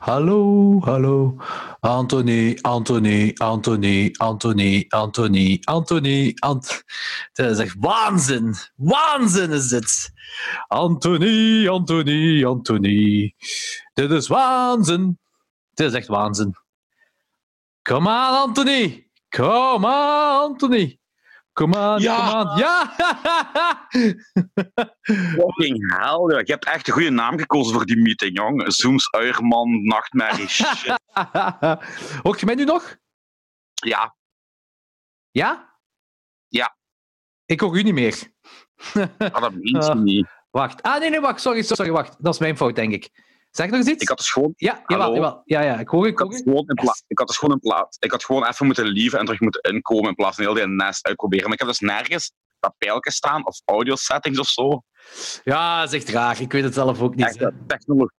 hallo, hallo. Anthony, Anthony, Anthony, Anthony, Anthony, Anthony, Ant... Dat is echt waanzin. Waanzin is dit. Anthony, Anthony, Anthony. Dit is waanzin. Dit is echt waanzin. Kom aan, Anthony. Kom aan, Anthony. Kom aan, Ja. kom aan. Ja! Fucking hell. Je hebt echt een goede naam gekozen voor die meeting, jong. Zooms, Uierman, Nachtmerrie, shit. Hoort je mij nu nog? Ja, Ja? Ja. Ik hoor u niet meer. ah, dat meent Ah. niet. Wacht. Ah, nee, nee, wacht. Sorry, sorry, wacht. Dat is mijn fout, denk ik. Zeg nog eens iets? Ik had dus gewoon... Ja, jawel. Ja, ja, ik hoor ik Ik had, dus gewoon in pla- ik had dus gewoon in plaats. Ik had gewoon even moeten lieven en terug moeten inkomen in plaats van heel die nest uitproberen. Maar ik heb dus nergens dat pijltje staan of audio settings of zo. Ja, echt raar. Ik weet het zelf ook niet. Echt,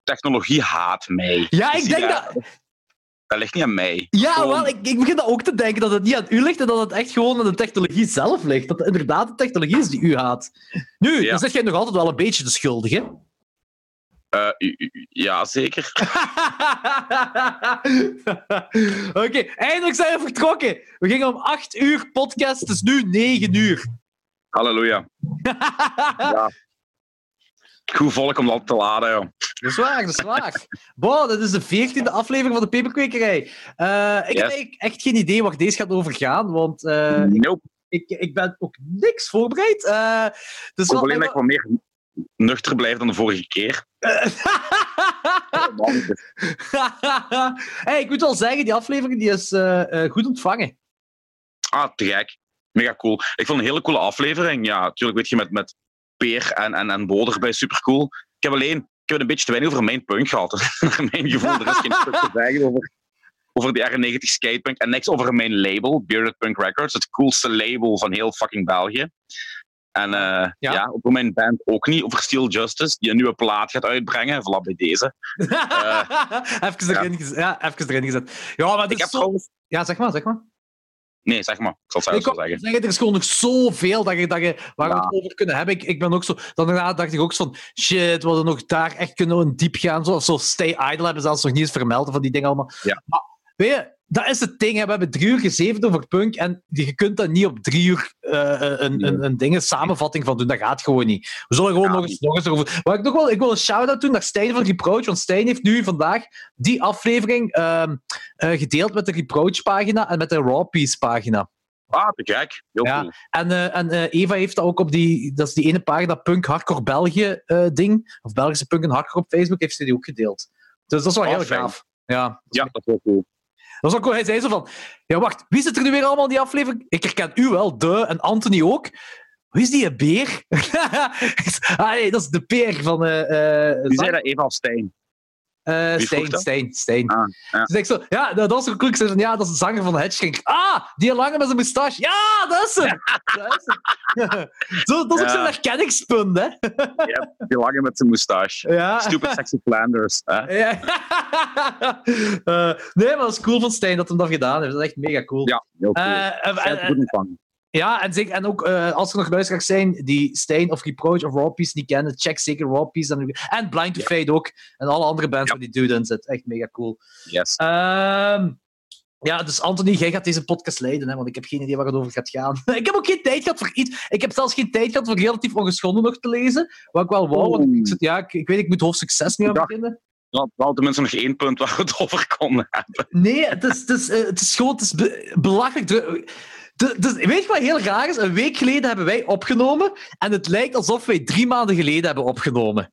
technologie haat mij. Ja, ik denk je? dat... Dat ligt niet aan mij. Ja, Gewoon- wel, ik, ik begin dat ook te denken, dat het niet aan u ligt en dat het echt gewoon aan de technologie zelf ligt. Dat het inderdaad de technologie is die u haat. Nu, Ja. dan zeg jij nog altijd wel een beetje de schuldige. Eh, u- u- ja, zeker. Oké, eindelijk zijn we vertrokken. We gingen om 8 uur podcast, het is nu 9 uur. Halleluja. Ja. Goed volk om dat te laden, joh. Dat is waar, dat is waar. Dit is de veertiende aflevering van de Peperkwekerij. Eh, ik heb Yes. echt geen idee waar deze gaat over gaan, want eh, Nope. ik, ik ben ook niks voorbereid. Eh dus Ik alleen dat ik wat meer nuchter blijf dan de vorige keer. hey, ik moet wel zeggen, die aflevering die is eh, eh, goed ontvangen. Ah, te gek. Mega cool. Ik vond een hele coole aflevering. Ja, natuurlijk weet je, met, met Peer en, en, en Bo erbij, super cool. Ik heb alleen ik heb een beetje te weinig over mijn punk gehad. Naar mijn gevoel, er is geen stuk te zeggen over, over die R90 skatepunk. En niks over mijn label, Bearded Punk Records. Het coolste label van heel fucking België. En eh, ja. over mijn band ook niet. Over Steel Justice, die een nieuwe plaat gaat uitbrengen. Voilà, bij deze. even, erin gezet, ja, even erin gezet. Ja, maar Ik heb zo... trouwens... Ja, zeg maar, zeg maar. Nee, zeg maar. Ik zal het zelf zeggen. zeggen, er is gewoon nog zoveel dat je, dat je, waar we Ja. het over kunnen hebben. Ik, ik ben ook zo, dan daarna dacht ik ook zo van, shit, we hadden nog daar echt kunnen diep gaan. Zo, zo Stay Idle hebben ze zelfs nog niet eens vermeld van die dingen allemaal. Ja. Maar weet je, dat is het ding. Hè. We hebben drie uur gezevend over punk en je kunt daar niet op drie uur eh, een, een, een ding, een samenvatting van doen. Dat gaat gewoon niet. We zullen gewoon Ja, nog eens, nog eens erover... Maar ik, nog wel, ik wil een shout-out doen naar Stijn van Reproach, want Stijn heeft nu vandaag die aflevering ehm, eh, gedeeld met de Reproach-pagina en met de Raw Piece-pagina. Ah, te gek. Heel Ja. cool. En, eh, en Eva heeft dat ook op die, dat is die ene pagina Punk Hardcore België eh, ding, of Belgische Punk en Hardcore op Facebook, heeft ze die ook gedeeld. Dus dat is wel Oh, heel fijn. gaaf. Ja, Ja, dat is wel cool. Ook. Hij zei zo van, ja wacht, wie zit er nu weer allemaal in die aflevering? Ik herken u wel, de, en Anthony ook. Wie is die een beer? ah nee, dat is de peer van... eh eh, Wie zei dat? Eva Stijn? Eh, dat? Stijn, Stijn. Ah, ja. Dus ik zo, ja, dat was zei van, ja, dat is de zanger van Hedging. Ah, die lange met zijn moustache. Ja, dat is hem. Dat is hem. zo, dat is ook Ja. zo'n herkenningspunt, hè. Ja, die lange met zijn moustache. Ja. Stupid sexy Flanders. Hè? Ja. Eh, nee, maar dat is cool van Stijn dat hij dat gedaan heeft. Dat is echt mega cool. Ja, heel cool. Eh, en- en-. Ja, en, zeker, en ook eh, als er nog luisteraars zijn die Stijn of Reproach of Raw Peace niet kennen, check zeker Raw Peace. En, en Blind to Ja. Fade ook. En alle andere bands Ja. waar die dude in zit. Echt mega cool. Yes. Ehm, ja, dus Anthony, jij gaat deze podcast leiden, hè, want ik heb geen idee waar het over gaat gaan. ik heb ook geen tijd gehad voor iets. Ik heb zelfs geen tijd gehad voor relatief ongeschonden nog te lezen. Wat ik wel wou, want ik, zit- ja, ik, ik weet, ik moet hoofdstuk 6 nu aan Ja. beginnen. We hadden tenminste nog één punt waar we het over konden hebben. Nee, het is, het is, eh, het is gewoon het is be- belachelijk. Dus, weet je wat heel raar is? Een week geleden hebben wij opgenomen en het lijkt alsof wij drie maanden geleden hebben opgenomen.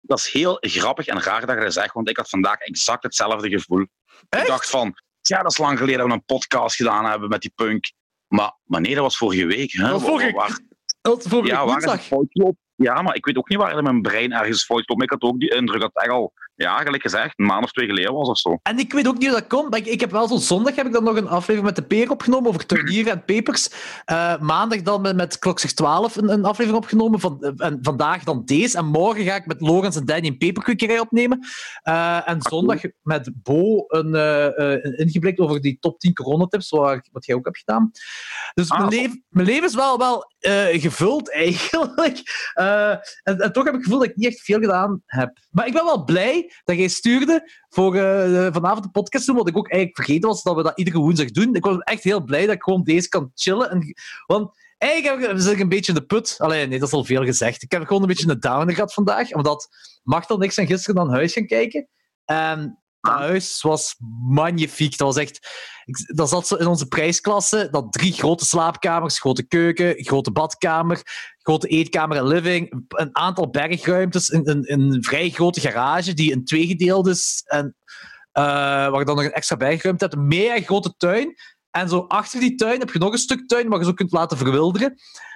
Dat is heel grappig en raar dat je dat zegt, want ik had vandaag exact hetzelfde gevoel. Echt? Ik dacht van, ja, dat is lang geleden dat we een podcast gedaan hebben met die punk. Maar, maar nee, dat was vorige week. Hè? Dat was vorige- Waar- Dat vorige ja, waar woensdag. Ja, maar ik weet ook niet waar in mijn brein ergens fout loopt. Ik had ook die indruk dat het echt al ja, gelijk gezegd, een maand of twee geleden was of zo. En ik weet ook niet hoe dat komt, maar ik, ik heb wel zo'n zondag heb ik dan nog een aflevering met de Peer opgenomen over turnieren en papers. Uh, maandag dan met, met Klok 12 een, een, aflevering opgenomen. Van, uh, en vandaag dan deze. En morgen ga ik met Lorenz en Danny een paperkwekerij opnemen. Uh, en zondag met Bo een, een ingeblikt over die top 10 coronatips, wat, wat jij ook hebt gedaan. Dus ah, mijn, leven, mijn leven is wel, wel gevuld eigenlijk. En, en, toch heb ik het gevoel dat ik niet echt veel gedaan heb. Maar ik ben wel blij dat jij stuurde voor uh, vanavond de podcast doen, wat ik ook eigenlijk vergeten was dat we dat iedere woensdag doen. Ik was echt heel blij dat ik gewoon deze kan chillen. En, want eigenlijk zit ik een beetje in de put. Alleen nee, dat is al veel gezegd. Ik heb gewoon een beetje een downer gehad vandaag, omdat Machtel niks en gisteren naar huis gaan kijken. En dat huis was magnifiek. Dat was echt... Dat zat zo in onze prijsklasse. Dat drie grote slaapkamers, grote keuken, grote badkamer, grote eetkamer en living. Een aantal bergruimtes, een, een, een vrij grote garage die in twee gedeeld is. En, uh, waar je dan nog een extra bergruimte hebt. Een mega grote tuin. En zo achter die tuin heb je nog een stuk tuin waar je zo kunt laten verwilderen.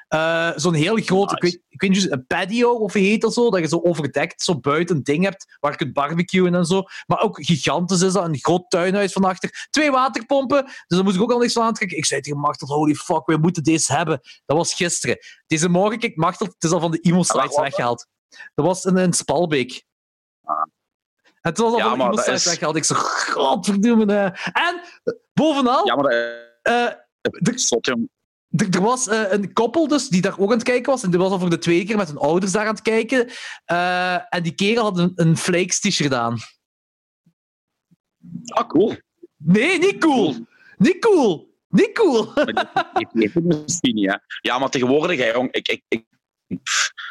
Uh, Zo'n heel groot, ik, weet, ik weet niet, een patio of heet dat zo, dat je zo overdekt, zo buiten een ding hebt waar je kunt barbecuen en zo. Maar ook gigantisch is dat, een groot tuinhuis van achter. Twee waterpompen, dus daar moest ik ook al niks van aantrekken. Ik zei tegen Machtel, holy fuck, we moeten deze hebben. Dat was gisteren. Deze morgen, kijk, Machtel, het is al van de emo-sites weggehaald. Dat was in, in Spalbeek. Ah. En toen was al ja, van de emo-sites weggehaald. Ik zo, godverdomme. En, bovenal... Ja, maar... Uh, uh, er, was uh, een koppel dus, die daar ook aan het kijken was. En die was al voor de tweede keer met hun ouders daar aan het kijken. Uh, en die kerel had een, een Flakes t-shirt aan. Ah, cool. Nee, niet cool. cool. Niet cool. Niet cool. Misschien, ja. Ja, maar tegenwoordig, hè, jong, ik, ik, ik,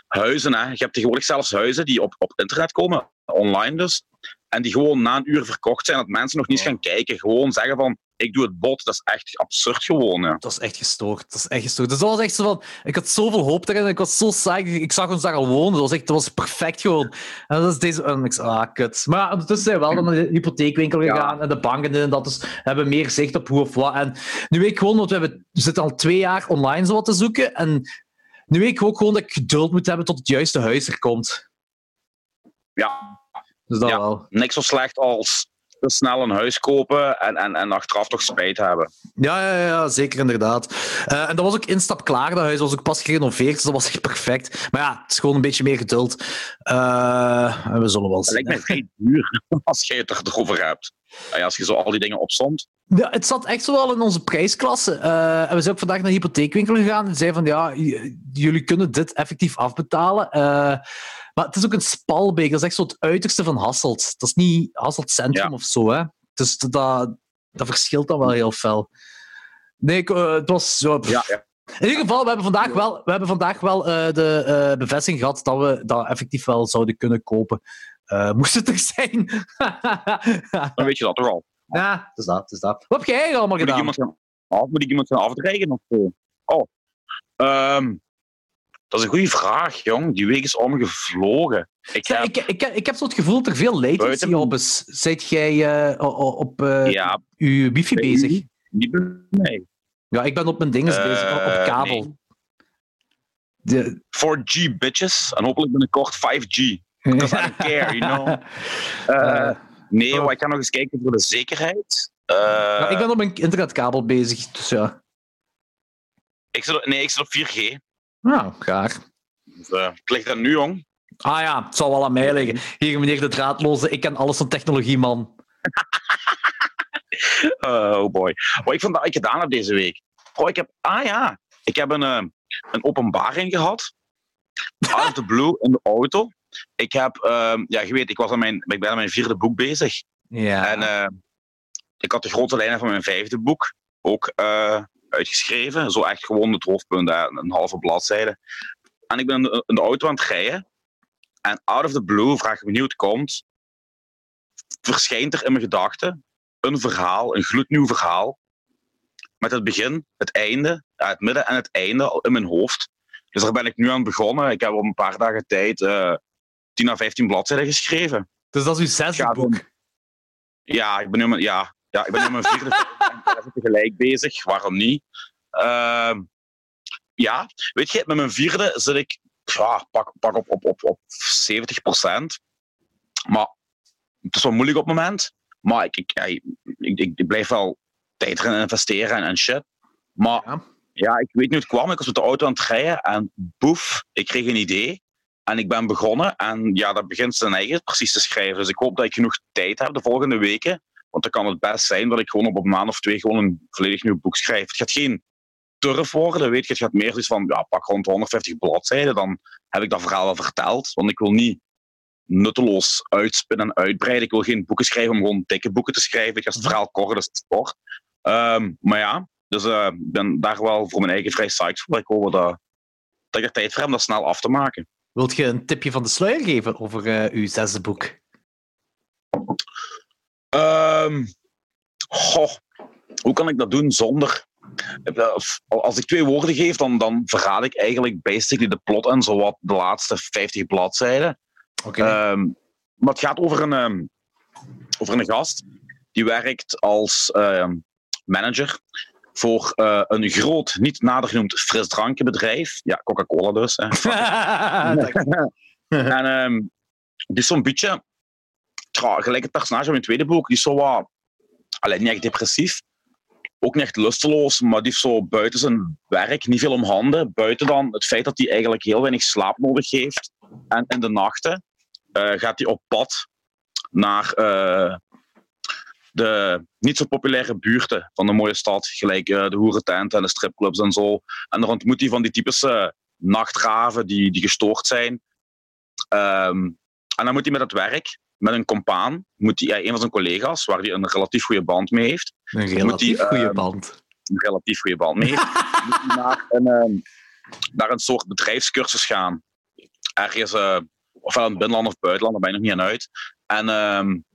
huizen, hè. je hebt tegenwoordig zelfs huizen die op, op internet komen, online dus, en die gewoon na een uur verkocht zijn, dat mensen nog niet gaan kijken. Gewoon zeggen van, ik doe het bot. Dat is echt absurd gewoon. Ja. Dat is echt gestoord. Dat is echt gestoord. Dus dat was echt zo van... Ik had zoveel hoop erin. Ik was zo saai. Ik zag ons daar al wonen. Dat was, echt, dat was perfect gewoon. En dat is deze... En ik zei, ah, kut. Maar ondertussen zijn we wel naar de hypotheekwinkel gegaan. En de banken en dat. Dus hebben meer zicht op hoe of wat. En nu weet ik gewoon... Want we, hebben, we zitten al twee jaar online zo wat te zoeken. En nu weet ik ook gewoon dat ik geduld moet hebben tot het juiste huis er komt. Ja. Dus dat wel. Niks zo slecht als snel een huis kopen en, en, en achteraf toch spijt hebben. Ja, ja, ja zeker inderdaad. Uh, en dat was ook instap klaar, dat huis was ook pas gerenoveerd, dus dat was echt perfect. Maar ja, het is gewoon een beetje meer geduld. Uh, we zullen wel zien. Het lijkt mij vrij duur als jij het erover hebt. Als je zo al die dingen opstond. Ja, het zat echt zo wel in onze prijsklasse. Uh, en we zijn ook vandaag naar de hypotheekwinkel gegaan en zeiden van ja, jullie kunnen dit effectief afbetalen. Maar het is ook een spalbeek. Dat is echt zo het uiterste van Hasselt. Dat is niet Hasselt Centrum of zo. Hè. Dus dat, dat verschilt dan wel heel fel. Nee, uh, het was zo... Ja, ja. In ieder geval, we hebben vandaag wel, we hebben vandaag wel uh, de uh, bevestiging gehad dat we dat effectief wel zouden kunnen kopen. moest het er zijn. Dan weet je dat toch al. Ja, het is dat. Het is dat. Wat heb jij allemaal moet gedaan? Ik iemand gaan, moet ik iemand gaan afdreigen? Of zo? Oh. Um, dat is een goede vraag, jong. Die week is omgevlogen. Ik, heb... ik, ik, ik, heb zo het gevoel dat er veel latency op is. Zijt jij uh, op uh, ja, uw wifi bezig? Niet bij mij. Ja, ik ben op mijn dinges uh, bezig, op Eh, kabel. Nee. De... 4G, bitches. En hopelijk binnenkort 5G. Because I don't care, you know. Nee, oh. maar ik ga nog eens kijken voor de zekerheid. ja, ik ben op mijn internetkabel bezig, dus ja. Ik zit, nee, ik zit op 4G. Nou, graag. Dus, uh, het ligt er nu, jong. Ah ja, het zal wel aan mij liggen. Hier, meneer de draadloze, ik ken alles van technologie, man. oh boy. Wat ik vandaag gedaan heb deze week. Oh, ik heb, ah ja, ik heb een, uh, een openbaring gehad. Out of the blue in de auto. Ik heb, uh, ja, je weet, ik, was aan mijn, ik ben aan mijn vierde boek bezig. Ja. En uh, ik had de grote lijnen van mijn vijfde boek ook uh, uitgeschreven. Zo echt gewoon het hoofdpunt, een halve bladzijde. En ik ben in de auto aan het rijden. En out of the blue, vraag ik me niet hoe het komt, verschijnt er in mijn gedachten een verhaal, een gloednieuw verhaal. Met het begin, het einde, het midden en het einde al in mijn hoofd. Dus daar ben ik nu aan begonnen. Ik heb op een paar dagen tijd uh, 10 à 15 bladzijden geschreven. Dus dat is uw zesde boek? Ja, ik ben nu, ja, ja, ik ben nu mijn vierde tegelijk bezig. Waarom niet? Uh, ja, weet je, met mijn vierde zit ik ja, pak, pak op, op, op, op 70% Maar het is wel moeilijk op het moment. Maar ik, ik, ik, ik, blijf wel tijd erin investeren en, en shit. Maar ja. ja. ik weet niet hoe het kwam. Ik was met de auto aan het rijden en boef, ik kreeg een idee. En ik ben begonnen en ja, dat begint zijn eigen precies te schrijven. Dus ik hoop dat ik genoeg tijd heb de volgende weken. Want dan kan het best zijn dat ik gewoon op een maand of twee gewoon een volledig nieuw boek schrijf. Het gaat geen turf worden, weet je. Het gaat meer zoiets van, ja, pak rond 150 bladzijden. Dan heb ik dat verhaal wel verteld. Want ik wil niet nutteloos uitspinnen en uitbreiden. Ik wil geen boeken schrijven om gewoon dikke boeken te schrijven. Ik ga het mhm. verhaal kort, dus sport. Um, maar ja, dus uh, ik ben daar wel voor mijn eigen vrij psyched voor. Ik hoop dat, dat ik er tijd voor heb om dat snel af te maken. Wilt je een tipje van de sluier geven over uh, uw zesde boek? Um, goh, hoe kan ik dat doen zonder... Als ik twee woorden geef, dan, dan verraad ik eigenlijk basically de plot en zowat de laatste 50 bladzijden. Okay. Um, maar het gaat over een, um, over een gast die werkt als manager voor uh, een groot, niet nader genoemd frisdrankenbedrijf. Ja, Coca-Cola dus. Hè. en um, die is zo'n beetje, tja, gelijk het personage van mijn tweede boek, die is zo wat, niet echt depressief, ook niet echt lusteloos, maar die heeft zo buiten zijn werk niet veel om handen. Buiten dan het feit dat hij eigenlijk heel weinig slaap nodig heeft. En in de nachten uh, gaat hij op pad naar uh, de niet zo populaire buurten van de mooie stad, gelijk uh, de hoerententen en de stripclubs en zo. En dan ontmoet hij van die typische nachtraven die, die gestoord zijn. Um, en dan moet hij met het werk, met een compaan, moet hij, ja, een van zijn collega's, waar hij een relatief goede band mee heeft. Een relatief goede um, band. Een relatief goede band mee heeft. moet hij naar een, um, naar een soort bedrijfscursus gaan. Ergens, uh, ofwel in het binnenland of buitenland, daar ben ik nog niet aan uit. En um,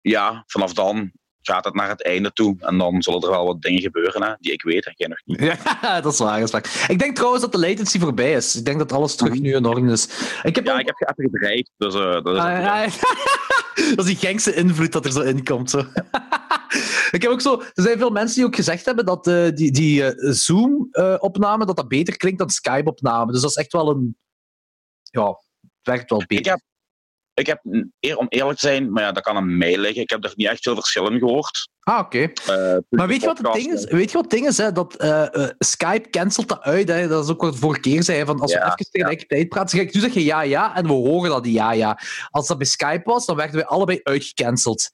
ja, vanaf dan gaat het naar het einde toe. En dan zullen er wel wat dingen gebeuren hè, die ik weet en jij nog niet. Ja, dat is waar, dat is waar. Ik denk trouwens dat de latency voorbij is. Ik denk dat alles terug nu in orde is. Ik heb ja, ook... ik heb even gedreigd. Dus, uh, dat, is ah, ja, dat is die gangse invloed dat er zo in komt. Zo. ik heb ook zo, er zijn veel mensen die ook gezegd hebben dat uh, die, die uh, Zoom-opname dat dat beter klinkt dan Skype-opname. Dus dat is echt wel een... Ja, het werkt wel beter. Ik heb, ik heb, eer, om eerlijk te zijn, maar ja, dat kan aan mij liggen. Ik heb er niet echt veel verschillen gehoord. Ah, oké. Okay. Uh, maar weet je wat het ding is? Weet je wat ding is? Hè? Dat uh, uh, Skype cancelt dat uit. Hè? Dat is ook wat vorige keer zei. Van als ja, we even tegelijkertijd ja. praten, zeg ik, nu zeg je ja, ja, en we horen dat ja, ja. Als dat bij Skype was, dan werden we allebei uitgecanceld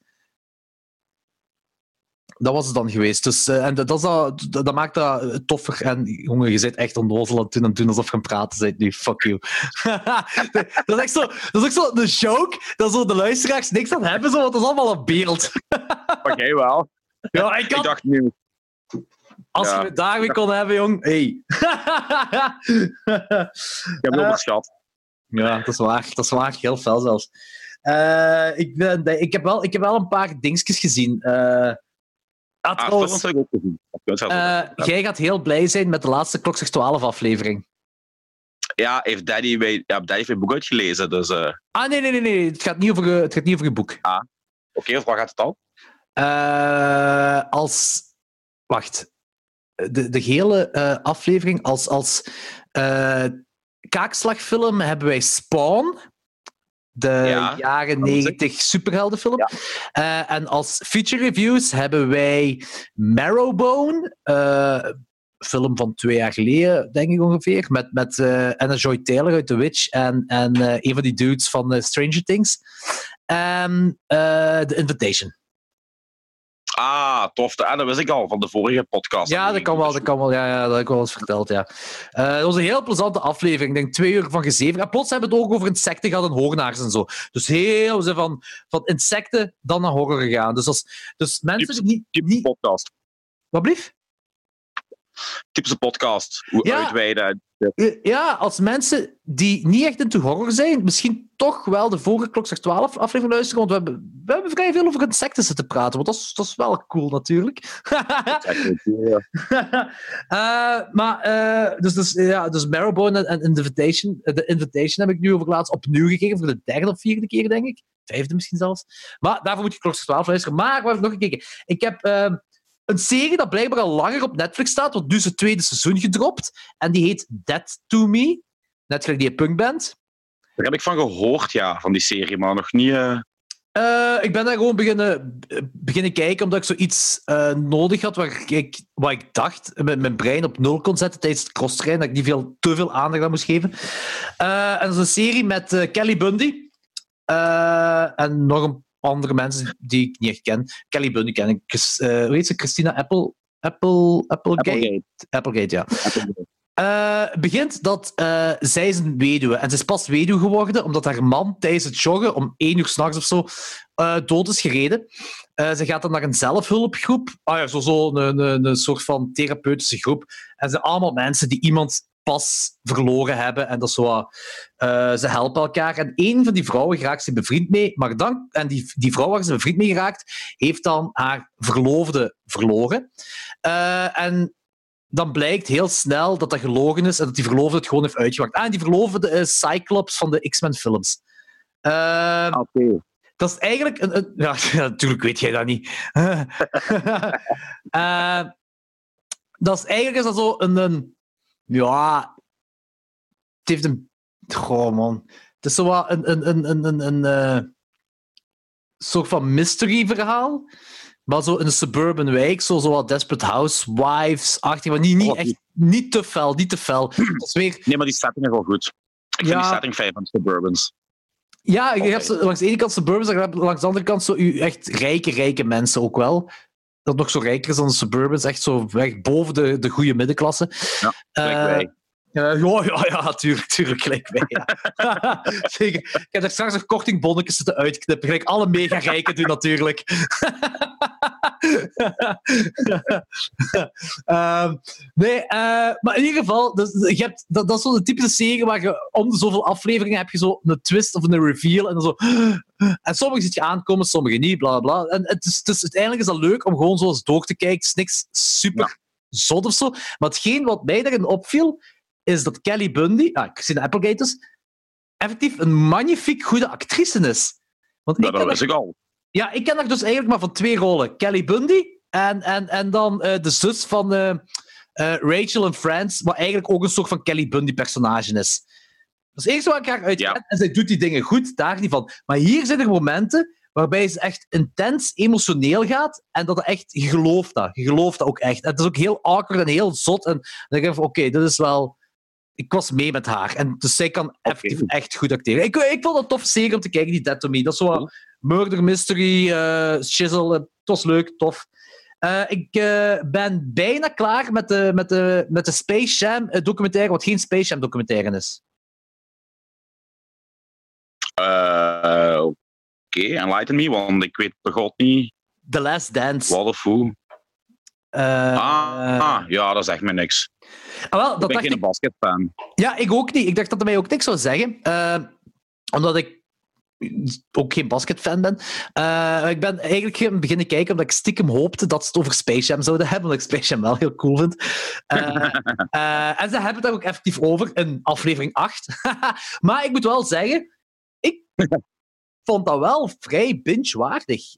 dat was het dan geweest. Dus, uh, en dat, dat, dat, maakt dat toffer. En jongen, je zit echt onnozel aan het doen en doen alsof je aan het praten bent nu. Fuck you. dat, is echt zo, dat is ook zo de joke, dat zo de luisteraars niks aan hebben, zo, want dat is allemaal een beeld. Oké, okay, wel. Ja, ik, had... ik dacht nu. Als ja. je het daarmee kon hebben, jong. Hey. ik heb het onderschat. Uh, ja, dat is waar. Dat is waar. Heel fel zelfs. Uh, ik, ben, ik, heb wel, ik heb wel een paar dingetjes gezien. Uh, Ah, ah trouwens. Uh, jij gaat heel blij zijn met de laatste Klok 12 aflevering. Ja, heeft Daddy, bij, ja, Daddy heeft mijn boek uitgelezen. Dus, uh... Ah, nee, nee, nee, nee. Het gaat niet over, het gaat niet over je boek. Ah, oké. Okay, of waar gaat het al? Uh, als... Wacht. De, de hele uh, aflevering als, als kaakslagfilm hebben wij Spawn de jaren 90 superheldenfilm. Ja. Uh, en als feature reviews hebben wij Marrowbone, uh, film van twee jaar geleden, denk ik ongeveer, met, met uh, Anna Joy Taylor uit The Witch en, en een van die dudes van Stranger Things. En The Invitation. Ah, tof. Ah, dat wist ik al van de vorige podcast. Ja, dat kan wel. Dat kan wel ja, ja, dat heb ik wel eens verteld. Ja. Uh, dat was een heel plezante aflevering. Ik denk twee uur van gezeven. En plots hebben we het ook over insecten gehad en hoornaars en zo. Dus heel ze van, van insecten dan naar horror gegaan. Dus, als, dus mensen die niet, niet... podcast. Wat blief? Typische podcast. Hoe ja, uitweiden. Ja, als mensen die niet echt into horror zijn, misschien toch wel de vorige Klokslag 12 aflevering luisteren, want we hebben, we hebben vrij veel over insecten zitten praten, want dat is, dat is wel cool natuurlijk. uh, maar, uh, dus, dus, ja, dus Marrowbone en Invitation, de Invitation heb ik nu over laatst opnieuw gekeken, voor de derde of vierde keer, denk ik. Vijfde misschien zelfs. Maar daarvoor moet je Klokslag 12 luisteren. Maar we hebben nog gekeken. Ik heb... Een serie dat blijkbaar al langer op Netflix staat, want nu is het tweede seizoen gedropt. En die heet Dead to Me. Net gelijk die punkband. Daar heb ik van gehoord, ja, van die serie, maar nog niet... Uh... Uh, ik ben daar gewoon beginnen, beginnen kijken omdat ik zoiets uh, nodig had waar ik, ik dacht, met mijn brein op nul kon zetten tijdens het crosstrain, dat ik niet veel, te veel aandacht aan moest geven. En dat is een serie met Kelly Bundy en nog een andere mensen die ik niet echt ken. Kelly Bundy ken ik. hoe heet ze? Christina Apple? Apple, Applegate? Applegate. Applegate, ja. Applegate. Uh, begint dat uh, zij is een weduwe. En ze is pas weduwe geworden omdat haar man tijdens het joggen om één uur s'nachts of zo uh, dood is gereden. ze gaat dan naar een zelfhulpgroep. Ah ja, zo, zo een, een, een soort van therapeutische groep. En ze zijn allemaal mensen die iemand pas verloren hebben. En dat zo, ze helpen elkaar. En één van die vrouwen raakt ze bevriend mee. Maar dan, en die, die vrouw waar ze bevriend mee geraakt, heeft dan haar verloofde verloren. en dan blijkt heel snel dat dat gelogen is en dat die verloofde het gewoon heeft uitgewacht. Ah, en die verloofde is Cyclops van de X-Men films. Uh, Dat is eigenlijk een... een ja, natuurlijk weet jij dat niet. uh, dat is eigenlijk is dat zo een, een... Ja... Het heeft een... Goh, man. Het is zo wat een, een, een, een, een, een uh, soort van mystery-verhaal. Maar zo in een suburban wijk, zo, zo wat Desperate Housewives-achtig, maar niet, niet, echt, niet te fel, niet te fel. Dat weer... Nee, maar die setting is wel goed. Ik vind die setting fijn van Suburbans. Ja, je hebt langs de ene kant Suburbans, en langs de andere kant zo echt rijke, rijke mensen ook wel. Dat nog zo rijker is dan de Suburbans, echt zo weg boven de, de goede middenklasse. Ja, uh, ja, ja, ja, tuurlijk, tuurlijk, gelijk wij. Ja. Zeker. Ik heb er straks nog kortingbonnetjes zitten uitknippen. Gelijk alle mega-rijken doen, natuurlijk. uh, nee, uh, maar in ieder geval, dus, je hebt, dat, dat is zo'n typische serie waar je om de zoveel afleveringen heb je zo een twist of een reveal. En, dan zo, en sommige zit je aankomen, sommige niet, bla bla. En het is, het is, uiteindelijk is dat leuk om gewoon zo eens door te kijken. Het is niks super zot of zo. Maar hetgeen wat mij daarin opviel is dat Kelly Bundy, ah, Christina Applegate dus, effectief een magnifiek goede actrice is. Want ik dat wist ik al. Ja, ik ken haar dus eigenlijk maar van twee rollen. Kelly Bundy en, en, en dan uh, de zus van uh, uh, Rachel en Friends, wat eigenlijk ook een soort van Kelly Bundy-personage is. Dat is het eerste wat ik haar uit ja. En zij doet die dingen goed, daar niet van. Maar hier zijn er momenten waarbij ze echt intens emotioneel gaat en dat echt, je gelooft dat. Je gelooft dat ook echt. En het is ook heel awkward en heel zot. En dan denk je van, oké, dit is wel ik was mee met haar. En dus zij kan effectief echt goed acteren. Ik, ik vond het tof zeker om te kijken, die Dead to Me. Dat is zo murder mystery, uh, shizzle. Het was leuk, tof. Uh, ik uh, ben bijna klaar met de, met de, met de Space Jam documentaire, wat geen Space Jam documentaire is. Oké, okay. enlighten me, want ik weet begot niet. The Last Dance. What of who? Ah, ah, ja, dat zegt me niks. Ah, wel, dat ik ben geen ik... basketfan. Ja, ik ook niet. Ik dacht dat hij mij ook niks zou zeggen. Uh, omdat ik ook geen basketfan ben. Uh, ik ben eigenlijk beginnen kijken omdat ik stiekem hoopte dat ze het over Space Jam zouden hebben, omdat ik Space Jam wel heel cool vind. Uh, uh, en ze hebben het daar ook effectief over in aflevering 8. maar ik moet wel zeggen, ik vond dat wel vrij binge-waardig,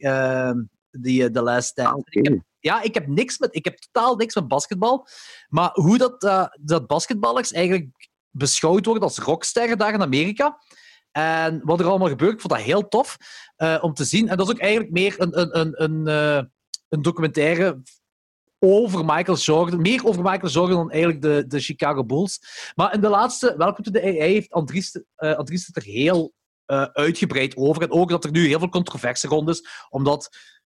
die The Last Dance. Ah, okay ja, ik heb, niks met, ik heb totaal niks met basketbal. Maar hoe dat, uh, dat basketballers eigenlijk beschouwd worden als rocksterren daar in Amerika. En wat er allemaal gebeurt, ik vond dat heel tof uh, om te zien. En dat is ook eigenlijk meer een, een, een, een, uh, een documentaire over Michael Jordan. Meer over Michael Jordan dan eigenlijk de, de Chicago Bulls. Maar in de laatste, welkom to de AI, heeft Andries, uh, Andries het er heel uitgebreid over. En ook dat er nu heel veel controverse rond is, omdat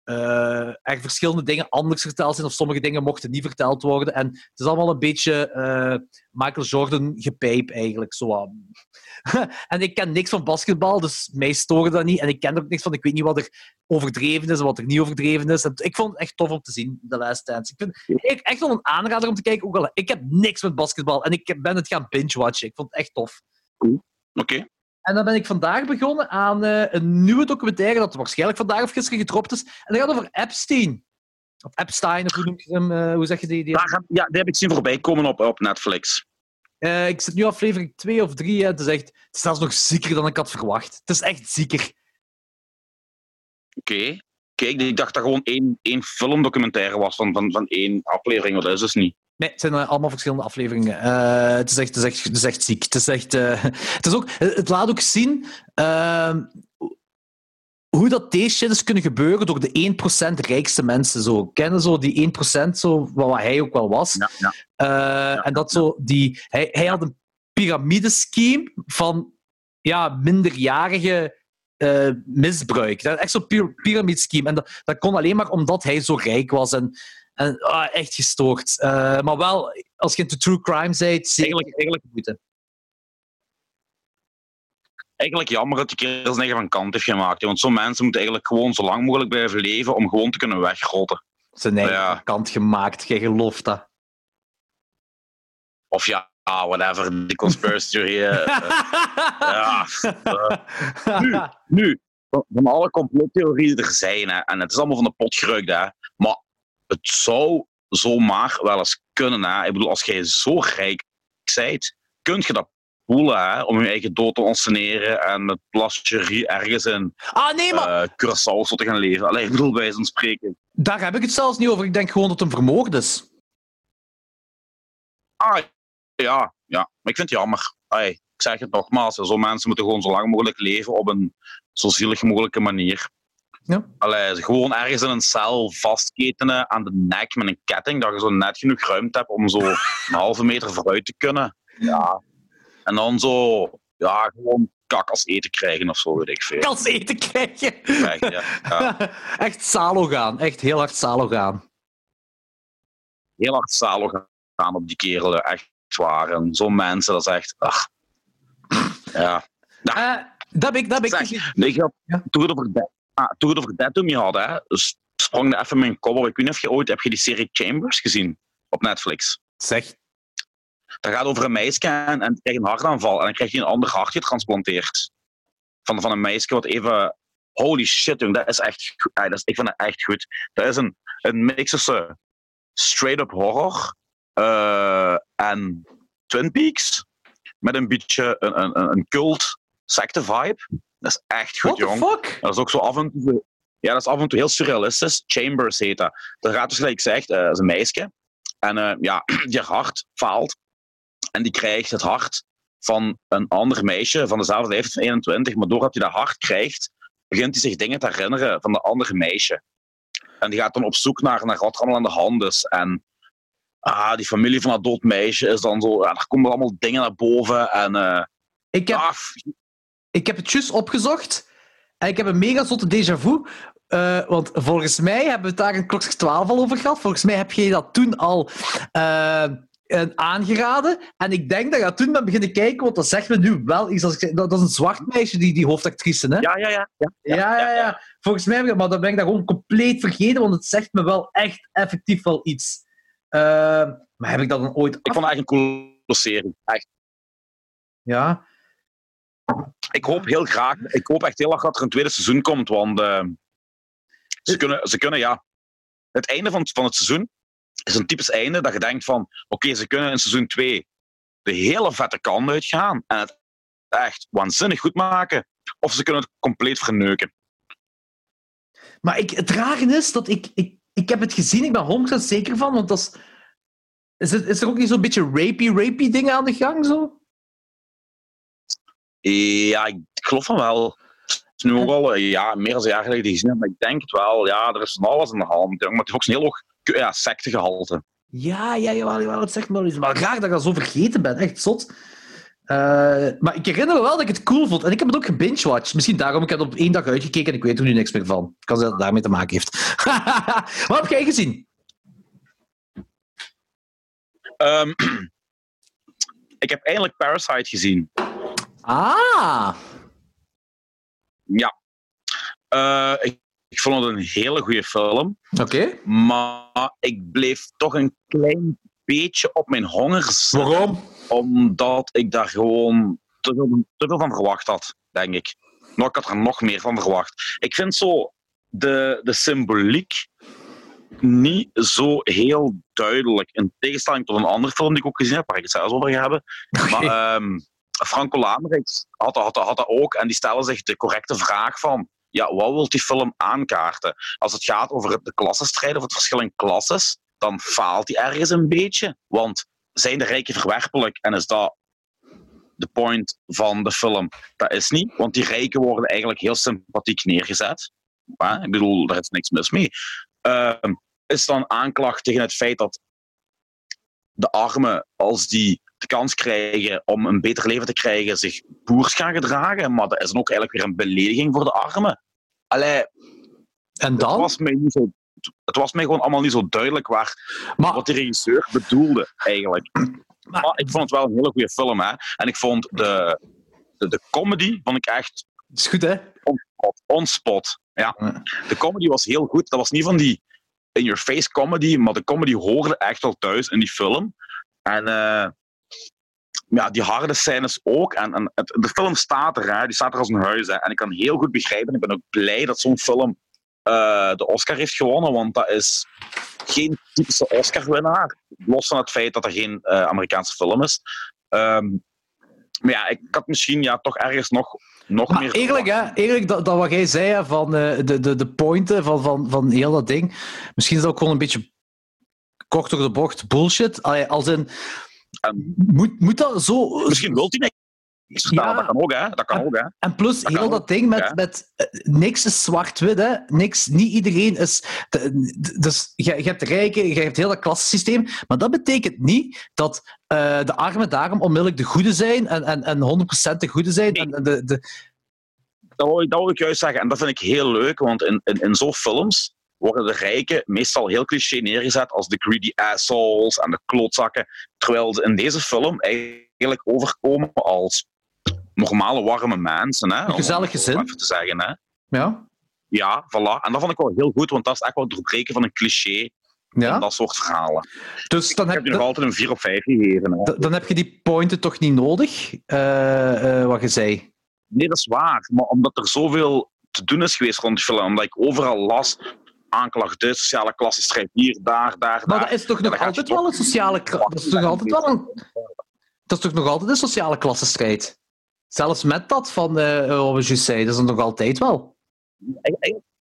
uh, er verschillende dingen anders verteld zijn, of sommige dingen mochten niet verteld worden. En het is allemaal een beetje uh, Michael Jordan gepijp eigenlijk. Zo. en ik ken niks van basketbal, dus mij stoorde dat niet. En ik ken er ook niks van. Ik weet niet wat er overdreven is en wat er niet overdreven is. Ik vond het echt tof om te zien, de Last Dance. Ik vind echt wel een aanrader om te kijken. Ook al, ik heb niks met basketbal en ik ben het gaan binge-watchen. Ik vond het echt tof. Oké. En dan ben ik vandaag begonnen aan uh, een nieuwe documentaire dat waarschijnlijk vandaag of gisteren gedropt is. En dat gaat over Epstein. Of Epstein, of hoe noem je hem? Uh, hoe zeg je die? die... ja, die heb ik zien voorbij komen op, op Netflix. Uh, ik zit nu aflevering 2 of 3. Het is echt het is zelfs nog zieker dan ik had verwacht. Het is echt zieker. Oké. Okay. Kijk, ik dacht dat gewoon één, één filmdocumentaire was van, van, van één aflevering, dat is dus niet. Nee, het zijn eh, allemaal verschillende afleveringen. Uh, het, is echt, het, is echt, het is echt ziek. Het, is echt, uh, het, is ook, het laat ook zien uh, hoe dat deze shit is kunnen gebeuren door de 1% rijkste mensen. Zo. Kennen zo die 1% zo, wat hij ook wel was. Ja, ja. En dat zo, die, hij, hij had een piramidescheme van ja, minderjarige misbruik. Dat is echt zo'n piramidescheme. En dat, dat kon alleen maar omdat hij zo rijk was. En, en ah, echt gestoord. Uh, maar wel, als je into true crime bent, eigenlijk, eigenlijk, moeten. Eigenlijk jammer dat die kerels niet van kant heeft gemaakt. Want zo'n mensen moeten eigenlijk gewoon zo lang mogelijk blijven leven om gewoon te kunnen wegrotten. Zijn eigen ja. kant gemaakt, jij gelooft dat. Of ja, whatever, die conspiracy theorie. ja. Uh, nu, nu, van alle complottheorieën er zijn, hè, en het is allemaal van de pot gerukt, hè, het zou zomaar wel eens kunnen. Hè. Ik bedoel, als jij zo rijk bent, kun je dat voelen hè, om je eigen dood te onsceneren en met plasjerie ergens in ah, nee, maar... Uh, Curaçao te gaan leven. Allee, ik bedoel, bij zo'n spreken. Daar heb ik het zelfs niet over. Ik denk gewoon dat hem vermoord is. Ah, ja, ja. Maar ik vind het jammer. Ik zeg het nogmaals, zo mensen moeten gewoon zo lang mogelijk leven op een zo zielig mogelijke manier. Ja. Allee, gewoon ergens in een cel vastketenen aan de nek met een ketting, dat je zo net genoeg ruimte hebt om zo een halve meter vooruit te kunnen. Ja. En dan zo, ja, gewoon kak als eten krijgen of zo, weet ik veel. Kak als eten krijgen? Echt, ja. ja. Echt salo gaan, echt heel hard salo gaan. Heel hard salo gaan op die kerelen, echt waar. En zo'n mensen, dat is echt, ach. Ja. Uh, dat heb ik, dat heb ik. Zeg, nee, ik had, ja. toen het dat, ah, het over dat me hadden, hè, sprong er even mijn kop op. Ik weet niet of je ooit, heb je die serie Chambers gezien? Op Netflix. Zeg. Dat gaat over een meisje en, en krijgt een hartaanval. En dan krijg je een ander hart getransplanteerd. Van, van een meisje wat even... Holy shit, jong, dat is echt goed. dat is, ik vind dat echt goed. Dat is een, een mix tussen straight-up horror uh, en Twin Peaks. Met een beetje een, een, een cult secte vibe. Dat is echt goed, What jong. Fuck? Dat is ook zo af en toe... Ja, dat is af en toe heel surrealistisch. Chambers heet dat. Dat gaat dus, gelijk gezegd, uh, is een meisje. En uh, ja, die hart faalt. En die krijgt het hart van een ander meisje van dezelfde leeftijd van 21. Maar doordat hij dat hart krijgt, begint hij zich dingen te herinneren van de andere meisje. En die gaat dan op zoek naar, naar wat er allemaal aan de hand is. En ah, die familie van dat dood meisje is dan zo... Ja, er komen allemaal dingen naar boven. En, uh, ik, heb, ah, ik heb het juist opgezocht. En ik heb een mega zotte déjà vu. Uh, want volgens mij hebben we het daar een klokslag 12 al over gehad. Volgens mij heb je dat toen al uh, aangeraden. En ik denk dat je toen ben beginnen kijken, want dat zegt me nu wel iets. Als ik, dat, dat is een zwart meisje, die, die hoofdactrice. Hè? Ja, ja, ja. Ja, ja, ja. ja. Volgens mij, maar dan ben ik dat gewoon compleet vergeten, want het zegt me wel echt effectief wel iets. Uh, maar heb ik dat dan ooit... Ik vond het eigenlijk een coole serie. Echt. Ja. Ik hoop heel graag, ik hoop echt heel erg dat er een tweede seizoen komt, want uh, ze, kunnen, ze kunnen, ja... Het einde van, van het seizoen is een typisch einde dat je denkt van, oké, okay, ze kunnen in seizoen 2 de hele vette kant uitgaan en het echt waanzinnig goed maken, of ze kunnen het compleet verneuken. Maar ik, het rare is dat ik, ik, ik heb het gezien, ik ben 100% zeker van, want dat is... Is, het, is er ook niet zo'n beetje rapey-rapey dingen aan de gang, zo? Ja, ik geloof van wel. Het is nu ook al ja, meer dan een jaar geleden gezien maar ik denk het wel. Ja, er is van alles aan de hand. Maar het heeft ook een heel hoog ja, sectegehalte. Ja, ja, jawel, jawel, het zegt maar iets. Maar graag dat ik dat zo vergeten ben, echt zot. Uh, maar ik herinner me wel dat ik het cool vond. En ik heb het ook gebingewatcht. Misschien daarom. Ik heb het op één dag uitgekeken en ik weet er nu niks meer van. Ik kan dat het daarmee te maken heeft. Wat heb jij gezien? Um, ik heb eindelijk Parasite gezien. Ah! Ja. Uh, ik, ik, vond het een hele goede film. Oké. Okay. Maar ik bleef toch een klein beetje op mijn honger zitten. Waarom? Omdat ik daar gewoon te veel, te veel van verwacht had, denk ik. Maar ik had er nog meer van verwacht. Ik vind zo de, de symboliek niet zo heel duidelijk. In tegenstelling tot een andere film die ik ook gezien heb, waar ik het zelfs over ga hebben. Okay. Maar um, Franco Lamerix had, had, had dat ook. En die stellen zich de correcte vraag van... Ja, wat wil die film aankaarten? Als het gaat over de klassenstrijd of het verschil in klasses, dan faalt hij ergens een beetje. Want zijn de rijken verwerpelijk en is dat de point van de film. Dat is niet, want die rijken worden eigenlijk heel sympathiek neergezet. Ja, ik bedoel, daar is niks mis mee. Ehm, is dan aanklacht tegen het feit dat de armen, als die de kans krijgen om een beter leven te krijgen, zich boers gaan gedragen. Maar dat is dan ook eigenlijk weer een belediging voor de armen. Allee, En het dan? was mij niet zo... Het was mij gewoon allemaal niet zo duidelijk waar, Maar, wat de regisseur bedoelde, eigenlijk. Maar- Maar ik vond het wel een hele goede film, hè. En ik vond de, de, de comedy vond ik echt is goed, hè? onspot. onspot. Ja. Ja. De comedy was heel goed. Dat was niet van die in-your-face comedy, maar de comedy hoorde echt wel thuis in die film. En eh, ja, die harde scènes ook. En, en het, de film staat er, hè. die staat er als een huis. Hè. En ik kan heel goed begrijpen, ik ben ook blij dat zo'n film eh, de Oscar heeft gewonnen, want dat is geen typische Oscar-winnaar. Los van het feit dat er geen eh, Amerikaanse film is. Ehm, maar ja, ik had misschien ja, toch ergens nog, nog Maar meer... eigenlijk, hè, eigenlijk dat, dat wat jij zei hè, van eh, de, de, de pointen van, van, van heel dat ding, misschien is dat ook gewoon een beetje kort door de bocht bullshit. Allee, als in, En moet, moet dat zo... Misschien wil hij niks Ja. dat kan ook, hè. Dat kan ook, hè. En plus, Dat heel dat ding met, met eh, niks is zwart-wit, hè. Niks, niet iedereen is... dus je, je hebt rijken, je hebt heel dat klassensysteem, maar dat betekent niet dat eh, de armen daarom onmiddellijk de goede zijn en, en, en 100% de goede zijn. Nee. En de, de, Dat wil, ik, dat wil ik juist zeggen. En dat vind ik heel leuk, want in, in, in zo'n films worden de rijken meestal heel cliché neergezet als de greedy assholes en de klootzakken. Terwijl ze in deze film eigenlijk overkomen als normale, warme mensen. Hè? Een gezellig Om- om gezin. even te zeggen. Hè? ja, Ja, voilà. En dat vond ik wel heel goed, want dat is echt wel het doorbreken van een cliché ja. dat soort verhalen. Dus dan Ik heb, je nog altijd een 4 op 5 gegeven. Hè? dan, heb je die pointen toch niet nodig, eh, eh, wat je zei. Nee, dat is waar. Maar omdat er zoveel te doen is geweest rond die film, omdat ik overal las, aanklacht dit, sociale klassenstrijd hier, daar, daar, Maar daar. dat is toch nog altijd wel een sociale... kra- Dat is toch altijd wel een... Dat is toch nog altijd een sociale klassenstrijd? Zelfs met dat van we juist zeiden, dat is het nog altijd wel.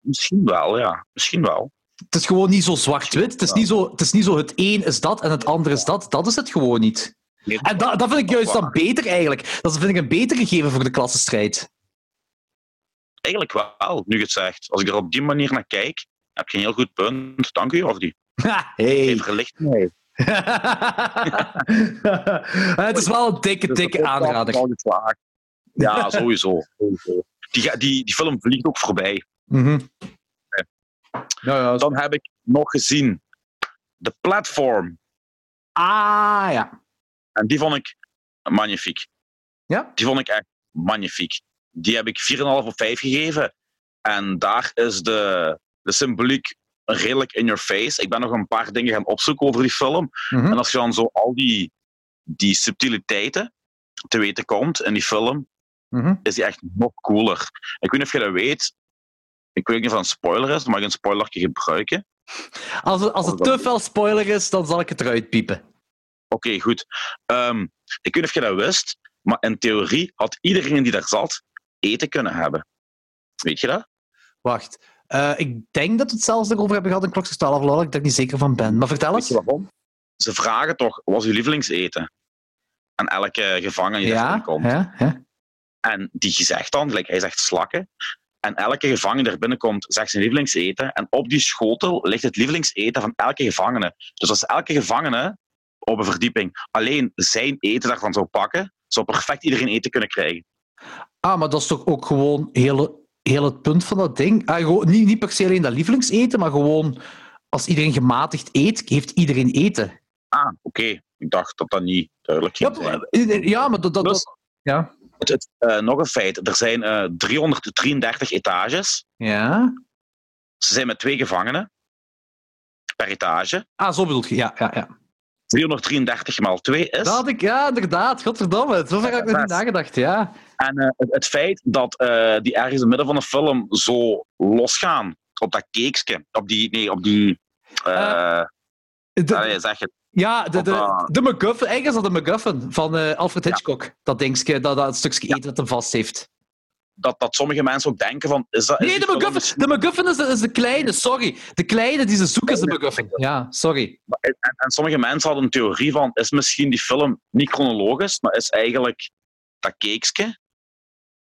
Misschien wel, ja. Misschien wel. Het is gewoon niet zo zwart-wit. Het, is niet zo- het is niet zo het een is dat en het ander is dat. Dat is het gewoon niet. En dat, dat vind ik juist dan beter eigenlijk. Dat vind ik een beter gegeven voor de klassenstrijd. Eigenlijk wel, nu zegt. Als ik er op die manier naar kijk, heb je een heel goed punt. Dank u, Jordi. Hey. Geef gelicht mee. het is wel een dikke, Dus dikke dat is wel- aanrader. Ja, sowieso. Die, die, die film vliegt ook voorbij. Mhm. Ja, ja. Dan heb ik nog gezien The Platform. Ah, ja. En die vond ik magnifiek. Ja? Die vond ik echt magnifiek. Die heb ik 4,5 op 5 gegeven. En daar is de, de symboliek redelijk in your face. Ik ben nog een paar dingen gaan opzoeken over die film. Mhm. En als je dan zo al die, die subtiliteiten te weten komt in die film, Mhm. is die echt nog cooler. Ik weet niet of je dat weet. Ik weet niet of dat een spoiler is, mag ik een spoilerje gebruiken. Als, het- als het te veel spoiler is, dan zal ik het eruit piepen. Oké, goed. Ehm, ik weet niet of je dat wist, maar in theorie had iedereen die daar zat eten kunnen hebben. Weet je dat? Wacht. Eh, ik denk dat we het zelfs erover hebben gehad in Klokjes 12 lol, ik daar niet zeker van ben. Maar vertel eens. waarom? Ze vragen toch, wat is uw lievelingseten? Aan elke gevangene die Ja, binnenkomt. ja, ja. En die zegt dan, hij zegt slakken. En elke gevangene die er binnenkomt, zegt zijn lievelingseten. En op die schotel ligt het lievelingseten van elke gevangene. Dus als elke gevangene op een verdieping alleen zijn eten daarvan zou pakken, zou perfect iedereen eten kunnen krijgen. Ah, maar dat is toch ook gewoon heel, heel het punt van dat ding? Ah, gewoon, niet, niet per se alleen dat lievelingseten, maar gewoon als iedereen gematigd eet, heeft iedereen eten. Ah, oké. Ik dacht dat dat niet duidelijk Ja, ging zijn. maar- ja maar dat... dat, Plus, dat- ja. het, het, eh, nog een feit. Er zijn eh, 333 etages. ja. Ze zijn met twee gevangenen per etage. Ah, zo bedoel je. Ja, ja, ja. 333 maal 2 is... Dat had ik, ja, inderdaad. Godverdomme. Zover had ik nog niet nagedacht, ja. En eh, het, het feit dat eh, die ergens in het midden van de film zo losgaan op dat keekske, op die, nee, op die, eh De- allee, zeg het, ja, de, de, de MacGuffin. Eigenlijk is dat de MacGuffin van Alfred Hitchcock. Dat dingetje, dat, dat stukje eten dat hem vast heeft. Dat, dat sommige mensen ook denken van, is dat... is Nee, de film MacGuffin, de MacGuffin is, de, is de kleine, sorry. De kleine die ze zoeken is de MacGuffin. Ja, sorry. En, en sommige mensen hadden een theorie van, is misschien die film niet chronologisch, maar is eigenlijk dat keekske,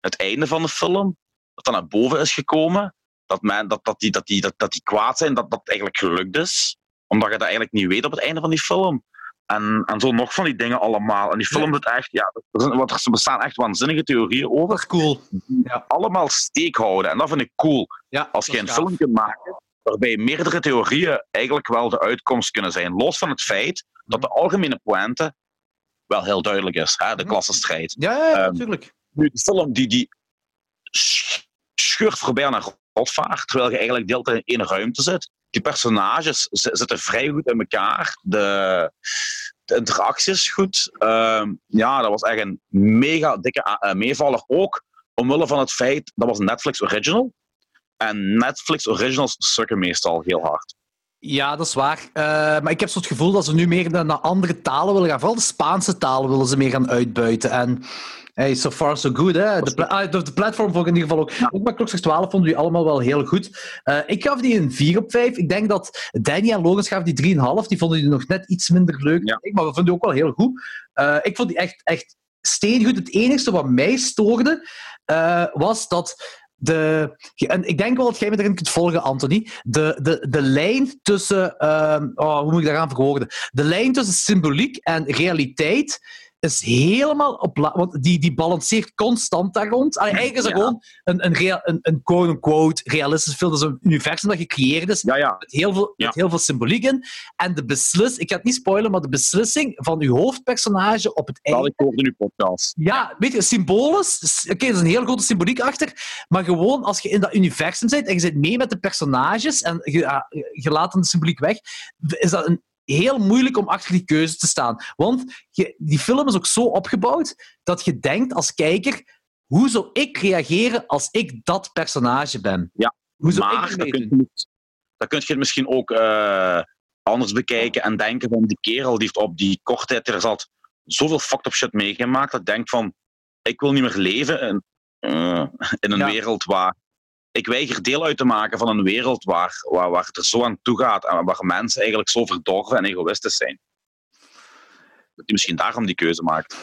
het einde van de film, dat dat naar boven is gekomen, dat, men, dat, dat, die, dat, die, dat, dat die kwaad zijn, dat dat eigenlijk gelukt is, omdat je dat eigenlijk niet weet op het einde van die film. En, en zo nog van die dingen allemaal. En die film doet echt, ja, er, er bestaan echt waanzinnige theorieën over. Dat is cool. Ja. Allemaal steek houden. En dat vind ik cool. Ja, Als je een film kunt maken waarbij meerdere theorieën eigenlijk wel de uitkomst kunnen zijn. Los van het feit dat de algemene pointe wel heel duidelijk is. Hè? De klassenstrijd. Ja, ja, ja Um, natuurlijk. Nu, de film die, die sch- scheurt voorbij naar rotvaart, terwijl je eigenlijk de hele tijd in één ruimte zit. Die personages zitten vrij goed in elkaar. De, de interactie is goed. Ehm, ja, dat was echt een mega dikke a- eh, meevaller. Ook omwille van het feit, dat was Netflix original. En Netflix originals sukken meestal heel hard. Ja, dat is waar. Eh, maar ik heb zo het gevoel dat ze nu meer naar naar andere talen willen gaan. Vooral de Spaanse talen willen ze meer gaan uitbuiten. En hey, so far so good. Hè? De, pla- ah, de, platform vond ik in ieder geval ook. Ook met Klokslag 12 vonden die allemaal wel heel goed. Eh, ik gaf die een 4 op 5. Ik denk dat Danny en Logan gaven die 3,5. Die vonden die nog net iets minder leuk. Ja. ik, maar we vonden die ook wel heel goed. Eh, ik vond die echt, echt steengoed. Het enige wat mij stoorde, eh, was dat de, en ik denk wel dat jij me erin kunt volgen, Anthony. De, de, de lijn tussen. ehm, oh, hoe moet ik dat gaan verwoorden? De lijn tussen symboliek en realiteit is helemaal op. Want die, die balanceert constant daar rond. Allee, eigenlijk is Ja. gewoon een, een, een, een quote-unquote realistisch film. Dat is een universum dat gecreëerd is Ja, ja. met heel veel, met heel veel symboliek in. En de beslissing, ik ga het niet spoilen, maar de beslissing van uw hoofdpersonage op het Dat einde. ik hoorde in uw podcast. Ja, weet je, symbolisch. Oké, er is een heel grote symboliek achter. Maar gewoon als je in dat universum zit en je zit mee met de personages en je, ja, je laat dan de symboliek weg, is dat een, heel moeilijk om achter die keuze te staan. Want je, die film is ook zo opgebouwd dat je denkt als kijker: hoe zou ik reageren als ik dat personage ben? Ja, hoe zou ik maar ermee dan kun, je, kun je het misschien ook eh, anders bekijken en denken van die kerel die heeft op die korte tijd er zat zoveel fucked up shit meegemaakt dat denkt van ik wil niet meer leven in, eh, in een Ja. wereld waar ik weiger deel uit te maken van een wereld waar, waar, waar het er zo aan toe gaat en waar mensen eigenlijk zo verdorven en egoïstisch zijn. Dat hij misschien daarom die keuze maakt.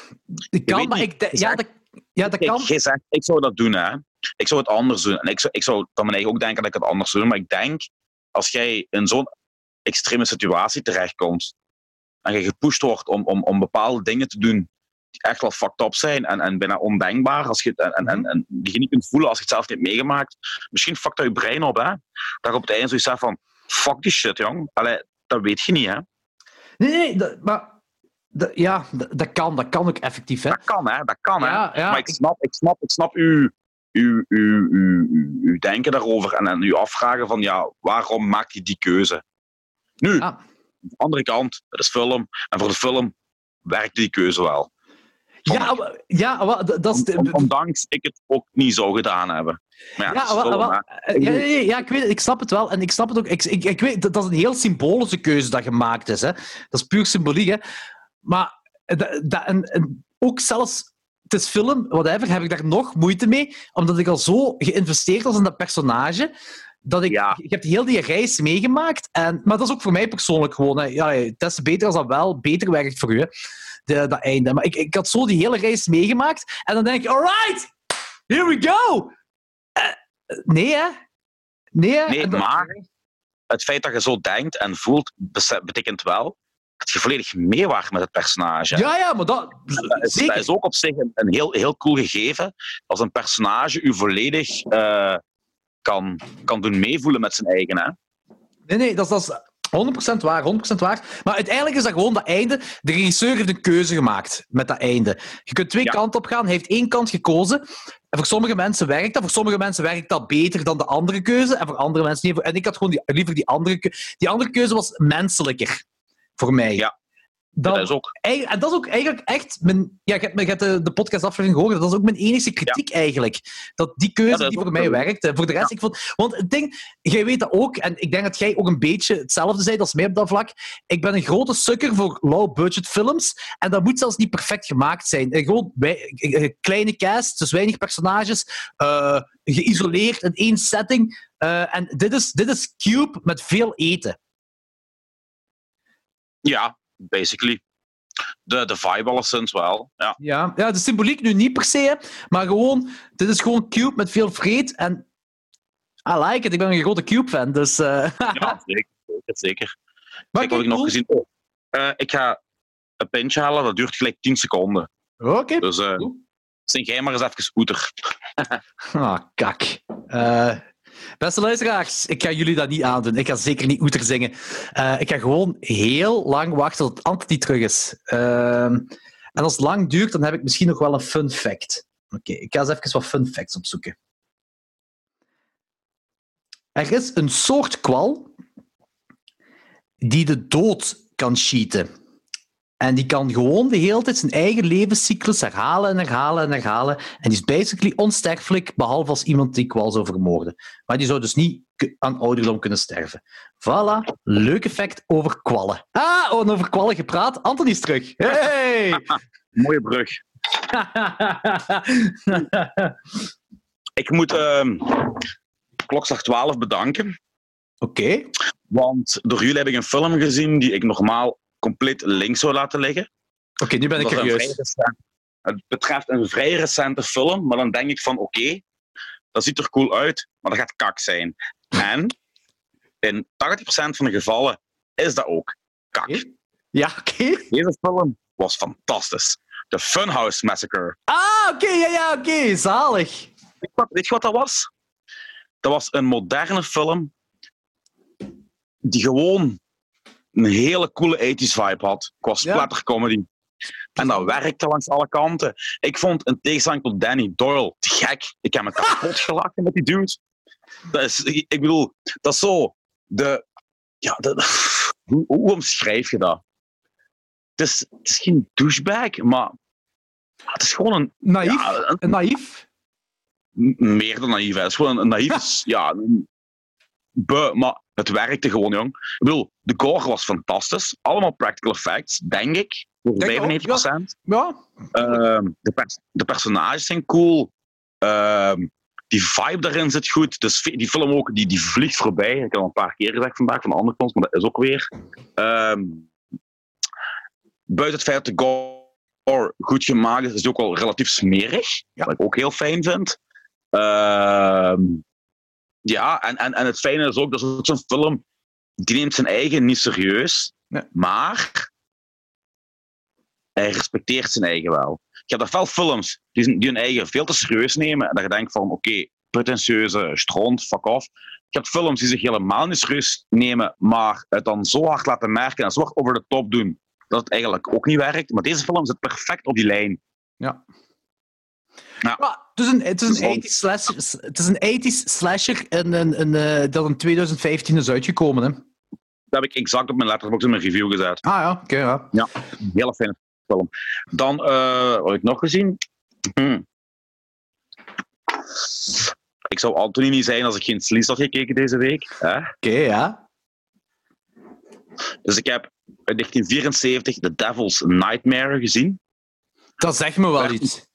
Ik kan, maar ik, Je ja, dat, ja, dat Kijk, kan. zegt, ik zou dat doen, hè. Ik zou het anders doen. En ik zou, ik zou van mijn eigen ook denken dat ik het anders zou doen. Maar ik denk, als jij in zo'n extreme situatie terechtkomt en je gepusht wordt om, om, om bepaalde dingen te doen echt wel fucked up zijn en, en bijna ondenkbaar, als je, en, en, en, en die je niet kunt voelen als je het zelf niet hebt meegemaakt, misschien fuckt dat je brein op, hè. Dat je op het einde zoiets zegt van, fuck die shit, jong. Allee, dat weet je niet, hè. Nee, nee, dat- maar dat- ja, dat, kan. Dat kan ook effectief. Hè. Dat kan, hè. Dat kan, hè. Ja, ja, maar ik snap, ik snap, ik snap uw, uw, uw, uw denken daarover en, en uw afvragen van ja, waarom maakt hij die keuze? Nu, Ah. aan de andere kant, het is film en voor de film werkt die keuze wel. Ja, maar- ja maar dat is... de- Ondanks ik het ook niet zou gedaan hebben. Maar ja, het Ja, is wel- film, wel- hè. eh, ja, ja, ik weet het, ik snap het wel. En ik snap het ook. Ik, ik, ik weet, dat, dat is een heel symbolische keuze dat gemaakt is. Hè. Dat is puur symboliek. Hè. Maar eh, dat, dat, en, en ook zelfs, het is film, whatever, heb ik daar nog moeite mee, omdat ik al zo geïnvesteerd was in dat personage. Dat ik, Ja. ik heb heel die reis meegemaakt. En, maar dat is ook voor mij persoonlijk gewoon. Hè. Ja, het is beter als dat wel beter werkt voor u. hè, De, dat einde. Maar ik, ik had zo die hele reis meegemaakt. En dan denk ik, alright, here we go. Eh, nee, hè? Nee, hè? Maar- Het feit dat je zo denkt en voelt, betekent wel dat je volledig meewaart met het personage. Ja, ja, maar dat... Dat is, zeker. dat is ook op zich een, een heel, heel cool gegeven. Als een personage u volledig eh, kan, kan doen meevoelen met zijn eigen. Hè? Nee, nee, dat is, dat is 100% waar, 100% waar. Maar uiteindelijk is dat gewoon dat einde. De regisseur heeft een keuze gemaakt met dat einde. Je kunt twee Ja. kanten op gaan. Hij heeft één kant gekozen. En voor sommige mensen werkt dat. Voor sommige mensen werkt dat beter dan de andere keuze. En voor andere mensen niet. En ik had gewoon die, liever die andere keuze. Die andere keuze was menselijker. Voor mij. Ja. Dan, dat is ook. En dat is ook eigenlijk echt mijn... Ja, je hebt, je hebt de, de podcastaflevering gehoord. Dat is ook mijn enige kritiek eigenlijk. Dat die keuze Ja, dat die voor mij zo. werkte. Voor de rest, ik vond... Want het ding... Jij weet dat ook. En ik denk dat jij ook een beetje hetzelfde bent als mij op dat vlak. Ik ben een grote sukker voor low-budget films. En dat moet zelfs niet perfect gemaakt zijn. En gewoon wij- eh, kleine cast, dus weinig personages. eh, geïsoleerd in één setting. Eh, en dit is, dit is Cube met veel eten. Ja, basically. de, de vibe alleszins wel. Ja. Ja, ja, de symboliek nu niet per se, hè, maar gewoon, dit is gewoon Cube met veel vreed en I like it. Ik ben een grote Cube-fan, dus... eh, ja, zeker. zeker, maar Kijk, wat ik nog gezien oh, eh, Ik ga een pintje halen, dat duurt gelijk 10 seconden. Oké. Dus zing jij maar eens even oeter. Ah, kak. Beste luisteraars, ik ga jullie dat niet aandoen. Ik ga zeker niet oeter zingen. Eh, ik ga gewoon heel lang wachten tot Anthony terug is. Ehm, en als het lang duurt, dan heb ik misschien nog wel een fun fact. Oké, ik ga eens even wat fun facts opzoeken. Er is een soort kwal die de dood kan cheaten. En die kan gewoon de hele tijd zijn eigen levenscyclus herhalen en herhalen en herhalen. En die is basically onsterfelijk, behalve als iemand die kwal zou vermoorden. Maar die zou dus niet aan ouderdom kunnen sterven. Voilà, leuk effect over kwallen. Ah, en over kwallen gepraat. Anthony is terug. Hey! Mooie brug. Ik moet ehm klokslag 12 bedanken. Oké. Want door jullie heb ik een film gezien die ik normaal compleet links zou laten liggen. Oké, nu ben ik curieus. recent- Het betreft een vrij recente film, maar dan denk ik van oké, dat ziet er cool uit, maar dat gaat kak zijn. En in 80% van de gevallen is dat ook kak. Ja, oké. Deze film was fantastisch. The Funhouse Massacre. Ah, oké, ja, ja, oké. Zalig. Weet je wat dat was? Dat was een moderne film die gewoon een hele coole 80s vibe had qua Ja. splattercomedy. En dat werkte langs alle kanten. Ik vond, in tegenstelling tot Danny Doyle, te gek. Ik heb me kapot gelachen met die dude. Dat is, ik bedoel, dat is zo... De, ja, de, hoe, hoe omschrijf je dat? Het is, het is geen douchebag, maar het is gewoon een... Naïef. Ja, een- Een naïef. Meer dan naïef. hè. Het is gewoon een naïef. is- ja, een- maar het werkte gewoon, jong. Ik bedoel, de gore was fantastisch. Allemaal practical effects, denk ik. Voor Denk ik ook, 95%. Ja. Ehm, de, pers- de personages zijn cool. Ehm, die vibe daarin zit goed. Dus die film ook, die, die vliegt voorbij. Ik heb het al een paar keer gezegd vandaag van andere films, maar dat is ook weer. Ehm, buiten het feit dat de gore goed gemaakt is, is die ook wel relatief smerig. Ja. Wat ik ook heel fijn vind. Ehm, ja, en, en, en het fijne is ook, dat is ook zo'n film, die neemt zijn eigen niet serieus, Ja. maar hij respecteert zijn eigen wel. Je hebt er veel films die, die hun eigen veel te serieus nemen en dat je denkt van, oké, pretentieuze stront, fuck off. Je hebt films die zich helemaal niet serieus nemen, maar het dan zo hard laten merken en zo hard over de top doen, dat het eigenlijk ook niet werkt. Maar deze film zit perfect op die lijn. Ja. Ja. Ja, het is een, het is Dus een 80s slasher, het is een 80s slasher en een, een, dat in 2015 is uitgekomen. Hè? Dat heb ik exact op mijn letterbox in mijn review gezet. Ah ja, oké. ja. Een hele fijne film. Dan, eh, wat heb ik nog gezien? Hm. Ik zou Anthony niet zijn als ik geen Sleaze had gekeken deze week. Oké, ja. Dus ik heb in 1974 The Devil's Nightmare gezien. Dat zegt me wel Werd- iets.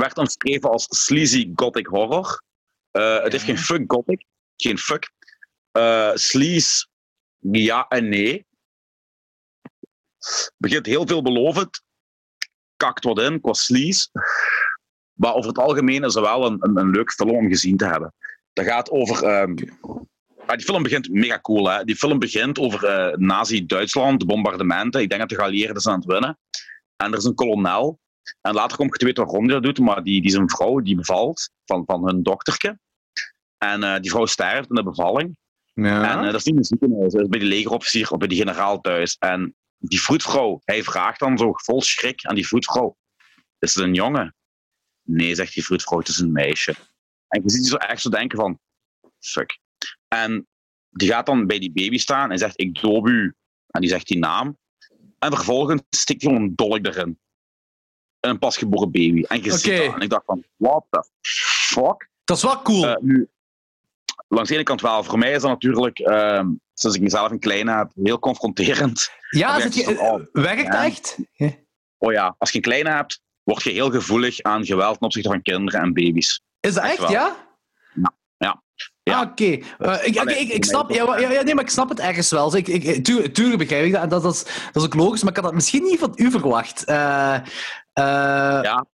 Werd omschreven als sleazy gothic horror. Eh, het heeft geen fuck gothic. Geen fuck. Eh sleaze, ja en nee. Begint heel veelbelovend. Kakt wat in qua sleaze. Maar over het algemeen is het wel een, een, een leuk film om gezien te hebben. Dat gaat over... ah, die film begint mega cool. Hè? Die film begint over eh, Nazi-Duitsland, de bombardementen. Ik denk dat de geallieerden zijn aan het winnen. En er is een kolonel. En later kom ik te weten waarom hij dat doet, maar die, die is een vrouw die bevalt van, van hun dochterke. En eh, die vrouw sterft in de bevalling. Ja. En eh, dat is niet in een ziekenhuis, dat is bij die legerofficier of bij die generaal thuis. En die vroedvrouw, hij vraagt dan zo vol schrik aan die vroedvrouw: Is het een jongen? Nee, zegt die vroedvrouw, het is een meisje. En je ziet die zo echt zo denken van: Fuck. En die gaat dan bij die baby staan en zegt: Ik doop u. En die zegt die naam. En vervolgens stikt hij een dolk erin. En een pasgeboren baby. En je ziet dat. En ik dacht van: What the fuck? Dat is wel cool. Eh, nu, langs de ene kant wel. Voor mij is dat natuurlijk, ehm, sinds ik mezelf een kleine heb, heel confronterend. ja, zit werkt je, het van, oh, werkt ja. echt? Oh ja, als je een kleine hebt, word je heel gevoelig aan geweld ten opzichte van kinderen en baby's. Is dat Echt ja? Ja. Ah, oké. Uh, ik, ik, ik, snap, ja, ja, ja, nee, maar ik snap het ergens wel. Ik, ik, tuur- tuurlijk begrijp ik dat. En dat, dat, is, dat is ook logisch, maar ik had dat misschien niet van u verwacht. Eh, eh, Ja.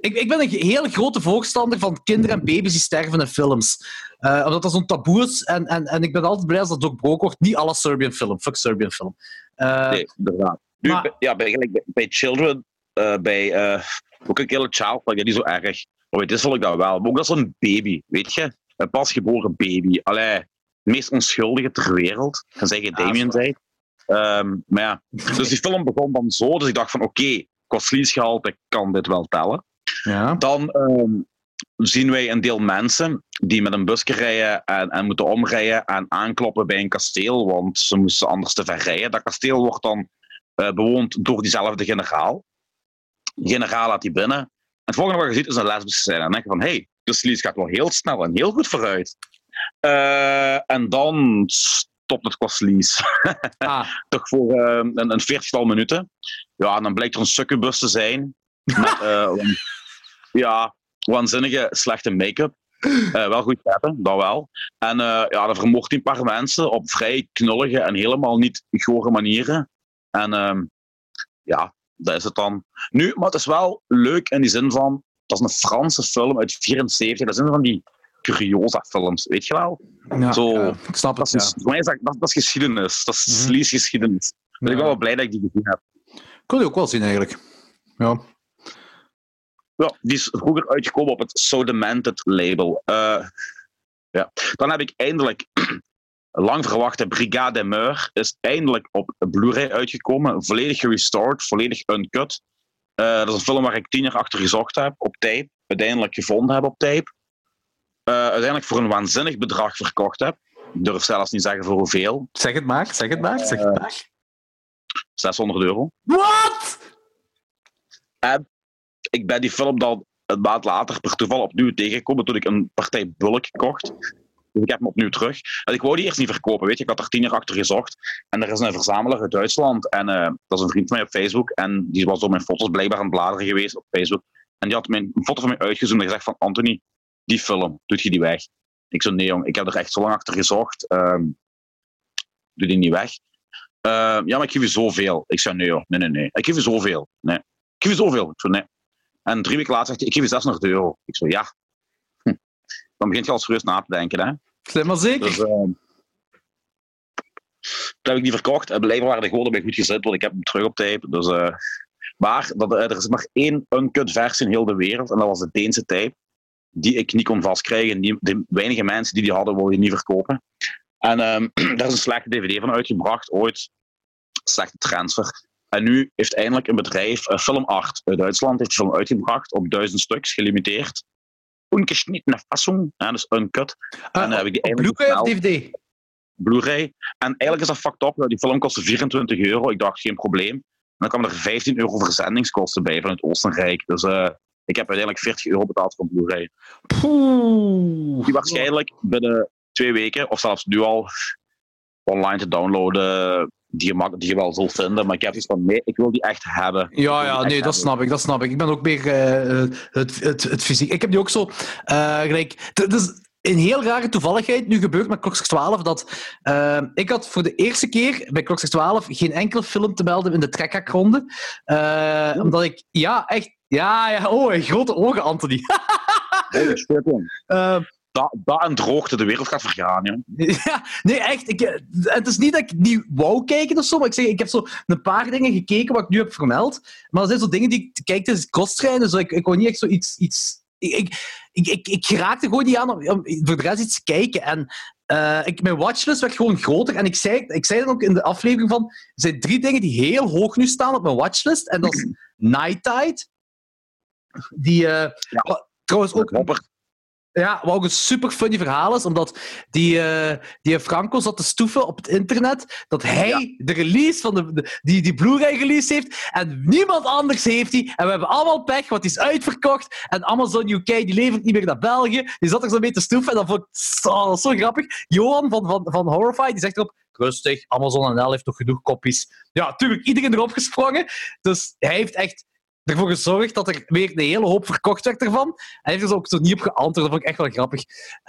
ik, ik ben een heel grote voorstander van kinderen en baby's die sterven in films. Eh, omdat dat zo'n taboe is. En, en, en ik ben altijd blij als dat doorbroken wordt. Niet alle Serbian film. Fuck Serbian film. Eh, Nee, inderdaad. Nu, maar- ja, bij, bij, Children, eh, bij eh, ook een hele child, like, niet zo erg. Maar weet, dit vond ik dat wel. Maar ook dat is een baby, weet je? Een pasgeboren baby. Allee, het meest onschuldige ter wereld. Kan zeggen Ja, Damien dat zei. Ehm, maar ja, dus die film begon dan zo. Dus ik dacht van, oké, vliesgehalte kan dit wel tellen. ja. Dan ehm, zien wij een deel mensen die met een busje rijden en, en moeten omrijden en aankloppen bij een kasteel, want ze moesten anders te ver rijden. Dat kasteel wordt dan eh, bewoond door diezelfde generaal. De generaal laat die binnen. En het volgende wat je ziet is een lesbische scène. En dan denk je van, hé, hey, de gaat wel heel snel en heel goed vooruit. Eh, en dan stopt het Sleaze Ah, toch voor eh, een, een veertigtal minuten. Ja, en dan blijkt er een succubus te zijn. Met, eh, ja, waanzinnige slechte make-up. Eh, wel goed hebben, dat wel. En eh, ja, dan vermocht hij een paar mensen op vrij knullige en helemaal niet gore manieren. En ehm, ja, dat is het dan. Nu, maar het is wel leuk in die zin van, dat is een Franse film uit 74. Dat zijn van die curiosa films, weet je wel? ja, Zo, ja, ik snap Dat het. is, Ja. voor mij is dat, dat, dat is geschiedenis. Dat is Mhm. sleaze geschiedenis. Dus ik ben wel blij dat ik die gezien heb. Kon die ook wel zien, eigenlijk. Ja. Ja, die is vroeger uitgekomen op het So Demented label. Eh, ja. Dan heb ik eindelijk lang verwachte Brigade des Meurs is eindelijk op Blu-ray uitgekomen. Volledig gerestored, volledig uncut. Eh, dat is een film waar ik tien jaar achter gezocht heb op tape. Uiteindelijk gevonden heb op tape. Eh, uiteindelijk voor een waanzinnig bedrag verkocht heb. Ik durf zelfs niet zeggen voor hoeveel. Zeg het maar, zeg het maar, zeg het maar. 600 euro. Wat? ik ben die film dan een maand later per toeval opnieuw tegengekomen toen ik een partij bulk kocht. Dus ik heb hem opnieuw terug. En ik wou die eerst niet verkopen, weet je. Ik had er tien jaar achter gezocht. En er is een verzamelaar uit Duitsland. En eh, dat is een vriend van mij op Facebook. En die was door mijn foto's blijkbaar aan het bladeren geweest op Facebook. En die had mijn, een foto van mij uitgezoomd en gezegd van... Anthony, die film, doet je die weg? Ik zo, nee jong, ik heb er echt zo lang achter gezocht. Ehm, doe die niet weg. Ehm, ja, maar ik geef je zoveel. Ik zei, nee joh, nee, nee, nee. Ik geef je zoveel. Nee. Ik geef je zoveel. Ik zo, nee. En drie weken later zegt hij, ik geef je 600 euro. Ik zo, ja. Hm. Dan begint je al serieus na te denken, hè. Slim maar zeker. Dus, ehm, toen heb ik die verkocht. En blijkbaar waren de goden bij goed gezet, want ik heb hem terug op tape. Dus, eh, maar dat, eh, er is maar één uncut versie in heel de wereld. En dat was de Deense tape. Die ik niet kon vastkrijgen. Die, de weinige mensen die die hadden, wilden die niet verkopen. En ehm, daar is een slechte dvd van uitgebracht, ooit. Slechte transfer. En nu heeft eindelijk een bedrijf, uh, Film Art uit Duitsland, heeft de film uitgebracht op duizend stuks, gelimiteerd. Ungeschnittene Fassung, ja, dus uncut. Eh, en dan heb ik die Blu-ray of DVD? Blu-ray. En eigenlijk is dat fucked up. Die film kostte 24 euro. Ik dacht, geen probleem. En dan kwamen er 15 euro verzendingskosten bij vanuit Oostenrijk. Dus eh, ik heb uiteindelijk 40 euro betaald voor een Blu-ray. Die waarschijnlijk binnen twee weken, of zelfs nu al, online te downloaden, die je, mak- die je wel zult vinden. Maar ik heb iets van, nee, ik wil die echt hebben. Ja, ja, nee, dat hebben. snap ik, dat snap ik. Ik ben ook meer eh, het, het, het fysiek. Ik heb die ook zo, eh gelijk, het is een heel rare toevalligheid nu gebeurd met Klokslag 12, dat eh, ik had voor de eerste keer bij Klokslag 12 geen enkele film te melden in de trekhaakronde. Eh omdat ik, ja, echt, ja, ja, oh, grote ogen, Anthony. Man. Dat, dat en droogte, de wereld gaat vergaan, joh. Ja, nee, echt. Ik, het is niet dat ik niet wou kijken of zo, maar ik, zeg, ik heb zo een paar dingen gekeken wat ik nu heb vermeld. Maar dat zijn zo dingen die ik kijk tijdens. Dus ik, ik wou niet echt zoiets... Iets, ik, ik, ik, ik, ik raakte gewoon niet aan om, om voor de rest iets te kijken. En eh, ik, mijn watchlist werd gewoon groter. En ik zei, ik zei dan ook in de aflevering van... Er zijn drie dingen die heel hoog nu staan op mijn watchlist. En dat is Night Tide. Die... eh, Trouwens ook. Ja, wat ook een super funny verhaal is, omdat die, eh, die Franco zat te stoeven op het internet dat hij de release van de, de- die, die Blu-ray release heeft en niemand anders heeft die. En we hebben allemaal pech, want die is uitverkocht en Amazon UK die levert niet meer naar België. Die zat er zo mee te stoeven en dat vond ik zo, zo grappig. Johan van, van, van Horrify, die zegt erop, rustig, Amazon NL heeft nog genoeg kopies. Ja, tuurlijk, iedereen erop gesprongen. Dus hij heeft echt ervoor gezorgd dat er weer een hele hoop verkocht werd ervan. En hij heeft er ook zo niet op geantwoord. Dat vond ik echt wel grappig.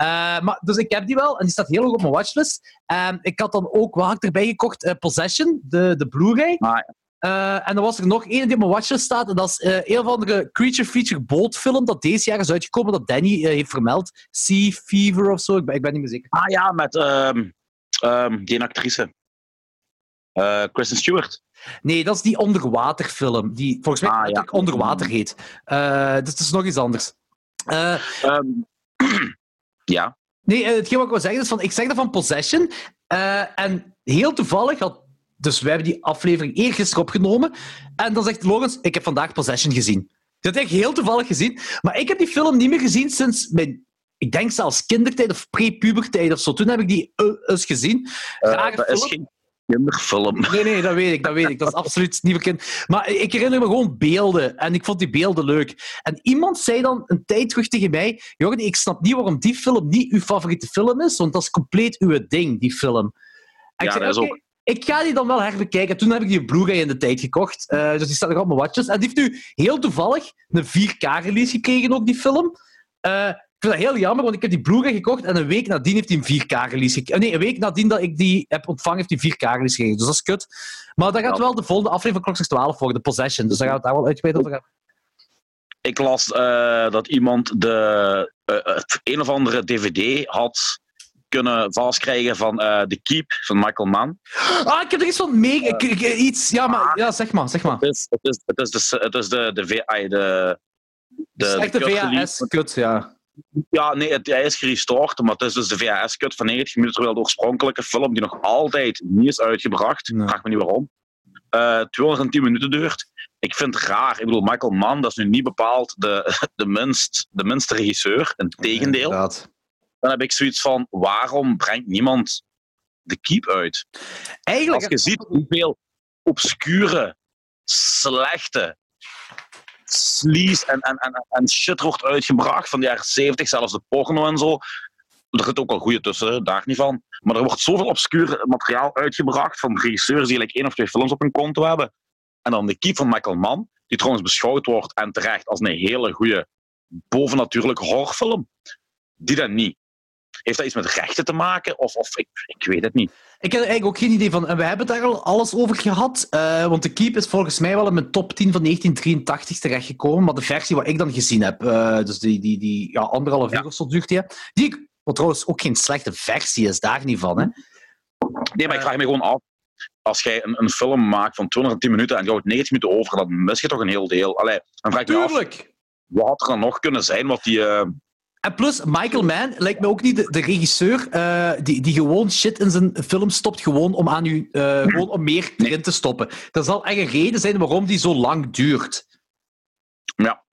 Uh, maar, dus ik heb die wel, en die staat heel hoog op mijn watchlist. Um, ik had dan ook, wat had ik erbij gekocht? Uh, Possession, de, de Blu-ray. Ah, ja. Uh, en dan was er nog één die op mijn watchlist staat. En dat is een of andere creature feature boat film dat deze jaar is uitgekomen, dat Danny heeft vermeld. Sea Fever of zo, ik ben, ik ben niet meer zeker. Ah ja, met um, um, die actrice. Kristen Stewart. Nee, dat is die onderwaterfilm. Die volgens mij Ah, ja. onderwater heet. dus het is nog iets anders. Um, ja. Nee, hetgeen wat ik wil zeggen is van, ik zeg dat van Possession. en heel toevallig had dus wij hebben die aflevering eergisteren opgenomen. En dan zegt Logans, ik heb vandaag Possession gezien. Dat heb ik heel toevallig gezien. Maar ik heb die film niet meer gezien sinds mijn, ik denk zelfs kindertijd of pre-pubertijd of zo. Toen heb ik die uh, eens gezien. Uh, dat film. is geen kinderfilm. Nee, nee, dat weet ik, dat weet ik. Dat is absoluut niet bekend. Maar ik herinner me gewoon beelden. En ik vond die beelden leuk. En iemand zei dan een tijd terug tegen mij, Jorgen, ik snap niet waarom die film niet uw favoriete film is, want dat is compleet uw ding, die film. En ja, ik zei, dat is okay, ook ik ga die dan wel herbekijken. Toen heb ik die Blu-ray in de tijd gekocht. Uh, dus die staat nog op mijn watches. En die heeft nu heel toevallig een 4K-release gekregen, ook die film. Uh, ik vind dat heel jammer, want ik heb die Blu-ray gekocht en een week nadien heeft hij een 4K-release gekregen. Nee, een week nadien dat ik die heb ontvangen, heeft hij 4K-release gekregen. Dus dat is kut. Maar dat gaat wel de volgende aflevering van Klokslag 12 worden, de Possession. Dus daar gaan we het daar wel uitgebreid over hebben. Ik las uh, dat iemand de, uh, het een of andere DVD had kunnen vastkrijgen van uh, The Keep van Michael Mann. Ah, ik heb er iets van mee. Ik, ik, iets, ja, maar ja, zeg maar, zeg maar. Het is, het is, het is de, het is de, de, de, de, de, de. Ja, nee, het, hij is gerestored, maar het is dus de VHS-cut van 90 minuten, terwijl de oorspronkelijke film, die nog altijd niet is uitgebracht, Nee. vraag me niet waarom, uh, 210 minuten duurt. Ik vind het raar. Ik bedoel, Michael Mann, dat is nu niet bepaald de, de, minst, de minste regisseur. Integendeel. Inderdaad. Dan heb ik zoiets van, waarom brengt niemand de Keep uit? Eigenlijk... Als je ziet hoeveel obscure, slechte, sleaze en, en, en, en shit wordt uitgebracht van de jaren 70, zelfs de porno en zo. Er zit ook wel goede tussen, daar niet van. Maar er wordt zoveel obscuur materiaal uitgebracht van regisseurs die like één of twee films op hun konto hebben. En dan de Keep van Michael die trouwens beschouwd wordt en terecht als een hele goede bovennatuurlijke horrorfilm. Die dan niet. Heeft dat iets met rechten te maken? Of, of ik, ik weet het niet. Ik heb er eigenlijk ook geen idee van. En we hebben daar al alles over gehad. Uh, want de Keep is volgens mij wel in mijn top 10 van 1983 terechtgekomen. Maar de versie wat ik dan gezien heb, uh, dus die, die, die ja, anderhalf uur Ja. of zo duurt die, die ik, wat trouwens ook geen slechte versie is, daar niet van. Hè. Nee, maar ik Eh. vraag me gewoon af. Als jij een, een film maakt van 210 minuten en je houdt 90 minuten over, dan mis je toch een heel deel. Allee, dan vraag ik me af, wat er dan nog kunnen zijn wat die... eh, En plus, Michael Mann lijkt me ook niet de, de regisseur uh, die, die gewoon shit in zijn film stopt, gewoon om, aan u, uh, gewoon om meer erin te stoppen. Er zal echt een reden zijn waarom die zo lang duurt. Ja,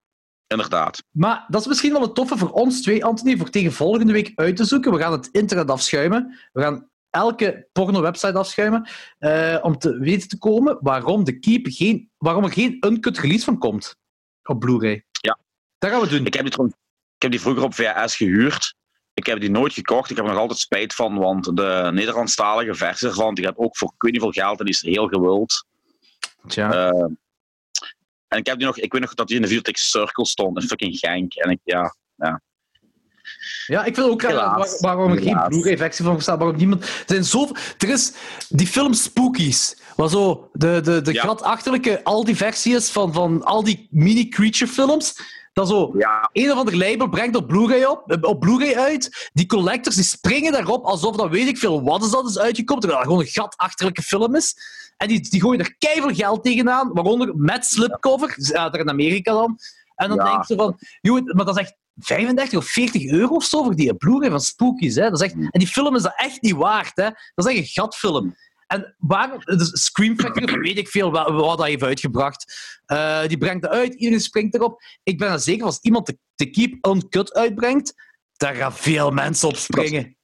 inderdaad. Maar dat is misschien wel het toffe voor ons twee, Anthony, voor tegen volgende week uit te zoeken. We gaan het internet afschuimen. We gaan elke porno-website afschuimen. Uh, om te weten te komen waarom, de Keep geen, waarom er geen uncut release van komt op Blu-ray. Ja. Dat gaan we doen. Ik heb trouwens- ik heb die vroeger op VHS gehuurd. Ik heb die nooit gekocht. Ik heb er nog altijd spijt van, want de Nederlandstalige versie ervan, die gaat ook voor ik weet niet veel geld en die is heel gewild. Tja. Uh, en ik heb die nog, ik weet nog dat die in de Videotheek Circle stond, in fucking Genk. En ik, ja, ja. Ja, ik vind ook raar waar, Helaas. waarom er geen. Blu-ray-versie van bestaat. Waarom niemand... Er zijn zoveel... Er is die film Spookies, waar zo de, de, de Ja. gladachterlijke al die versie is van, van al die mini-creature-films. Dat zo ja, een of ander label brengt op Blu-ray op, eh, op Blu-ray uit. Die collectors die springen daarop alsof dat weet ik veel wat is dat is uitgekomen, terwijl dat gewoon een gatachterlijke film is. En die, die gooien er keihard geld tegenaan, waaronder met slipcover, ja. daar in Amerika dan. En dan Ja. denk je van, joh, maar dat is echt 35 of 40 euro of zo voor die Blu-ray van Spookies. Hè? Dat is echt, en die film is dat echt niet waard. Hè? Dat is echt een gatfilm. En waarom, dus Scream Factory, weet ik veel wat, wat dat heeft uitgebracht, eh, die brengt dat uit, iedereen springt erop. Ik ben er zeker van, als iemand de, de Keep Uncut uitbrengt, daar gaan veel mensen op springen.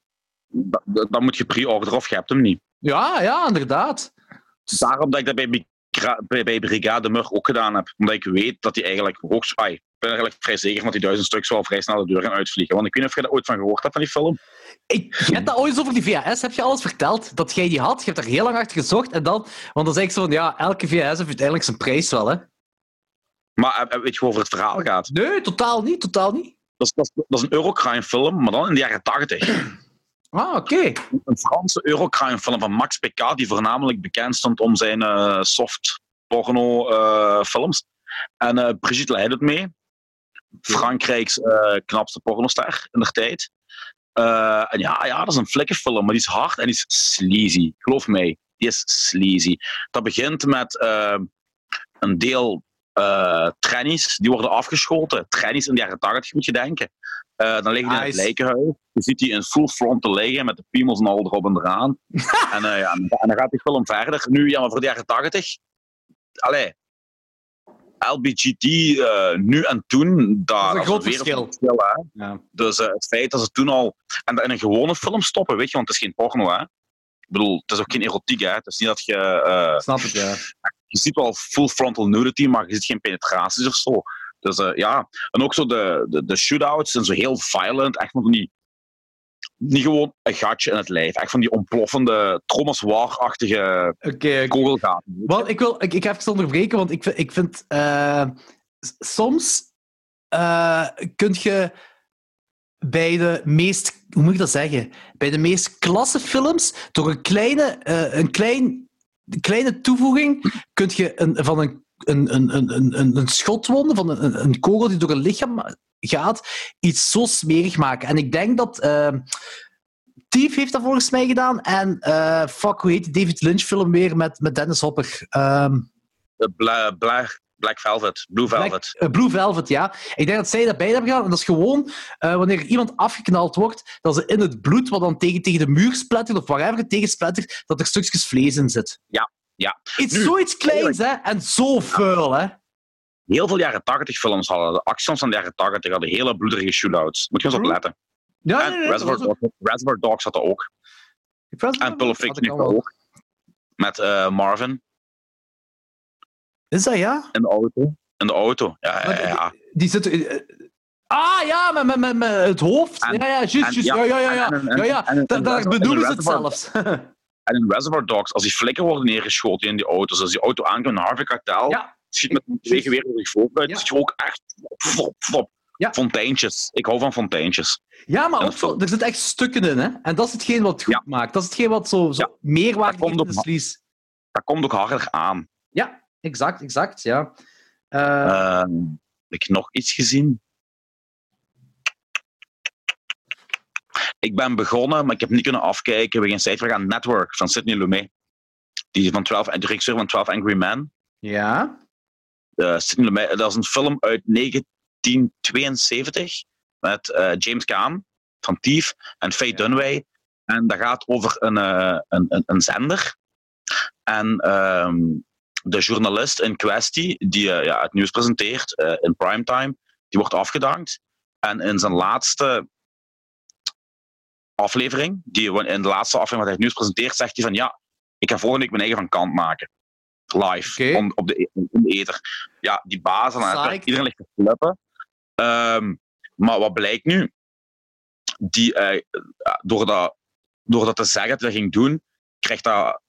da- da- dan moet je pre-order of je hebt hem niet. Ja, ja, inderdaad. Daarom dat ik dat bij, Migra- bij, bij Brigade Mug ook gedaan heb. Omdat ik weet dat die eigenlijk hoogst... ai, ik ben eigenlijk vrij zeker dat die duizend stuks wel vrij snel de deur gaan uitvliegen. Want ik weet niet of je daar ooit van gehoord hebt van die film. Ik, je hebt dat ooit eens over die VHS, heb je alles verteld? Dat jij die had, je hebt daar heel lang achter gezocht en dan... Want dan zeg ik zo van, ja, elke VHS heeft uiteindelijk zijn prijs wel, hè? Maar eh, weet je waarover het verhaal gaat? Nee, totaal niet, totaal niet. Dat is, dat is, dat is een Eurocrime film, maar dan in de jaren 80. Ah, oké. Een Franse Eurocrime film van Max PK, die voornamelijk bekend stond om zijn eh, soft porno eh, films. En Brigitte Leij doet mee. Frankrijks knapste pornoster in de tijd. Eh, en ja, ja, dat is een flikkenfilm, maar die is hard en die is sleazy. Geloof mij, die is sleazy. Dat begint met eh, een deel eh trannies die worden afgeschoten. Trannies in de jaren 80 moet je denken. Eh, dan liggen die in het lijkenhuis. Je ziet die in full frontal liggen met de piemels en al erop en eraan. en, ja, en dan gaat die film verder. Nu, ja, maar voor de jaren 80. Allee. LBGT eh, nu en toen, daar Dat is een groot verschil. Ja. Dus eh, het feit dat ze toen al. En dat in een gewone film stoppen, weet je, want het is geen porno, hè? Ik bedoel, het is ook geen erotiek, hè? Het is niet dat je. eh, Snap ik, ja. je ziet wel full frontal nudity, maar je ziet geen penetraties of zo. Dus ja, en ook zo de, de, de shootouts zijn zo heel violent. Echt van die. Niet gewoon een gatje in het lijf. Echt van die ontploffende, Oké, oké. kogelgaten. Wel, ik, wil, ik, ik ga even onderbreken, want ik vind, ik vind eh, soms eh kun je bij de meest, hoe moet ik dat zeggen, bij de meest klasse films door een kleine, eh, een klein, kleine toevoeging kun je een, van een, een, een, een, een- schotwonde, van een, een- kogel die door een lichaam gaat, iets zo smerig maken. En ik denk dat eh, Thief heeft dat volgens mij gedaan. En eh, fuck, hoe heet die David Lynch film weer met, met Dennis Hopper? Ehm, De Bla, Bla- Black Velvet, Blue Black- Velvet. eh, Blue Velvet, ja. Ik denk dat zij daarbij hebben gedaan. En dat is gewoon eh, wanneer iemand afgeknald wordt, dat ze in het bloed, wat dan tegen, tegen de muur splattert of whatever het tegen splattert, dat er stukjes vlees in zit. Ja, ja. Iets Nu, zoiets kleins, hè? En zo vuil, hè? Heel veel jaren 80 films hadden, de actions van de jaren 80 hadden hele bloederige shootouts. Moet je eens op True. letten. Ja, en nee, nee, Reservoir, was ook- Dogs, Reservoir Dogs had er ook. En Pulp Fiction ook. Met eh, Marvin Is dat ja? in de auto. In de auto, ja, ja, Maar ja. Die, die zit... eh, Ah ja, met, met, met, met het hoofd. En- ja, ja, juist, juist. ja, Ja, ja, ja. ja. ja, daar bedoelen ze het zelfs. En in Reservoir Dogs, als die flikken worden neergeschoten in die auto's, als die auto aankomt naar Harvey Keitel, ja, schiet met twee geweren je vooruit, Ja. schiet ook echt flop. Ja. Fonteintjes. Ik hou van fonteintjes. Ja, maar ook zo, er zitten echt stukken in, hè? En dat is hetgeen wat het goed Ja. maakt. Dat is hetgeen wat zo, zo Ja. meerwaarde Dat komt vlies. Dat komt ook harder aan. Ja, exact, exact, ja. Eh, Ehm, heb ik nog iets gezien? Ik ben begonnen, maar ik heb niet kunnen afkijken. We gaan site aan Network van Sidney Lumet. Die van 12, de regisseur van 12 Angry Men. ja. Eh, Sidney Lumet, dat is een film uit 1972 met eh, James Caan van Thief en Faye Ja. Dunaway. En dat gaat over een, eh, een, een, een zender. En ehm, de journalist in kwestie, die ja, het nieuws presenteert in primetime, die wordt afgedankt. En in zijn laatste aflevering, die, in de laatste aflevering wat hij het nieuws presenteert, zegt hij van ja, ik ga volgende week mijn eigen van kant maken. Live, on- op de, in de ether. Ja, die baas en Psyched. iedereen ligt te flippen. Ehm, maar wat blijkt nu? Die, eh, door, dat, door dat te zeggen dat hij ging doen, krijgt, dat,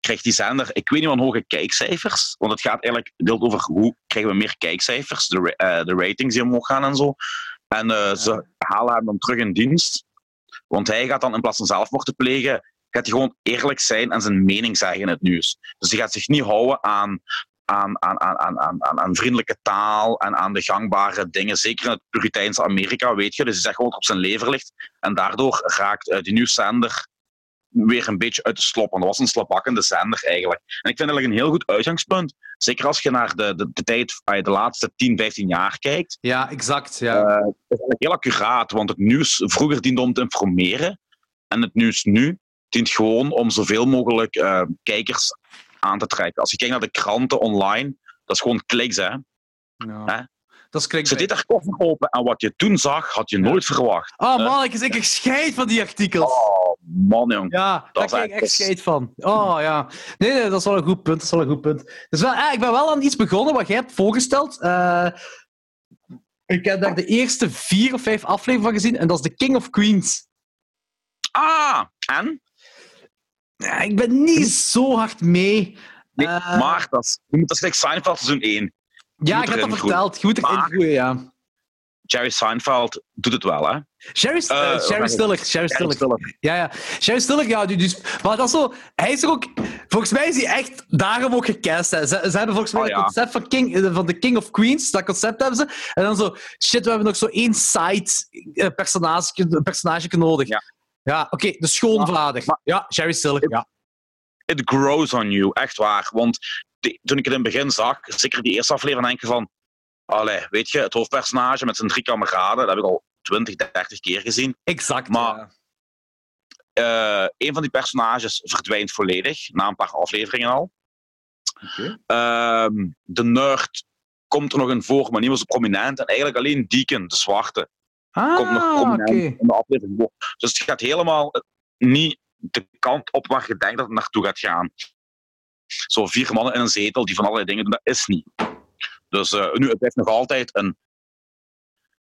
krijgt die zender, ik weet niet van hoge kijkcijfers, want het gaat eigenlijk deelt over hoe krijgen we meer kijkcijfers, de, eh, de ratings die omhoog gaan en zo. En eh, ze halen hem dan terug in dienst, want hij gaat dan in plaats van zelfmoord te plegen, gaat hij gewoon eerlijk zijn en zijn mening zeggen in het nieuws. Dus hij gaat zich niet houden aan, aan, aan, aan, aan, aan, aan, vriendelijke taal en aan de gangbare dingen. Zeker in het Puriteinse Amerika, weet je. Dus hij zegt gewoon wat op zijn lever ligt. En daardoor raakt eh, die nieuwszender weer een beetje uit de slop. Want dat was een slapakkende zender eigenlijk. En ik vind eigenlijk een heel goed uitgangspunt. Zeker als je naar de, de, de tijd, eh, de laatste 10, 15 jaar kijkt. ja, exact, ja. Eh, het is heel accuraat, want het nieuws vroeger diende om te informeren. En het nieuws nu dient gewoon om zoveel mogelijk eh, kijkers aan te trekken. Als je kijkt naar de kranten online, dat is gewoon kliks, hè. ja. hè? Dat is Ze deed haar koffer open en wat je toen zag, had je Ja. nooit verwacht. Oh man, ik, ik scheid van die artikels. Oh, man, jong. Ja, daar is krijg ik echt- echt scheid van. Oh ja. Nee, nee, dat is wel een goed punt. Dat is wel een goed punt. Dus wel, eh, ik ben wel aan iets begonnen wat jij hebt voorgesteld. Eh, ik heb daar de eerste vier of vijf afleveringen van gezien en dat is The King of Queens. Ah, en? Ja, ik ben niet zo hard mee. Nee, Eh, maar dat is, dat is like Seinfeld seizoen 1. Ja, ik had erin dat verteld. Je moet erin groeien, ja. Jerry Seinfeld doet het wel, hè? Eh, Sherry wacht. Stiller. Sherry Stiller. Ja, ja. Sherry Stiller, ja, dus... Maar dat is zo... Hij is er ook... Volgens mij is hij echt daarom ook gecast. Hè. Ze, ze hebben volgens mij Oh, het ja. concept van, King, eh, van de King of Queens. Dat concept hebben ze. En dan zo... Shit, we hebben nog zo één side eh, personage, nodig. Ja. Ja, oké. de schoonvader. Ja, Sherry Stiller. Ja. It grows on you, echt waar. Want die- toen ik het in het begin zag, zeker die eerste aflevering, denk je van... Allee, weet je, het hoofdpersonage met zijn drie kameraden, dat heb ik al 20, 30 keer gezien. Exact. Maar- ja. Eh een van die personages verdwijnt volledig, na een paar afleveringen al. Ehm, de nerd komt er nog in voor, maar niet meer zo prominent. En eigenlijk alleen Deacon, de zwarte, komt nog Ah, prominent in de aflevering voor. Dus het gaat helemaal niet de kant op waar je denkt dat het naartoe gaat gaan. Zo vier mannen in een zetel die van allerlei dingen doen, dat is niet. Dus eh, nu, het blijft nog altijd een,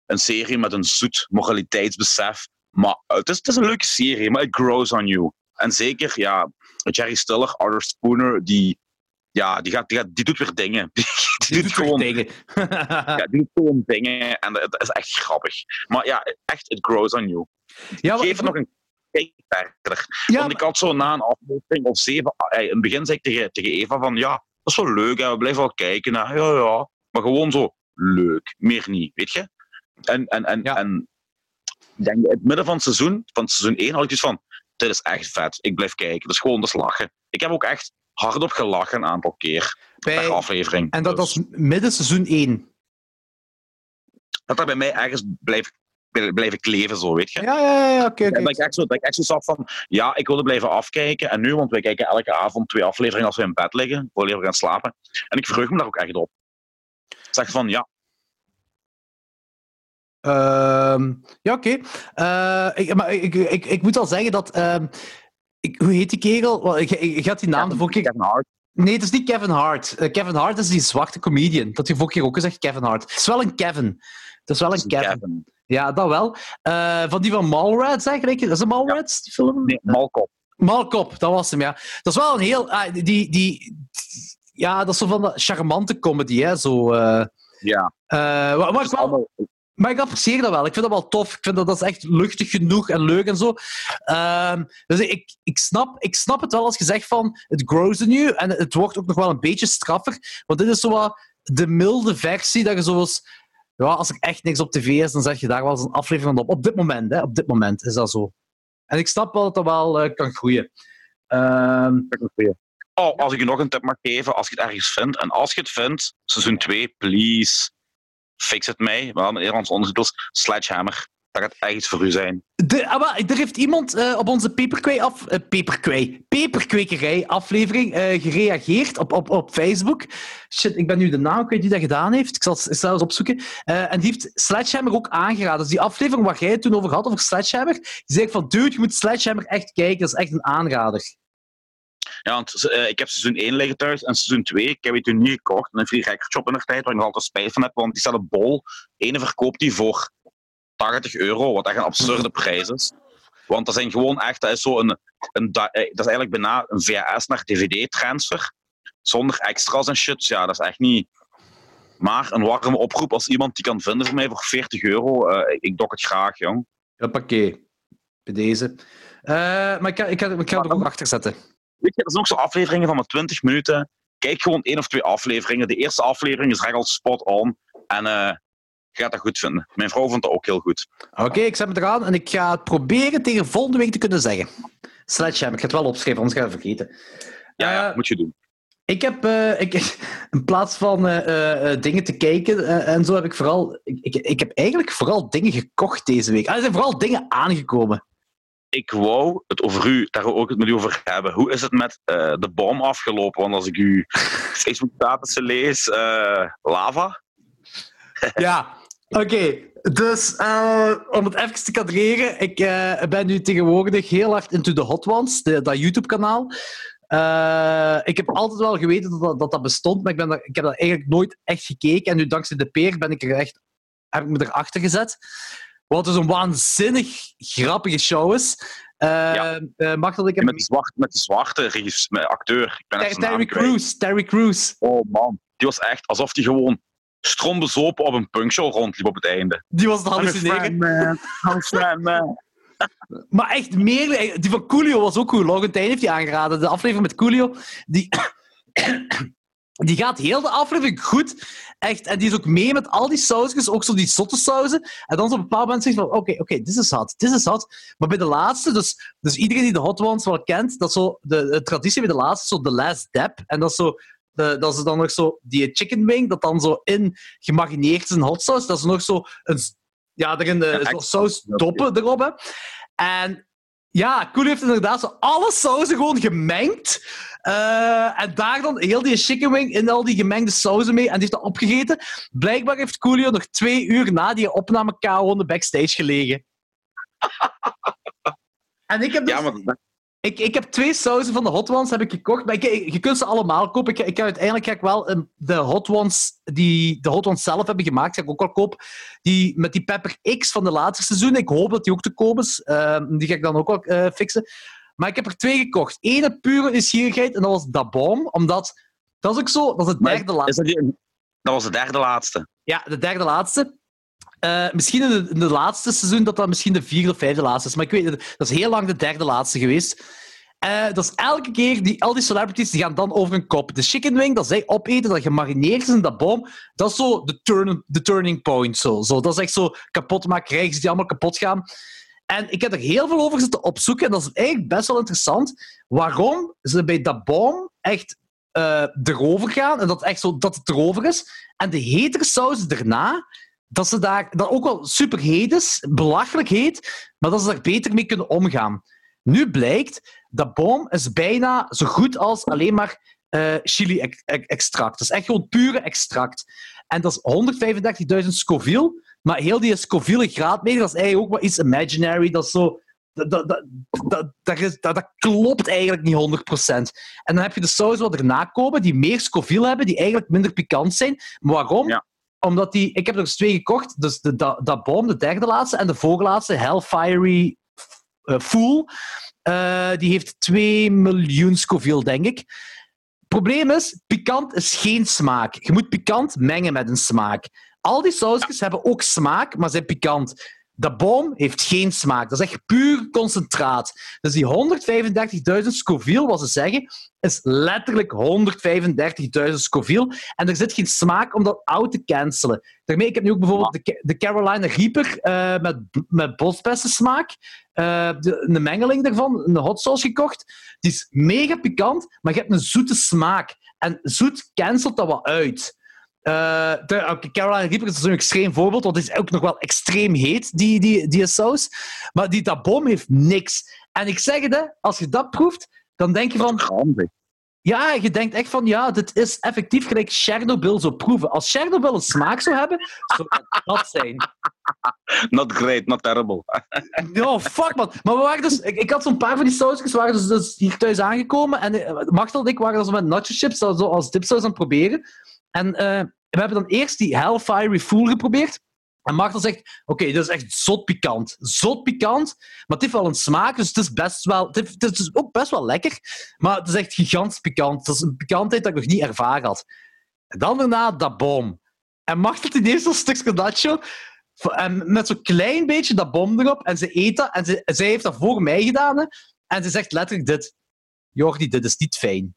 een serie met een zoet moraliteitsbesef. Maar het is, het is een leuke serie, maar it grows on you. En zeker, ja, Jerry Stiller, Arthur Spooner, die, ja, die, gaat, die, gaat, die doet weer dingen. Die, Die doet gewoon dingen. ja, die doet gewoon dingen en dat is echt grappig. Maar ja, echt, it grows on you. ja, maar- Geef het nog een ja, Want ik had zo na een aflevering of zeven... eh, In het begin zei ik tegen, tegen Eva van, ja, dat is wel leuk, hè, we blijven wel kijken. Ja, ja. Maar gewoon zo leuk, meer niet, weet je? En, en, en, Ja. en denk, in het midden van het seizoen, van seizoen 1, had ik dus van, dit is echt vet, ik blijf kijken. Dat is gewoon dus lachen. Ik heb ook echt hardop gelachen een aantal keer per bij, aflevering. en dat Dus was midden seizoen 1. dat dat bij mij ergens blijft blijven kleven, zo, weet je? Ja, ja, ja, oké, oké. En dat ik echt zo, dat ik echt zo zat van, ja, ik wilde blijven afkijken. En nu, want wij kijken elke avond twee afleveringen als we in bed liggen, voordat we gaan slapen. En ik verheug me daar ook echt op. Ik zeg van, ja, Ehm, ja, oké. Eh, ik, maar ik, ik, ik moet al zeggen dat. ehm, ik, hoe heet die kerel? Wel, Ik, ik, had die naam de vorige keer. Kevin Hart. Nee, het is niet Kevin Hart. Eh, Kevin Hart is die zwarte comedian. Dat je vorige keer ook gezegd, Kevin Hart. Het is wel een Kevin. Het is wel een Kevin. Kevin. Ja, dat wel. Eh, van die van Mallrats eigenlijk. Is het Mallrats, die film? Nee, Malkop. Malkop, dat was hem, ja. Dat is wel een heel... ah, die, die, ja, dat is zo van de charmante comedy, hè. Zo... eh Ja. eh, maar, ik wel- maar ik apprecieer dat wel. Ik vind dat wel tof. Ik vind dat dat is echt luchtig genoeg en leuk en zo. Ehm, dus ik, ik, snap, ik snap het wel als je zegt van het grows in you en het wordt ook nog wel een beetje straffer. Want dit is zo wat de milde versie dat je zoals... Ja, als er echt niks op tv is, dan zet je daar wel eens een aflevering van op. Op dit moment, hè. Op dit moment is dat zo. En ik snap wel dat dat wel eh, kan groeien. Ehm, Oh, als ik je nog een tip mag geven, als je het ergens vindt, en als je het vindt, seizoen 2, please, fix het mij. We hadden Nederlands ondertitels, Sledgehammer. Dat gaat echt iets voor u zijn. De, ah, maar er heeft iemand eh, op onze peperkwee af, eh, peperkwee, peperkwekerij aflevering eh, gereageerd op, op, op Facebook. Shit, ik ben nu de naam kwijt die dat gedaan heeft. Ik zal het zelfs opzoeken. En die heeft Sledgehammer ook aangeraden. Dus die aflevering waar jij het toen over had, over Sledgehammer, die zei ik van, dude, je moet Sledgehammer echt kijken. Dat is echt een aanrader. Ja, want ik heb seizoen 1 liggen thuis en seizoen 2, ik heb die toen niet gekocht. Een free shop in de tijd, waar ik nog altijd spijt van heb, want die staat op bol. Ene verkoopt die voor 80 euro, wat echt een absurde prijs is. Want dat zijn gewoon echt, dat is zo een, een eh, dat is eigenlijk bijna een VHS naar DVD-transfer. Zonder extra's en shit. Ja, dat is echt niet. Maar een warme oproep als iemand die kan vinden voor mij voor 40 euro. eh, ik dok het graag, jong. Hoppakee. Bij deze. Eh, maar ik ga, ik, ga, ik ga er ook achter zetten. Weet je, er zijn ook zo afleveringen van maar 20 minuten. Kijk gewoon één of twee afleveringen. De eerste aflevering is echt al spot on. En eh, gaat dat goed vinden. Mijn vrouw vond dat ook heel goed. Oké, ik zet me eraan en ik ga het proberen tegen volgende week te kunnen zeggen. Sledgehammer, ik ga het wel opschrijven, anders ga ik het vergeten. Ja, ja Eh, moet je doen. Ik heb, eh, ik, in plaats van eh, dingen te kijken en zo, heb ik vooral, ik, ik, heb eigenlijk vooral dingen gekocht deze week. Ah, er zijn vooral dingen aangekomen. Ik wou het over u, daar ook het met u over hebben. Hoe is het met de bom afgelopen? Want als ik uw Facebook-statussen lees, lava. Ja, oké. Dus eh, om het even te kadreren, ik eh, ben nu tegenwoordig heel hard into the Hot Ones, de, dat YouTube-kanaal. Eh, ik heb altijd wel geweten dat dat, dat, dat bestond, maar ik, ben daar, ik heb dat eigenlijk nooit echt gekeken. En nu dankzij de peer ben ik er echt, heb ik me erachter gezet. Wat dus een waanzinnig grappige show is. Ja. mag dat ik hem... Met de, zwart, met de zwarte met acteur. Ik ben Terry, Terry. Terry Crews. Oh man, die was echt alsof die gewoon strombezopen op een punkshow rondliep op het einde. Die was het hallucineren. Maar echt meer. Die van Coolio was ook goed. Logentijn heeft die aangeraden. De aflevering met Coolio. Die, die gaat heel de aflevering goed. Echt. En die is ook mee met al die sausjes. Ook zo die zotte sauzen. En dan zo op een bepaald moment zegt van... Oké, oké, dit is hot. Dit is hot. Maar bij de laatste... Dus, dus iedereen die de Hot Ones wel kent... Dat is zo... De, de traditie bij de laatste zo de last dab. En dat is zo... De, dat is dan nog zo die chicken wing, dat dan zo in gemarineerd is in hot sauce. Dat is nog zo een, ja, erin de Ja, zo saus doppen erop. Hè. En ja, Koen heeft inderdaad zo alle sauzen gewoon gemengd. Eh, en daar dan heel die chicken wing in al die gemengde sauzen mee. En die heeft dat opgegeten. Blijkbaar heeft Coolio nog twee uur na die opname KO in de backstage gelegen. en ik heb dus... Ja, maar Ik, ik heb twee sauzen van de Hot Ones heb ik gekocht. Maar ik, je kunt ze allemaal kopen. Ik, ik, uiteindelijk ga ik wel eh, de Hot Ones die de Hot Ones zelf hebben gemaakt, ga ik ook wel kopen. Die, met die Pepper X van de laatste seizoen. Ik hoop dat die ook te komen is. Ehm, die ga ik dan ook wel eh, fixen. Maar ik heb er twee gekocht. Eén pure nieuwsgierigheid en dat was Da Bomb. Omdat, dat is ook zo, dat is het Maar derde is laatste. dat, die- dat was de derde laatste. Ja, de derde laatste. Eh, misschien in de, de laatste seizoen dat dat misschien de vierde of vijfde laatste is. Maar ik weet het, dat is heel lang de derde laatste geweest. Eh, dat is elke keer, die, al die celebrities die gaan dan over een kop. De chicken wing, dat zij opeten, dat gemarineerd is in dat boom, dat is zo de, turn, de turning point. Zo. Zo, dat is echt zo kapotmakerijen die allemaal kapot gaan. En ik heb er heel veel over zitten opzoeken. En dat is eigenlijk best wel interessant. Waarom ze bij dat boom echt eh, erover gaan. En dat, echt zo, dat het erover is. En de hetere saus daarna, dat ze daar dat ook wel super heet is, belachelijk heet, maar dat ze daar beter mee kunnen omgaan. Nu blijkt, dat boom is bijna zo goed als alleen maar eh, chili-extract. Dat is echt gewoon pure extract. En dat is 135.000 Scoville, maar heel die Scoville graadmeter, dat is eigenlijk ook wel iets imaginary. Dat zo... Dat, dat, dat, dat, klopt eigenlijk niet 100%. En dan heb je de saus wat erna komen, die meer Scoville hebben, die eigenlijk minder pikant zijn. Maar waarom? Omdat die... Ik heb er dus twee gekocht. Dus de, dat, boom, de derde laatste, en de voorlaatste, Hellfiery eh, Fool. Eh, die heeft 2 miljoen Scoville, denk ik. Probleem is, pikant is geen smaak. Je moet pikant mengen met een smaak. Al die sausjes hebben ook smaak, maar zijn pikant. De boom heeft geen smaak. Dat is echt puur concentraat. Dus die 135.000 Scoville, wat ze zeggen, is letterlijk 135.000 Scoville. En er zit geen smaak om dat oud te cancelen. Daarmee, ik heb nu ook bijvoorbeeld de, de Carolina Reaper eh, met, met bosbessensmaak. eh de, een mengeling daarvan, een hot sauce gekocht. Die is mega pikant, maar je hebt een zoete smaak. En zoet cancelt dat wat uit. Eh, oké, Carolina Reaper is een extreem voorbeeld, want het is ook nog wel extreem heet, die, die, die saus. Maar die dabom heeft niks. En ik zeg het, hè, als je dat proeft, dan denk je van... Ja, je denkt echt van, ja, dit is effectief gelijk Chernobyl zou proeven. Als Chernobyl een smaak zou hebben, zou dat zijn. Not great, not terrible. No, fuck man. Maar we waren dus, ik, ik had zo'n paar van die sausjes, waren dus, dus hier thuis aangekomen. En eh, Machtel en ik waren dus met nacho chips zo zo als dipsaus aan het proberen. En eh, we hebben dan eerst die Hellfire Fool geprobeerd. En Machtel zegt, oké, dit is echt zot pikant. Zot pikant, maar het heeft wel een smaak, dus het is best wel... Het, is ook best wel lekker, maar het is echt gigantisch pikant. Dat is een pikantheid dat ik nog niet ervaren had. En dan daarna dat boom. En Machtel ineens zo'n stukje nacho... En met zo'n klein beetje dat bom erop. En ze eet dat. En ze, zij heeft dat voor mij gedaan. Hè. En ze zegt letterlijk dit. Jordi, dit is niet fijn.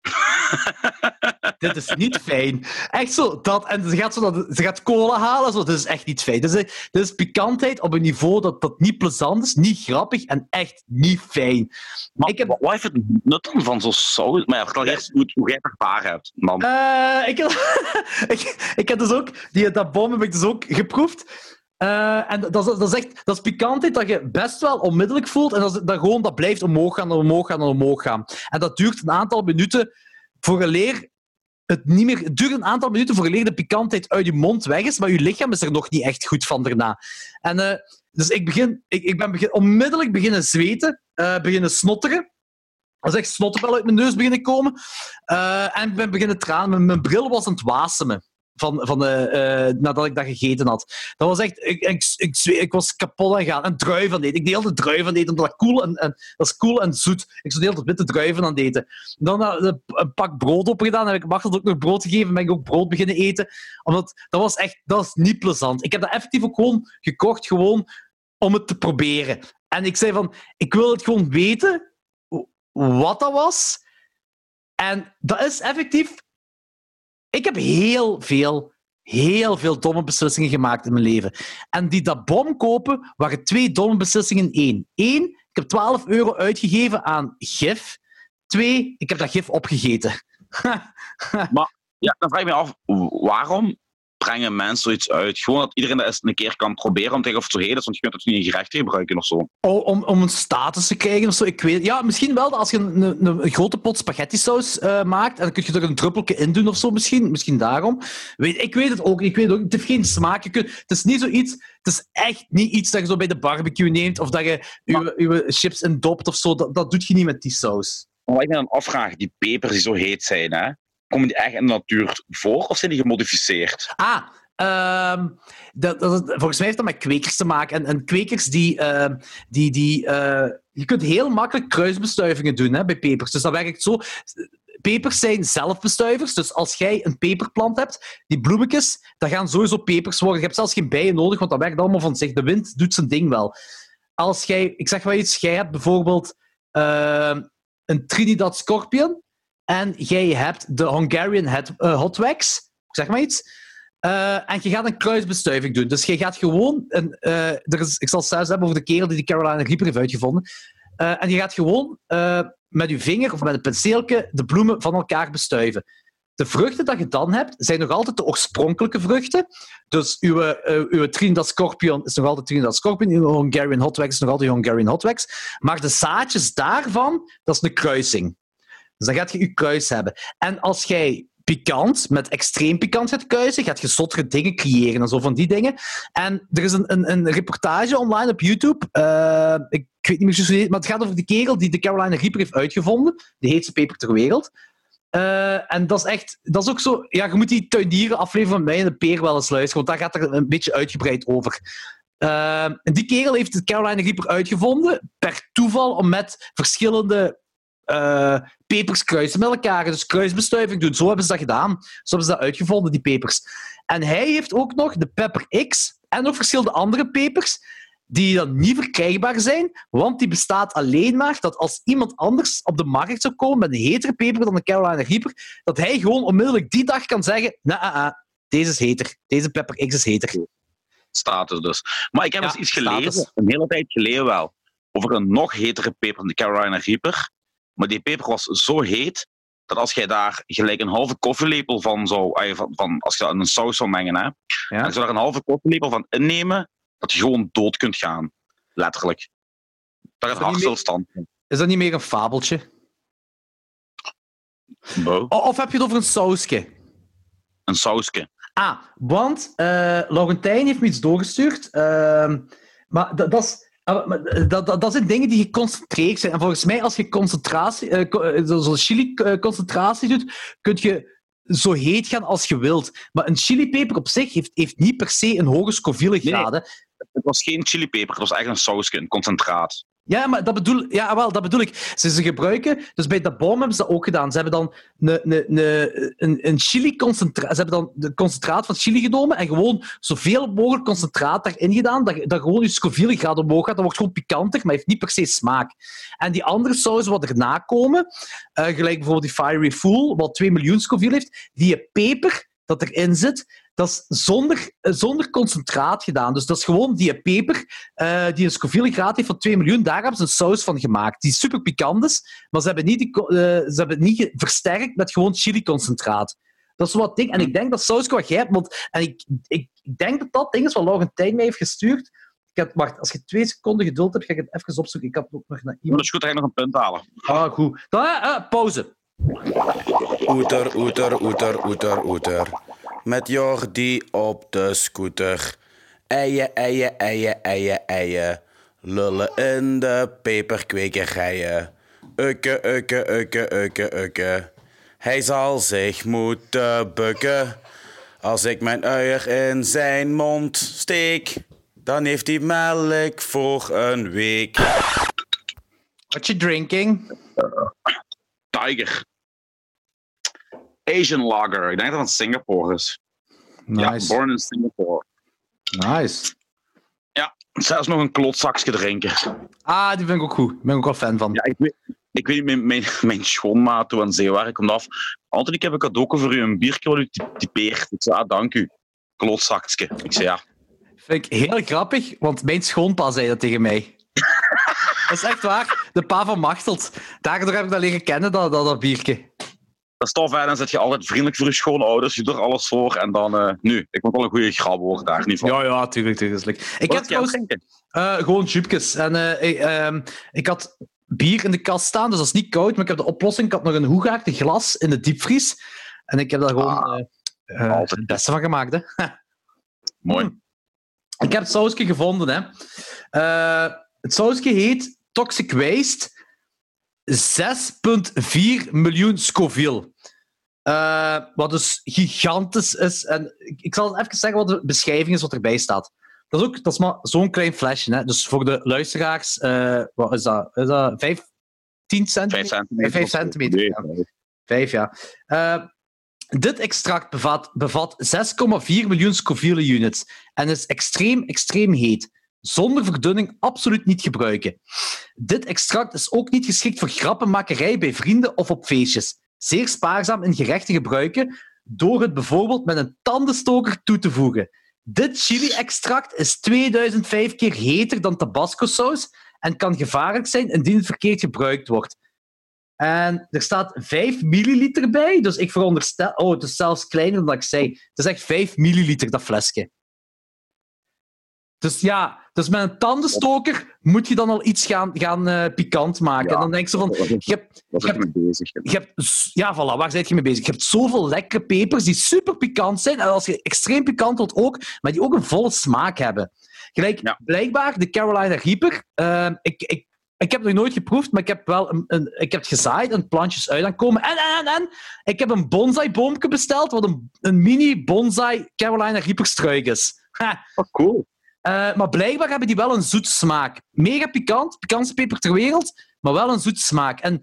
dit is niet fijn. Echt zo, dat. En ze gaat, zo dat, ze gaat cola halen. Zo, dit is echt niet fijn. Dit is, dit is pikantheid op een niveau dat, dat niet plezant is, niet grappig en echt niet fijn. Maar Ik heb- wat heeft het nut van zo'n saus? Maar ja, vertel eerst hoe, hoe jij het ervaren hebt, man. Eh, ik, heb, ik, ik heb dus ook, die, dat bom heb ik dus ook geproefd. Eh, en dat, is- dat, is echt, dat is pikantheid dat je best wel onmiddellijk voelt. En dat, is- dat, gewoon, dat blijft omhoog gaan, en omhoog gaan en omhoog gaan. En dat duurt een aantal minuten voor een leer het niet meer... Het duurt een aantal minuten voor de pikantheid uit je mond weg is, maar je lichaam is er nog niet echt goed van daarna. En, eh, dus ik, begin, ik, ik ben begin, onmiddellijk beginnen zweten, eh, beginnen snotteren. Dat is echt snottenbel uit mijn neus beginnen komen. Eh, en ik ben beginnen tranen. Mijn, mijn bril was aan het wasemen. Van, van, uh, nadat ik dat gegeten had. Dat was echt... Ik, ik, ik, ik was kapot aan gaan. Een druiven aan eten. Ik deelde druiven aan eten, omdat dat cool en, en, dat is cool en zoet. Ik zou de hele tijd witte druiven aan eten. Dan een pak brood opgedaan. Heb ik Marcel ook nog brood gegeven. Ben ik ook brood beginnen eten. Omdat dat was echt... Dat was niet plezant. Ik heb dat effectief ook gewoon gekocht, gewoon om het te proberen. En ik zei van... Ik wil het gewoon weten wat dat was. En dat is effectief ik heb heel veel, heel veel domme beslissingen gemaakt in mijn leven. En die dat bom kopen waren twee domme beslissingen in één. Eén, ik heb 12 euro uitgegeven aan gif. Twee, ik heb dat gif opgegeten. maar ja, dan vraag ik me af, waarom brengen mensen zoiets uit? Gewoon dat iedereen dat eens een keer kan proberen om te kijken of het zo heet is, want je kunt het niet in gerechten gebruiken of zo. Oh, om, om een status te krijgen of zo, ik weet Ja, misschien wel als je een, een, een grote pot spaghetti saus uh, maakt en dan kun je er een druppeltje in doen of zo misschien. Misschien daarom. Weet, ik weet het ook, ik weet het ook. Het heeft geen smaak. Je kunt, het is niet zoiets... Het is echt niet iets dat je zo bij de barbecue neemt of dat je je, chips in dopt of zo. Dat, dat doe je niet met die saus. Maar wat ik me dan afvraag, die pepers die zo heet zijn, hè? Komen die echt in de natuur voor of zijn die gemodificeerd? Ah, ehm, dat, dat, volgens mij heeft dat met kwekers te maken. En, en kwekers die. Uh, die, die uh, je kunt heel makkelijk kruisbestuivingen doen hè, bij pepers. Dus dat werkt zo. Pepers zijn zelfbestuivers. Dus als jij een peperplant hebt, die bloemetjes, dat gaan sowieso pepers worden. Je hebt zelfs geen bijen nodig, want dat werkt allemaal van zich. De wind doet zijn ding wel. Als jij, ik zeg wel iets, jij hebt bijvoorbeeld uh, een Trinidad Scorpion. En jij hebt de Hungarian head, uh, Hot Wax, zeg maar iets. Uh, en je gaat een kruisbestuiving doen. Dus je gaat gewoon... Een, uh, er is, ik zal het zelfs hebben over de kerel die de Carolina Reaper heeft uitgevonden. Uh, en je gaat gewoon met je vinger of met een penseeltje de bloemen van elkaar bestuiven. De vruchten dat je dan hebt, zijn nog altijd de oorspronkelijke vruchten. Dus uw, uw Trinidad Scorpion is nog altijd Trinidad Scorpion. Uw Hungarian Hot Wax is nog altijd Hungarian Hot Wax. Maar de zaadjes daarvan, dat is een kruising. Dus dan gaat je je kuis hebben. En als jij pikant, met extreem pikant gaat kuisen, gaat je zottere dingen creëren en zo van die dingen. En er is een, een, een reportage online op YouTube. Uh, ik weet niet meer zo maar het gaat over die kerel die de Carolina Reaper heeft uitgevonden. De heetste peper ter wereld. Uh, en dat is echt, dat is ook zo. Ja, je moet die tuinieren afleveren van mij en de peer wel eens luisteren, want daar gaat er een beetje uitgebreid over. En die kerel heeft de Carolina Reaper uitgevonden per toeval om met verschillende uh, pepers kruisen met elkaar. Dus kruisbestuiving doen. Zo hebben ze dat gedaan. Zo hebben ze dat uitgevonden, die pepers. En hij heeft ook nog de Pepper X en nog verschillende andere pepers die dan niet verkrijgbaar zijn, want die bestaat alleen maar dat als iemand anders op de markt zou komen met een hetere peper dan de Carolina Reaper, dat hij gewoon onmiddellijk die dag kan zeggen, nou, ah, ah, deze is heter, deze Pepper X is heter. Status dus. Maar ik heb eens iets gelezen, een hele tijd geleden wel, over een nog hetere peper dan de Carolina Reaper. Maar die peper was zo heet dat als jij daar gelijk een halve koffielepel van zou, van, van als je dat in een saus zou mengen, hè, ja. en je daar een halve koffielepel van innemen, dat je gewoon dood kunt gaan. Letterlijk. Dat is hartstilstand. Is dat niet meer een fabeltje? No. Of heb je het over een sausje? Een sausje. Ah, want uh, Laurentijn heeft me iets doorgestuurd. Uh, maar dat, dat is Ah, eh, dat, dat, zijn dingen die geconcentreerd zijn. En volgens mij, als je concentratie, uh, zo'n chili-concentratie doet, kun je zo heet gaan als je wilt. Maar een chilipeper op zich heeft, heeft niet per se een hoge Scoville graad. Nee, het was geen chilipeper, het was eigenlijk een sausje, een concentraat. Ja, maar dat bedoel, ja, wel, dat bedoel ik. Ze, ze gebruiken, dus bij dat boom hebben ze dat ook gedaan. Ze hebben dan een, een, een, een chili-concentraat, ze hebben dan de concentraat van chili genomen en gewoon zoveel mogelijk concentraat daarin gedaan, dat, dat gewoon je Scoville graad omhoog gaat. Dat wordt gewoon pikanter, maar heeft niet per se smaak. En die andere sausen wat erna komen, uh, gelijk bijvoorbeeld die Fiery Fool, wat 2 miljoen Scoville heeft, die peper dat erin zit, dat is zonder, eh, zonder concentraat gedaan. Dus dat is gewoon die peper uh, die een Scoville graad heeft van 2 miljoen. Daar hebben ze een saus van gemaakt. Die super pikant is, maar ze hebben niet, die, uh, ze hebben het niet versterkt met gewoon chili-concentraat. Dat is wat ding. En ik denk dat saus wat jij hebt, want, en ik, ik, denk dat dat ding is wat Laurentijn mij heeft gestuurd. Ik heb, wacht, als je twee seconden geduld hebt, ga ik het even opzoeken. Ik had ook nog naar iemand... Dat is goed, dat je nog een punt halen. Ah, goed. Dan, uh, pauze. Oeter, oeter, oeter, oeter, oeter met Jordi op de scooter. Eien, eien, eien, eien, eien. Lullen in de peperkwekerijen. Ukke, ukke, ukke, ukke, ukke. Hij zal zich moeten bukken Als ik mijn uier in zijn mond steek, dan heeft hij melk voor een week. What you drinking? Tiger. Asian Lager. Ik denk dat het Singapore is. Ja, Nice. born in Singapore. nice. Zelfs nog een klotzakje drinken. Ah, die vind ik ook goed. Daar ben ik ook wel fan van. Ja, ik weet, ik weet niet, mijn, mijn, mijn schoonmaat toen aan Zeewaar komt af. Anthony, ik heb een cadeau voor u, een biertje wat u ty- typeert. Ik zei, ah, dank u. Klotzakje. Ik zei, ja. Vind ik heel grappig, want mijn schoonpa zei dat tegen mij. dat is echt waar. De pa van Machtelt. Daardoor heb ik dat leren kennen, dat, dat, dat biertje. Dat is tof, hè. Dan zit je altijd vriendelijk voor je schoonouders. Je doet er alles voor. En dan, eh, nu, ik moet wel een goede grap worden daar, niet van. Ja, ja, tuurlijk, tuurlijk. Ik heb trouwens eh, gewoon jupjes. En eh, ik, ehm, ik had bier in de kast staan, dus dat is niet koud, maar ik heb de oplossing. Ik had nog een hoegaard, een glas in de diepvries. En ik heb daar gewoon Ah, het beste van gemaakt. Hè. Mooi. Ik heb het sausje gevonden. Hè. Het sausje heet Toxic Waste 6,4 miljoen Scoville. Eh, wat dus gigantisch is. En ik, ik zal even zeggen wat de beschrijving is wat erbij staat. Dat is, ook, dat is maar zo'n klein flesje. Hè. Dus voor de luisteraars, eh, wat is dat? Is dat 5, 10 centimeter? Vijf centimeter. Vijf of zo. centimeter, Nee, ja. vijf. Vijf, ja. Eh, dit extract bevat, bevat 6,4 miljoen Scoville units en is extreem, extreem heet. Zonder verdunning absoluut niet gebruiken. Dit extract is ook niet geschikt voor grappenmakerij bij vrienden of op feestjes. Zeer spaarzaam in gerechten gebruiken door het bijvoorbeeld met een tandenstoker toe te voegen. Dit chili-extract is 2005 keer heter dan tabasco-saus en kan gevaarlijk zijn indien het verkeerd gebruikt wordt. En er staat 5 milliliter bij, dus ik veronderstel... Oh, het is zelfs kleiner dan ik zei. Het is echt 5 milliliter, dat flesje. Dus ja, dus met een tandenstoker moet je dan al iets gaan, gaan eh, pikant maken. Ja. En dan denk je van... Je hebt, je hebt mee bezig. je hebt, ja, voilà, waar ben je mee bezig? Je hebt zoveel lekkere pepers die super pikant zijn. En als je extreem pikant wilt ook, maar die ook een volle smaak hebben. Gelijk, Ja. blijkbaar, de Carolina Reaper. eh, ik, ik, ik heb het nog nooit geproefd, maar ik heb wel een, een, ik heb het gezaaid en plantjes uit aan komen. En, en, en, en, ik heb een bonsai-boomje besteld, wat een, een mini bonsai Carolina Reaper struik is. Ha. Oh, cool. Eh, maar blijkbaar hebben die wel een zoet smaak. Mega pikant, pikantste peper ter wereld, maar wel een zoet smaak. En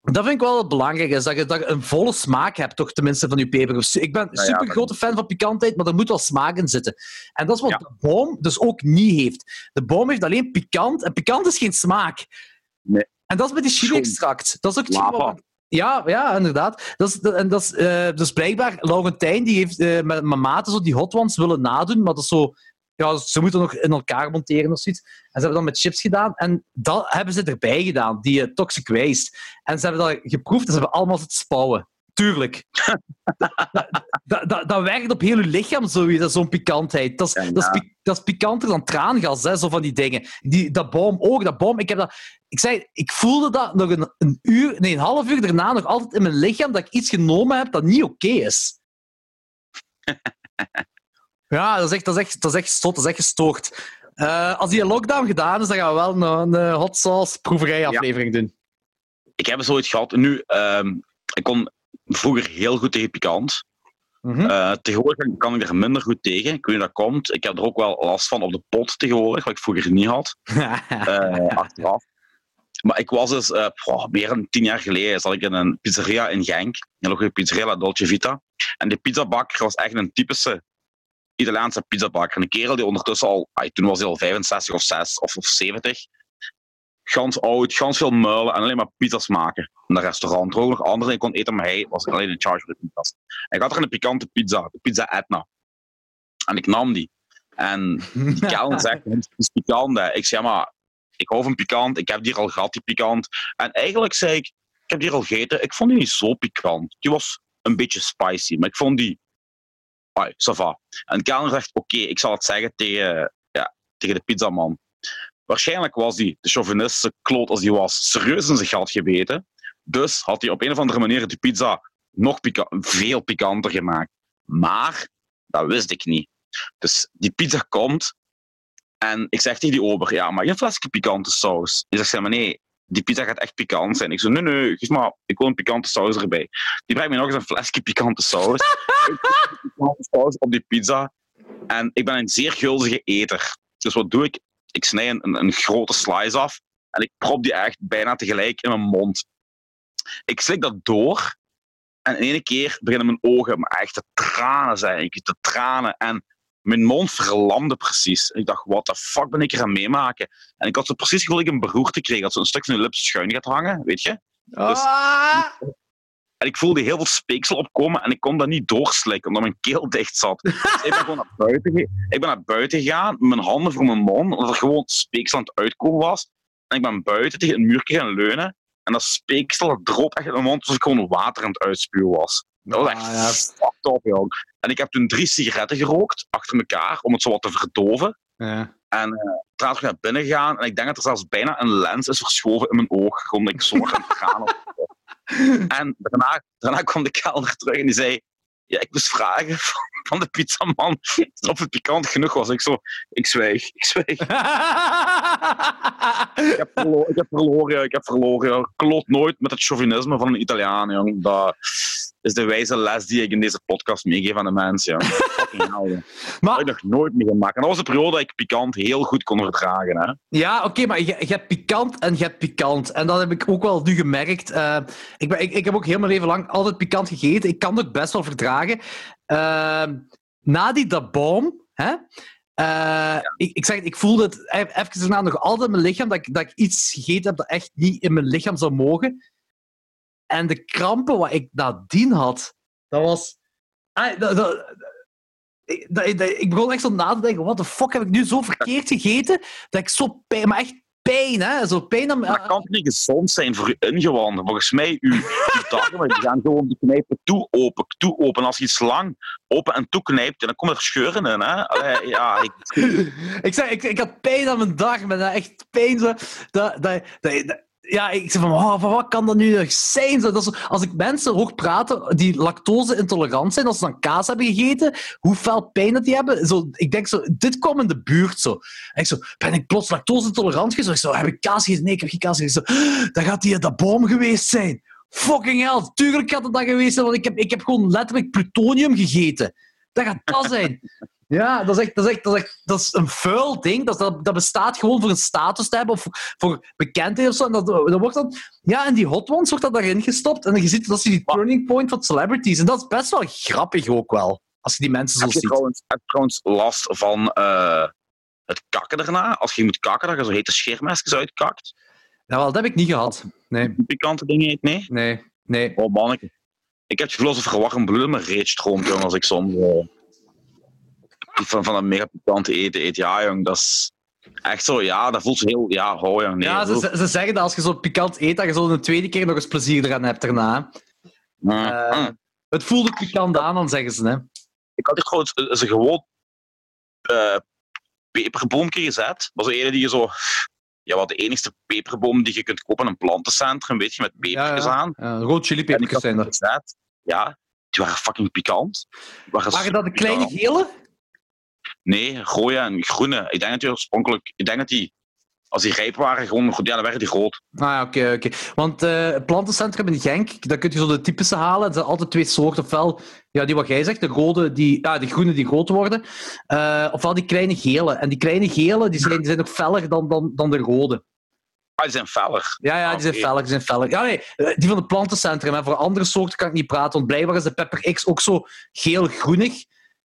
dat vind ik wel het belangrijke, is dat je, dat je een volle smaak hebt, toch tenminste, van je peper. Ik ben een super grote fan van pikantheid, maar er moet wel smaak in zitten. En dat is wat Ja. de boom dus ook niet heeft. De boom heeft alleen pikant, en pikant is geen smaak. Nee. En dat is met die chili-extract. Dat is ook wat- Ja, ja, inderdaad. Dat is, dat- en dat is, eh, dus blijkbaar, Laurentijn die heeft eh, met mijn maten zo die hot ones willen nadoen, maar dat is zo... Ja, ze moeten nog in elkaar monteren of zoiets. En ze hebben dat met chips gedaan. En dat hebben ze erbij gedaan, die eh, toxic waste. En ze hebben dat geproefd en ze hebben allemaal zitten spouwen. Tuurlijk. dat, dat, dat, dat werkt op heel je lichaam, zoiets, zo'n pikantheid. Dat is, Ja, ja. dat is pikanter dan traangas, hè, zo van die dingen. Die, dat boom ook, dat boom. Ik, heb dat, ik, zei, ik voelde dat nog een, een uur, nee, een half uur daarna nog altijd in mijn lichaam dat ik iets genomen heb dat niet oké is. Ja, dat is echt, dat is echt, dat is echt stot, dat is echt gestoord. Eh, als die lockdown gedaan is, dan gaan we wel een, een hot sauce proeverij-aflevering doen. Ik heb zoiets gehad. Nu, ehm, ik kon vroeger heel goed tegen pikant. Mhm. Eh, tegenwoordig kan ik er minder goed tegen. Ik weet niet dat komt. Ik heb er ook wel last van op de pot tegenwoordig, wat ik vroeger niet had. eh, achteraf. Maar ik was dus, meer dan tien jaar geleden, zat ik in een pizzeria in Genk. Een goede pizzeria, La Dolce Vita. En de pizzabakker was echt een typische Italiaanse pizzabakker. Een kerel die ondertussen al, toen was hij al 65 of 6 of, of 70. Gans oud, gans veel muilen en alleen maar pizza's maken. In dat restaurant. Er ook nog anderen die kon eten, maar hij was alleen in charge voor de pizza's. En ik had er een pikante pizza, de pizza Etna. En ik nam die. En die kelner zegt, het is pikant. hè. Ik zei, maar ik hou van pikant. Ik heb die al gehad, die pikant. En eigenlijk zei ik, ik heb die al gegeten. Ik vond die niet zo pikant. Die was een beetje spicy, maar ik vond die... Ai, ça va. En de kelner zegt, oké, ik zal het zeggen tegen, ja, tegen de pizzaman. Waarschijnlijk was die, de chauvinistische kloot als die was, serieus in zijn gat gebeten. Dus had hij op een of andere manier de pizza nog veel pikanter gemaakt. Maar, dat wist ik niet. Dus die pizza komt en ik zeg tegen die ober, ja, maar je flesje pikante saus. Die zegt, zeg maar nee, die pizza gaat echt pikant zijn. Ik zo, nee, nee, geef maar, ik wil een pikante saus erbij. Die brengt me nog eens een flesje pikante saus. pikante saus op die pizza. En ik ben een zeer gulzige eter. Dus wat doe ik? Ik snij een, een, grote slice af en ik prop die echt bijna tegelijk in mijn mond. Ik slik dat door en in één keer beginnen mijn ogen maar echt te tranen zijn. De tranen en mijn mond verlamde precies. En ik dacht, wat de fuck ben ik er aan meemaken? En ik had zo precies ik een beroerte kreeg. Dat zo een stuk van de lip schuin gaat hangen, weet je? Dus- Ah! En ik voelde heel veel speeksel opkomen en ik kon dat niet doorslikken, omdat mijn keel dicht zat. Dus ik ben gewoon naar buiten, ik ben naar buiten gegaan, mijn handen voor mijn mond, omdat er gewoon speeksel aan het uitkomen was. En ik ben buiten tegen een muurtje gaan leunen. En dat speeksel dat droop echt in mijn mond, alsof ik gewoon water aan het uitspuwen was. Dat was echt Ah, ja. fucked up, jong. En ik heb toen drie sigaretten gerookt, achter elkaar, om het zo wat te verdoven. Ja. En eh daarna terug naar binnen gegaan. En ik denk dat er zelfs bijna een lens is verschoven in mijn oog. Gewoon ik zo aan het gaan. En daarna, daarna kwam de kelner terug en die zei... Ja, ik moest vragen van, de pizzaman of het pikant genoeg was. Ik zo... Ik zwijg, ik zwijg. Ik heb verloren, ik heb verloren, ik heb verloren. Kloot nooit met het chauvinisme van een Italiaan, jong. Dat is de wijze les die ik in deze podcast meegeef aan de mensen, hell, jong. Dat maar heb ik nog nooit meegemaakt. En dat was de periode dat ik pikant heel goed kon verdragen, hè. Ja, oké, maar je, je hebt pikant en je hebt pikant. En dat heb ik ook wel nu gemerkt. Eh, ik, ben, ik, ik heb ook heel mijn leven lang altijd pikant gegeten. Ik kan het best wel verdragen. Eh, na die da boom, hè, eh, ik, ik zeg ik voelde het e- even daarna nog altijd in mijn lichaam dat ik, dat ik iets gegeten heb dat echt niet in mijn lichaam zou mogen. En de krampen wat ik nadien had, dat was... Ah, dat, dat, ik, dat- dat- ik begon echt zo na te denken, wat de fuck heb ik nu zo verkeerd gegeten, dat ik zo pijn, maar echt pijn, hè? Zo pijn aan Maar kan niet gezond zijn voor je ingewanden? Volgens mij, uw, uw darmen die gaan gewoon die knijpen toe open, toe open. Als je iets lang open en toe knijpt, dan komen er scheuren in. Hè? Allee, ja, ik, ik, zeg, ik, ik had pijn aan mijn darmen, echt pijn. Zo, dat, dat, dat- ja, ik zeg van, oh, wat kan dat nu nog zijn? Dat als ik mensen hoor praten die lactose-intolerant zijn, als ze dan kaas hebben gegeten, hoe fel pijn dat die hebben, zo, ik denk zo, dit kwam in de buurt zo. Ik zo, ben ik plots lactose-intolerant geweest? Zo, heb ik kaas gegeten? Nee, ik heb geen kaas gegeten. Zo, dan gaat die dat boom geweest zijn. Fucking hell, tuurlijk gaat het dat geweest zijn, want ik heb, ik heb gewoon letterlijk plutonium gegeten. Dat gaat dat zijn. Ja, dat is echt, dat is echt, dat is echt dat is een vuil ding. Dat, dat, dat bestaat gewoon voor een status te hebben of voor, bekendheid of zo. En dat, dat wordt dan, ja, en die hot ones wordt dat daarin gestopt. En dan je ziet dat is die turning point van celebrities. En dat is best wel grappig ook wel. Als je die mensen zo heb, je ziet. trouwens, heb je trouwens last van eh, het kakken daarna? Als je moet kakken, dat je zo hete scheermesjes uitkakt. Nou, wel, dat heb ik niet gehad. Nee, pikante dingen eet, nee? nee, nee. Oh, manneke. Ik heb het gevoel alsof er warm bloed in mijn reet stroomt, jong, als ik soms van, van een mega pikante eten eet. Ja, jong, dat is echt zo, ja, dat voelt heel, ja, ho, jong, nee. Ja, ze, ze- ze zeggen dat als je zo pikant eet, dat je zo een tweede keer nog eens plezier eraan hebt daarna. Mm, Eh, het voelde pikant aan, dan zeggen ze. Hè. Ik had hier gewoon een een gewoon eh peperboompje gezet. Dat was een die je zo... Ja, wat de enigste peperboom die je kunt kopen in een plantencentrum, weet je, met pepertjes Ja, ja. aan. Ja, rood chili En ik pepertjes had zijn er. Ja, die waren fucking pikant. Die waren Waren dat de kleine pikant. gele? Nee, rode en groene. Ik denk dat die oorspronkelijk... Ik denk dat die... Als die rijp waren, gewoon... Ja, dan werden die rood. Ah, ja, oké, oké. Want eh, het plantencentrum in Genk, daar kun je zo de typische halen. Er zijn altijd twee soorten. Ofwel, ja, die wat jij zegt, de rode, die, ah, de groene die rood worden. Eh, ofwel die kleine gele. En die kleine gele, die zijn, die zijn nog feller dan, dan, dan de rode. Ah, die zijn feller. Ja, ja, die zijn feller, die zijn feller. Ja, nee, eh, die van het plantencentrum. Hè. Voor andere soorten kan ik niet praten, want blijkbaar is de Pepper X ook zo geel-groenig.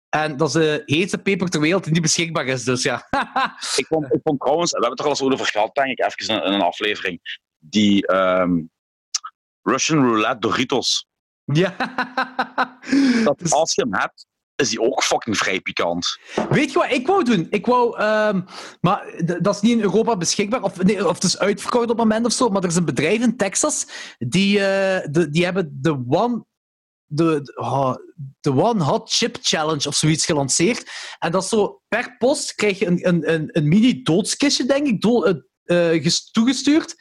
En dat is de heetste peper ter wereld die niet beschikbaar is, dus ja. Ik vond, ik vond trouwens, we hebben het er al eens over gehad, denk ik, even in, in een aflevering, die ehm, Russian Roulette Doritos. ja. Dat, Dus- Als je hem hebt, is die ook fucking vrij pikant. Weet je wat ik wou doen? Ik wou, ehm, maar dat is niet in Europa beschikbaar, of, nee, of het is uitverkocht op het moment of zo, maar er is een bedrijf in Texas, die, eh, de, die hebben de One, de, de- One Hot Chip Challenge of zoiets gelanceerd. En dat is zo, per post krijg je een, een, een, een mini doodskistje, denk ik, do, eh, eh, ges- toegestuurd.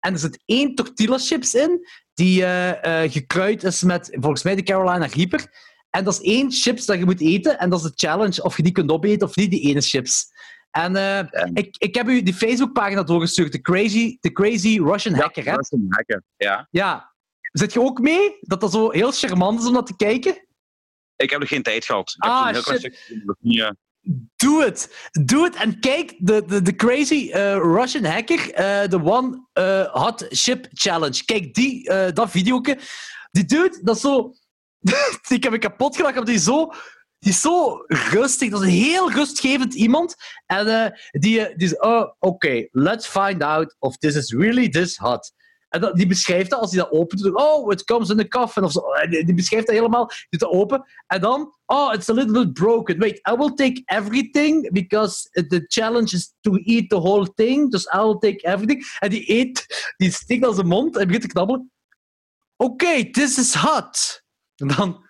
En er zit één tortilla chips in, die eh, eh, gekruid is met, volgens mij, de Carolina Reaper. En dat is één chips dat je moet eten. En dat is de challenge of je die kunt opeten of niet, die ene chips. En eh, ik, ik heb u die Facebookpagina doorgestuurd, de Crazy, the crazy Russian Hacker. Hè? een hacker. Ja. Ja. Zit je ook mee? Dat dat zo heel charmant is om dat te kijken? Ik heb nog geen tijd gehad. Ik heb Ah, heel shit. niet, eh, Doe het. Doe het. En kijk, de, de, de crazy eh, Russian hacker, eh, de One Hot Ship Challenge. Kijk, die, dat videoke. Die dude, dat is zo... ik heb me kapot gelachen, want die is zo... Die is zo rustig. Dat is een heel rustgevend iemand. En die, die is... Oh, oké. Let's find out if this is really this hot. En die beschrijft dat als hij dat opent. Oh, it comes in the coffin. Of zo. Die, beschrijft dat helemaal. Doet dat open. En dan... Oh, it's a little bit broken. Wait, I will take everything because the challenge is to eat the whole thing. Dus I will take everything. En die eet... Die stikt aan zijn mond en begint te knabbelen. Oké, this is hot. En dan...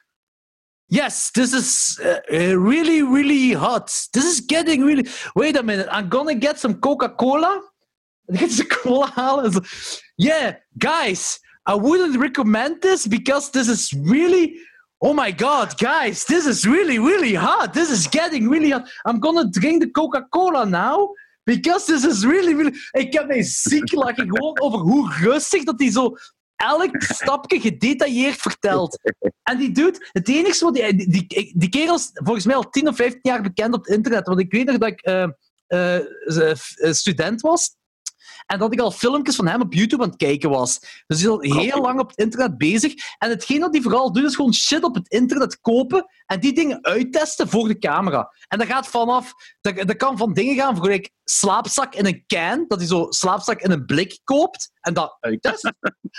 Yes, this is uh, really, really hot. This is getting really... Wait a minute, I'm gonna get some Coca-Cola. En dan gaat ze cola halen. Yeah, guys, I wouldn't recommend this because this is really... Oh my god, guys, this is really, really hot. This is getting really hot. I'm gonna drink the Coca-Cola now. Because this is really, really... Ik heb mij ziek gelachen gewoon over hoe rustig dat hij zo elk stapje gedetailleerd vertelt. En die doet het enige wat die, die, die, die kerel is volgens mij al 10 of 15 jaar bekend op het internet. Want ik weet nog dat ik z- eh, student was. En dat ik al filmpjes van hem op YouTube aan het kijken was. Dus hij is al heel lang op het internet bezig. En hetgeen wat hij vooral doet, is gewoon shit op het internet kopen en die dingen uittesten voor de camera. En dat gaat vanaf... Dat, dat kan van dingen gaan voor gelijk slaapzak in een can, dat hij zo slaapzak in een blik koopt en dat uittest.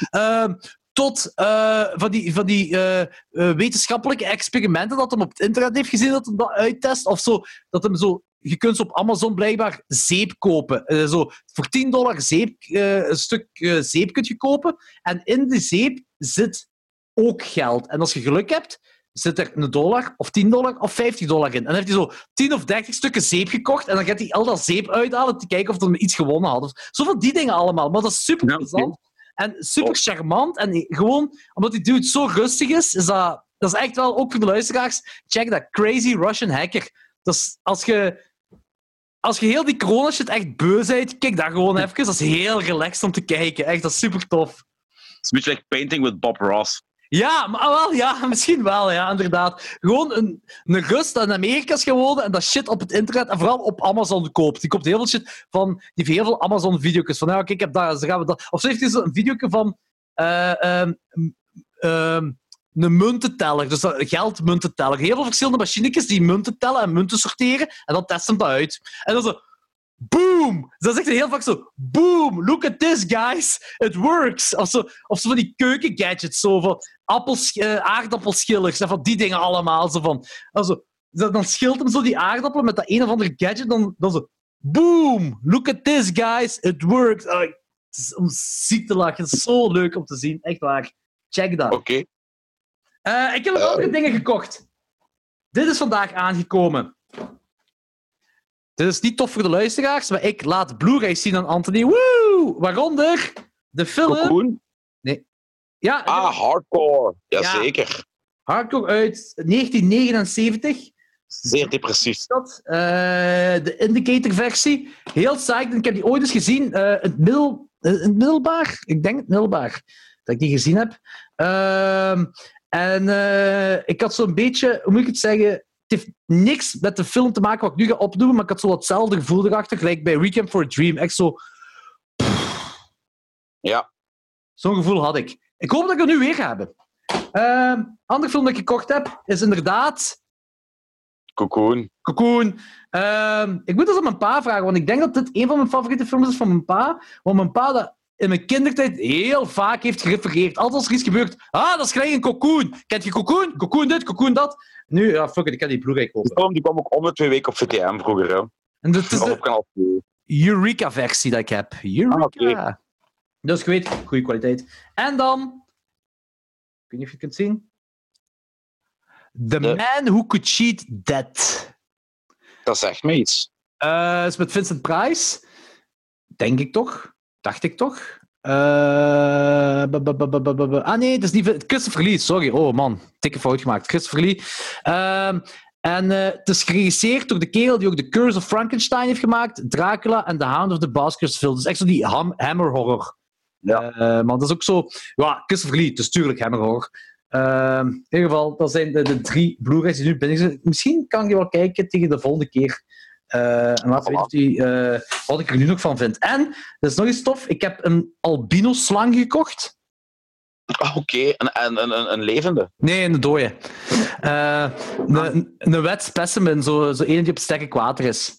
Ehm, tot eh, van die, van die eh, eh, wetenschappelijke experimenten dat hem op het internet heeft gezien dat hij dat uittest. Of zo, dat hem zo... Je kunt op Amazon blijkbaar zeep kopen. Eh, zo, voor 10 dollar zeep, eh, een stuk eh, zeep kun je kopen. En in de zeep zit ook geld. En als je geluk hebt, zit er een dollar of 10 dollar of 50 dollar in. En dan heeft hij zo 10 of 30 stukken zeep gekocht. En dan gaat hij al dat zeep uithalen te kijken of hij iets gewonnen had. Zo van die dingen allemaal. Maar dat is super Ja, plezant. En super charmant. En gewoon, omdat die dude zo rustig is, is dat, dat is echt wel, ook voor de luisteraars, check dat. Crazy Russian Hacker. Dat is, als je... Als je heel die corona-shit echt beu bent, kijk daar gewoon even. Dat is heel relaxed om te kijken. Echt, dat is super tof. Het is een beetje like painting with Bob Ross. Ja, maar wel, ja, misschien wel, ja, inderdaad. Gewoon een, een gast dat in Amerika is gewonnen en dat shit op het internet en vooral op Amazon koopt. Die koopt heel veel shit van... Die heeft heel veel Amazon-video's van, ja, kijk, ik heb daar, dus dan gaan we dat... Of zo heeft zo een videoke van... eh, ehm, ehm, een muntenteller, dus dat- geldmuntenteller. Heel veel verschillende machinetjes die munten tellen en munten sorteren en dan testen dat uit. En dan zo... Boom! Dus dat is echt heel vaak zo. Boom! Look at this, guys! It works! Of zo, of zo van die keukengadgets, zo van appels, eh, aardappelschillers en van die dingen allemaal. Zo van, also, dan dan schilt hem zo die aardappelen met dat een of andere gadget, dan, dan zo... Boom! Look at this, guys! It works! Ah, het is om ziek te lachen. Is zo leuk om te zien. Echt waar. Check dat. Oké. Eh, ik heb nog andere dingen gekocht. Dit is vandaag aangekomen. Dit is niet tof voor de luisteraars, maar ik laat Blu-rays zien aan Anthony. Woe! Waaronder de film... Cocoon? Ja, ik heb Ah, hardcore. Ja. Jazeker. Hardcore uit 1979. Zeer depressief. Dat, eh, de Indicator-versie. Heel psyched. Ik heb die ooit eens gezien eh, in het, middel, eh, het middelbaar. Ik denk het middelbaar. Dat ik die gezien heb. Ehm, en eh, ik had zo'n beetje, hoe moet ik het zeggen? Het heeft niks met de film te maken wat ik nu ga opdoen, maar ik had zo hetzelfde gevoel erachter, gelijk bij Weekend for a Dream. Echt zo, Ja. zo'n gevoel had ik. Ik hoop dat ik het nu weer ga hebben. Ehm andere film dat ik gekocht heb, is inderdaad Cocoon. Cocoon. Ehm, ik moet dat aan mijn pa vragen, want ik denk dat dit een van mijn favoriete films is van mijn pa. Want mijn pa dat in mijn kindertijd heel vaak heeft gerefereerd. Altijd als er iets gebeurt, ah, dat is gelijk een cocoon. Kent je cocoon? Cocoon dit, cocoon dat. Nu, ja, fuck it, ik kan die Blu-ray Die kopen. film die kwam ook om de twee weken op VTM vroeger. Hè. En dat is de op kanaal 2. Eureka-versie dat ik heb. Eureka. Ah, oké. Dus je weet, goede kwaliteit. En dan, ik weet niet of je het kunt zien. The De- Man Who Could Cheat Dead. Dat zegt me iets. Eh, is met Vincent Price. Denk ik toch? Dacht ik toch? Eh, ah nee, het is niet Christopher Lee. Sorry. Oh man, dikke fout gemaakt. Christopher Lee. Ehm, En eh, het is geregisseerd door de kerel die ook The Curse of Frankenstein heeft gemaakt, Dracula en The Hound of the Baskerville. Dus echt zo die ham hammer horror. Ja. Eh, maar dat is ook zo... Ja, Christopher Lee, dus tuurlijk hammer horror. Ehm, in ieder geval, dat zijn de, de drie Blu-rays die nu binnen zijn. Misschien kan je wel kijken tegen de volgende keer. En laten we weten of die, eh, wat ik er nu nog van vind. En, dat is nog eens tof, ik heb een albino-slang gekocht. Ah, Oké, en, en, en, en- een levende. Nee, een dode. Eh, een, een wet specimen, zo, zo een die op sterk water is.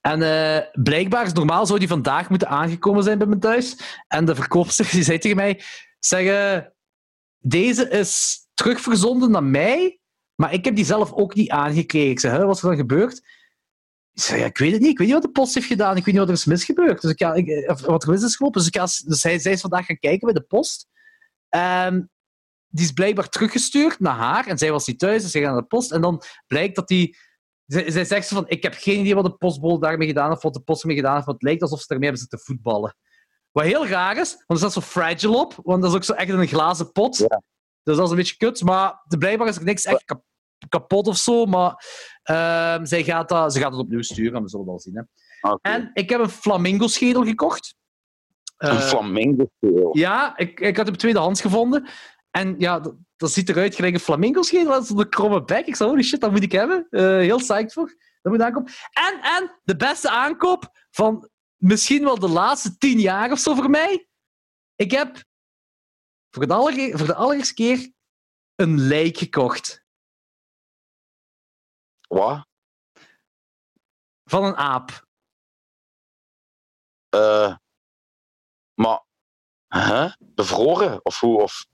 En eh, blijkbaar normaal zou die vandaag moeten aangekomen zijn bij mijn thuis. En de verkoopster die zei tegen mij: zeg, eh, deze is terugverzonden naar mij, maar ik heb die zelf ook niet aangekregen. Ik zei: "Huh, wat is er dan gebeurd? Ik zei: ja, ik weet het niet. Ik weet niet wat de post heeft gedaan. Ik weet niet wat er is misgebeurd. Dus ik ga, ik, of wat er mis is gelopen. Dus, ik ga, dus hij, zij is vandaag gaan kijken bij de post. En die is blijkbaar teruggestuurd naar haar. En zij was niet thuis, dus zij gaat naar de post. En dan blijkt dat die... Zij, zij zegt van, ik heb geen idee wat de postbode daarmee gedaan heeft, wat de post ermee gedaan heeft, want het lijkt alsof ze ermee hebben zitten voetballen. Wat heel raar is, want er staat zo fragile op, want dat is ook zo echt in een glazen pot. Ja. Dus dat is een beetje kut, maar blijkbaar is er niks echt kap- kapot of zo, maar ehm, zij gaat dat, ze gaat het opnieuw sturen, we zullen wel zien. Hè. Oké. En ik heb een flamingo-schedel gekocht. een Eh, flamingo speel. ja, ik, ik had hem tweedehands gevonden. En ja, dat, dat ziet eruit gelijk een flamingo-schedel. Dat is een kromme bek. Ik zei, holy shit, dat moet ik hebben. Eh, heel psyched voor. Dat moet. En, en de beste aankoop van misschien wel de laatste tien jaar of zo voor mij. Ik heb voor aller, voor de allereerste keer een lijk gekocht. Wat? Van een aap. Eh, maar, huh? bevroren? Of hoe? Of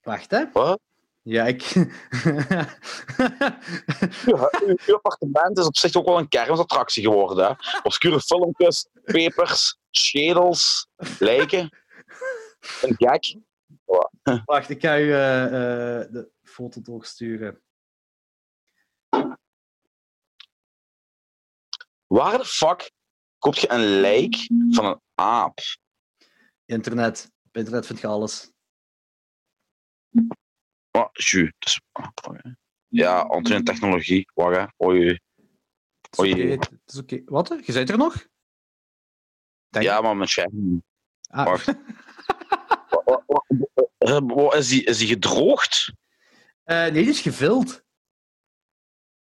Wacht, hè. wat? Ja, ik... Ja, uw, uw appartement is op zich ook wel een kermisattractie geworden. Hè? Obscure filmpjes, pepers, schedels, lijken. Een gek. Wacht, ik ga u eh, eh, de foto doorsturen. Waar de fuck koop je een lijk van een aap? Internet. Op internet vind je alles. Ju. dat is- Ja, Antoine technologie. Wacht, hè. Oei. Het is Oei. oké, het is oké. Wat? Je bent er nog? Denk- Ja, maar mijn scherm. Ah. wacht. Wat, Is die, is die gedroogd? Eh, nee, die is gevuld.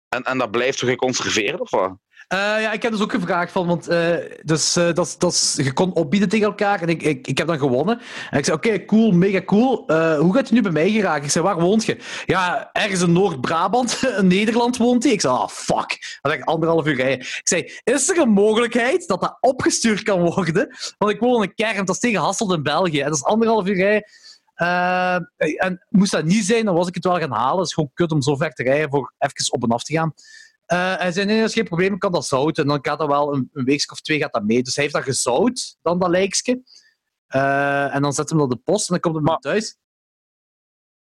En, en dat blijft toch geconserveerd, of wat? Eh, ja, ik heb dus ook gevraagd van, want eh, dus, eh, dat, is- dat is- je kon opbieden tegen elkaar en ik, ik, ik heb dan gewonnen. En ik zei, oké, cool, mega cool. Hoe gaat je nu bij mij geraken? Ik zei, waar woont je? Ja, ergens in Noord-Brabant, in Nederland woont hij. Ik zei, ah, fuck. Dat echt anderhalf uur rijden. Ik zei, is er een mogelijkheid dat dat opgestuurd kan worden? Want ik woon in een kern, dat is tegen Hasselt in België. En dat is anderhalf uur rijden. En moest dat niet zijn, dan was ik het wel gaan halen. Het is gewoon kut om zo ver te rijden voor even op en af te gaan. Eh, hij zei, nee, dat is geen probleem, ik kan dat zouten. En dan gaat dat wel een, een week of twee gaat dat mee. Dus hij heeft dat gezout, dan dat lijkske. Eh, en dan zet hem op de post en dan komt hij Maar- thuis.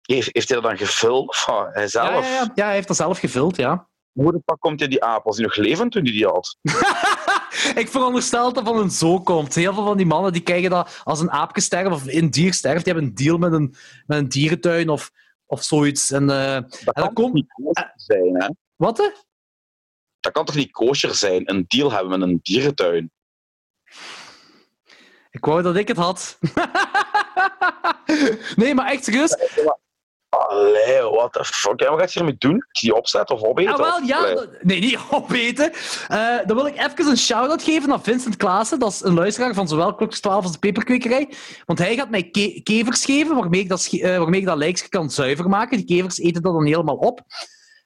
Heeft, heeft hij dat dan gevuld? Of wat? hij Ja, zelf? ja, ja. ja, hij heeft dat zelf gevuld, ja. Hoe de fuck komt hij die aap? Was hij nog levend toen hij die had? ik veronderstel dat van een zo komt. Heel veel van die mannen die krijgen dat als een aapje sterft of een dier sterft, die hebben een deal met een, met een dierentuin of, of zoiets. En, eh, Dat dan kan komt- niet zijn, hè? wat? Dat kan toch niet kosher zijn, een deal hebben met een dierentuin? Ik wou dat ik het had. nee, maar echt serieus. Allee, what the fuck? Wat gaat je ermee doen? Die opzetten of opeten? Ah, wel, ja. Allee. Nee, niet opeten. Eh dan wil ik even een shout-out geven aan Vincent Klaassen. Dat is een luisteraar van zowel Klokjes 12 als de Peperkwekerij. Want hij gaat mij ke- kevers geven, waarmee ik dat, eh, waarmee ik dat lijkje kan zuiver maken. Die kevers eten dat dan helemaal op.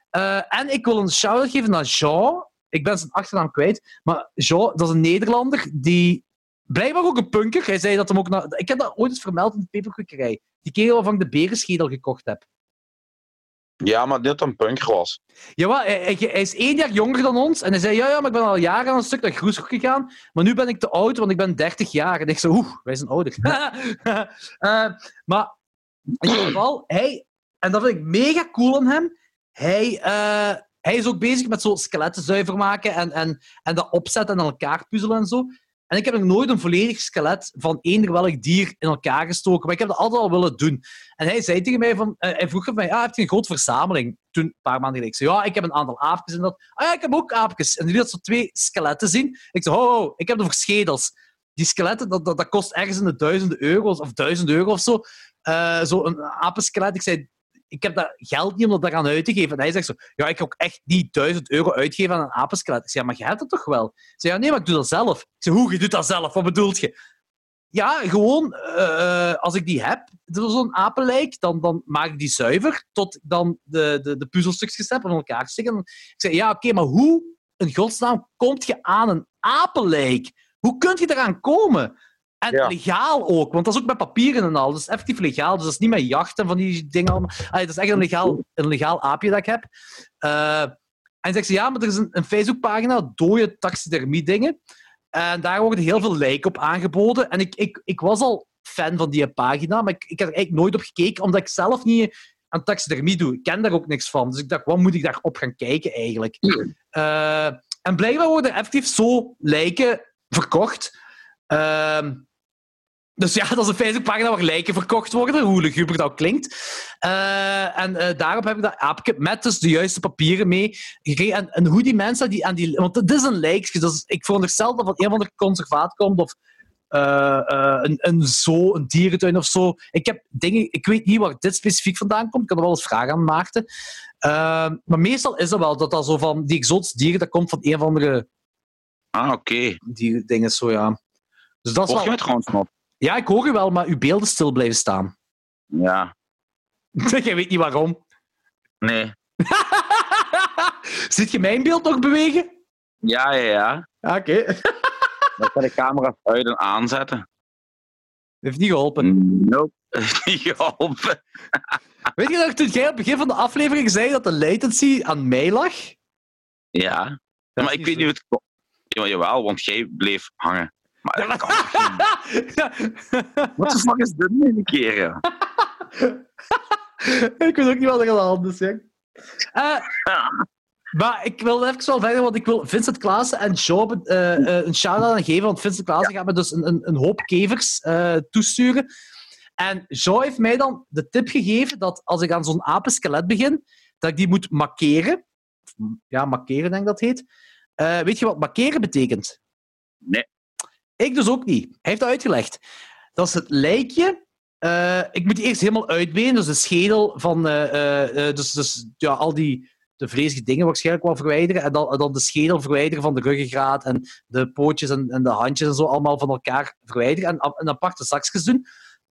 Eh, en ik wil een shout-out geven naar Jean. Ik ben zijn achternaam kwijt. Maar Jean, dat is een Nederlander die... Blijkbaar ook een punker. Hij zei dat hem ook... Ik heb dat ooit eens vermeld in de Peperkwekerij. Die kerel waarvan ik de berenschedel gekocht heb. Ja, maar dit een punker was. Jawel, hij, hij, hij is één jaar jonger dan ons. En hij zei, ja, ja, maar ik ben al jaren aan een stuk naar Groeshoek gegaan. Maar nu ben ik te oud, want ik ben 30 jaar. En ik zo, oeh, wij zijn ouder. Eh, maar in ieder geval, hij... En dat vind ik mega cool aan hem. Hij, eh, hij is ook bezig met zo skeletten zuiver maken en, en, en dat opzetten en elkaar puzzelen en zo. En ik heb nog nooit een volledig skelet van eender welk dier in elkaar gestoken. Maar ik heb dat altijd al willen doen. En hij zei tegen mij van... eh, hij vroeg mij, ah, heb je een grote verzameling? Toen, een paar maanden geleden. Ik zei, ja, ik heb een aantal aapjes en dat. Ah ja, ik heb ook aapjes. En die liet zo twee skeletten zien. Ik zei, oh, ik heb over schedels. Die skeletten, dat, dat, kost ergens in de duizenden euro's of duizend euro of zo. Eh, zo een apenskelet. Ik zei, ik heb dat geld niet om dat daaraan uit te geven. En hij zegt zo, ja, ik ga ook echt niet duizend euro uitgeven aan een apenskelet. Ik ja, maar je hebt het toch wel? Ik zei, ja, nee, maar ik doe dat zelf. Ik zei, hoe, je doet dat zelf? Wat bedoelt je? Ja, gewoon, eh, als ik die heb, zo'n apenlijk, dan, dan maak ik die zuiver tot dan de, de, de puzzelstukjes heb om elkaar te steken. Ik zei, ja, oké, maar hoe in godsnaam komt je aan een apenlijk? Hoe kun je eraan komen? En Ja. legaal ook, want dat is ook met papieren en al. Dat is effectief legaal, dus dat is niet met jachten van die dingen allemaal. Allee, dat is echt een legaal, een legaal aapje dat ik heb. Eh, en zegt ze, ja, maar er is een, een Facebookpagina, dode taxidermie dingen. En daar worden heel veel lijken op aangeboden. En ik, ik, ik was al fan van die pagina, maar ik, ik heb er eigenlijk nooit op gekeken, omdat ik zelf niet aan taxidermie doe. Ik ken daar ook niks van. Dus ik dacht, wat moet ik daarop gaan kijken eigenlijk? Eh, en blijkbaar worden effectief zo lijken verkocht. Ehm, dus ja, dat is een Facebookpagina waar lijken verkocht worden, hoe luguber dat klinkt. Eh, en eh, daarop heb ik dat aapje met dus de juiste papieren mee gekregen. En, en hoe die mensen die aan die... Want het is een lijkje, dus ik veronderstel dat van een van de conservaat komt of eh, een, een zoo, een dierentuin of zo. Ik heb dingen... Ik weet niet waar dit specifiek vandaan komt. Ik kan er wel eens vragen aan Maarten. Maar meestal is dat wel dat dat zo van die exotische dieren, dat komt van een of andere Ah, oké. die dingen zo, ja. Dus dat is je me trouwens nog? Ja, ik hoor u wel, maar uw beelden stil blijven staan. Ja. Jij weet niet waarom. Nee. Ziet je mijn beeld nog bewegen? Ja, ja, ja. Ja, Oké. Dan kan de camera uit en aanzetten. Heeft niet geholpen. Nope. Niet geholpen. Weet je nog, toen jij op het begin van de aflevering zei dat de latency aan mij lag? Ja. Maar ik weet niet hoe het komt. Ja, jawel, want jij bleef hangen. Maar dat kan? Wat de fuck is dit nu een keer? ja? ik weet ook niet wat er aan de hand is. hè. Eh, maar ik wil even wel verder, want ik wil Vincent Klaassen en Job eh, eh, een shout-out aan geven. Want Vincent Klaassen gaat me dus een, een, een hoop kevers eh, toesturen. En Jo heeft mij dan de tip gegeven dat als ik aan zo'n apenskelet begin, dat ik die moet markeren. Ja, markeren denk ik dat heet. Eh, weet je wat markeren betekent? Nee. Ik dus ook niet. Hij heeft dat uitgelegd. Dat is het lijkje. eh, ik moet eerst helemaal uitbenen, dus de schedel van. eh, eh, dus dus ja, al die de vleesige dingen waarschijnlijk wel verwijderen. En dan, dan de schedel verwijderen van de ruggengraat en de pootjes en, en de handjes en zo allemaal van elkaar verwijderen. En een aparte zakjes doen.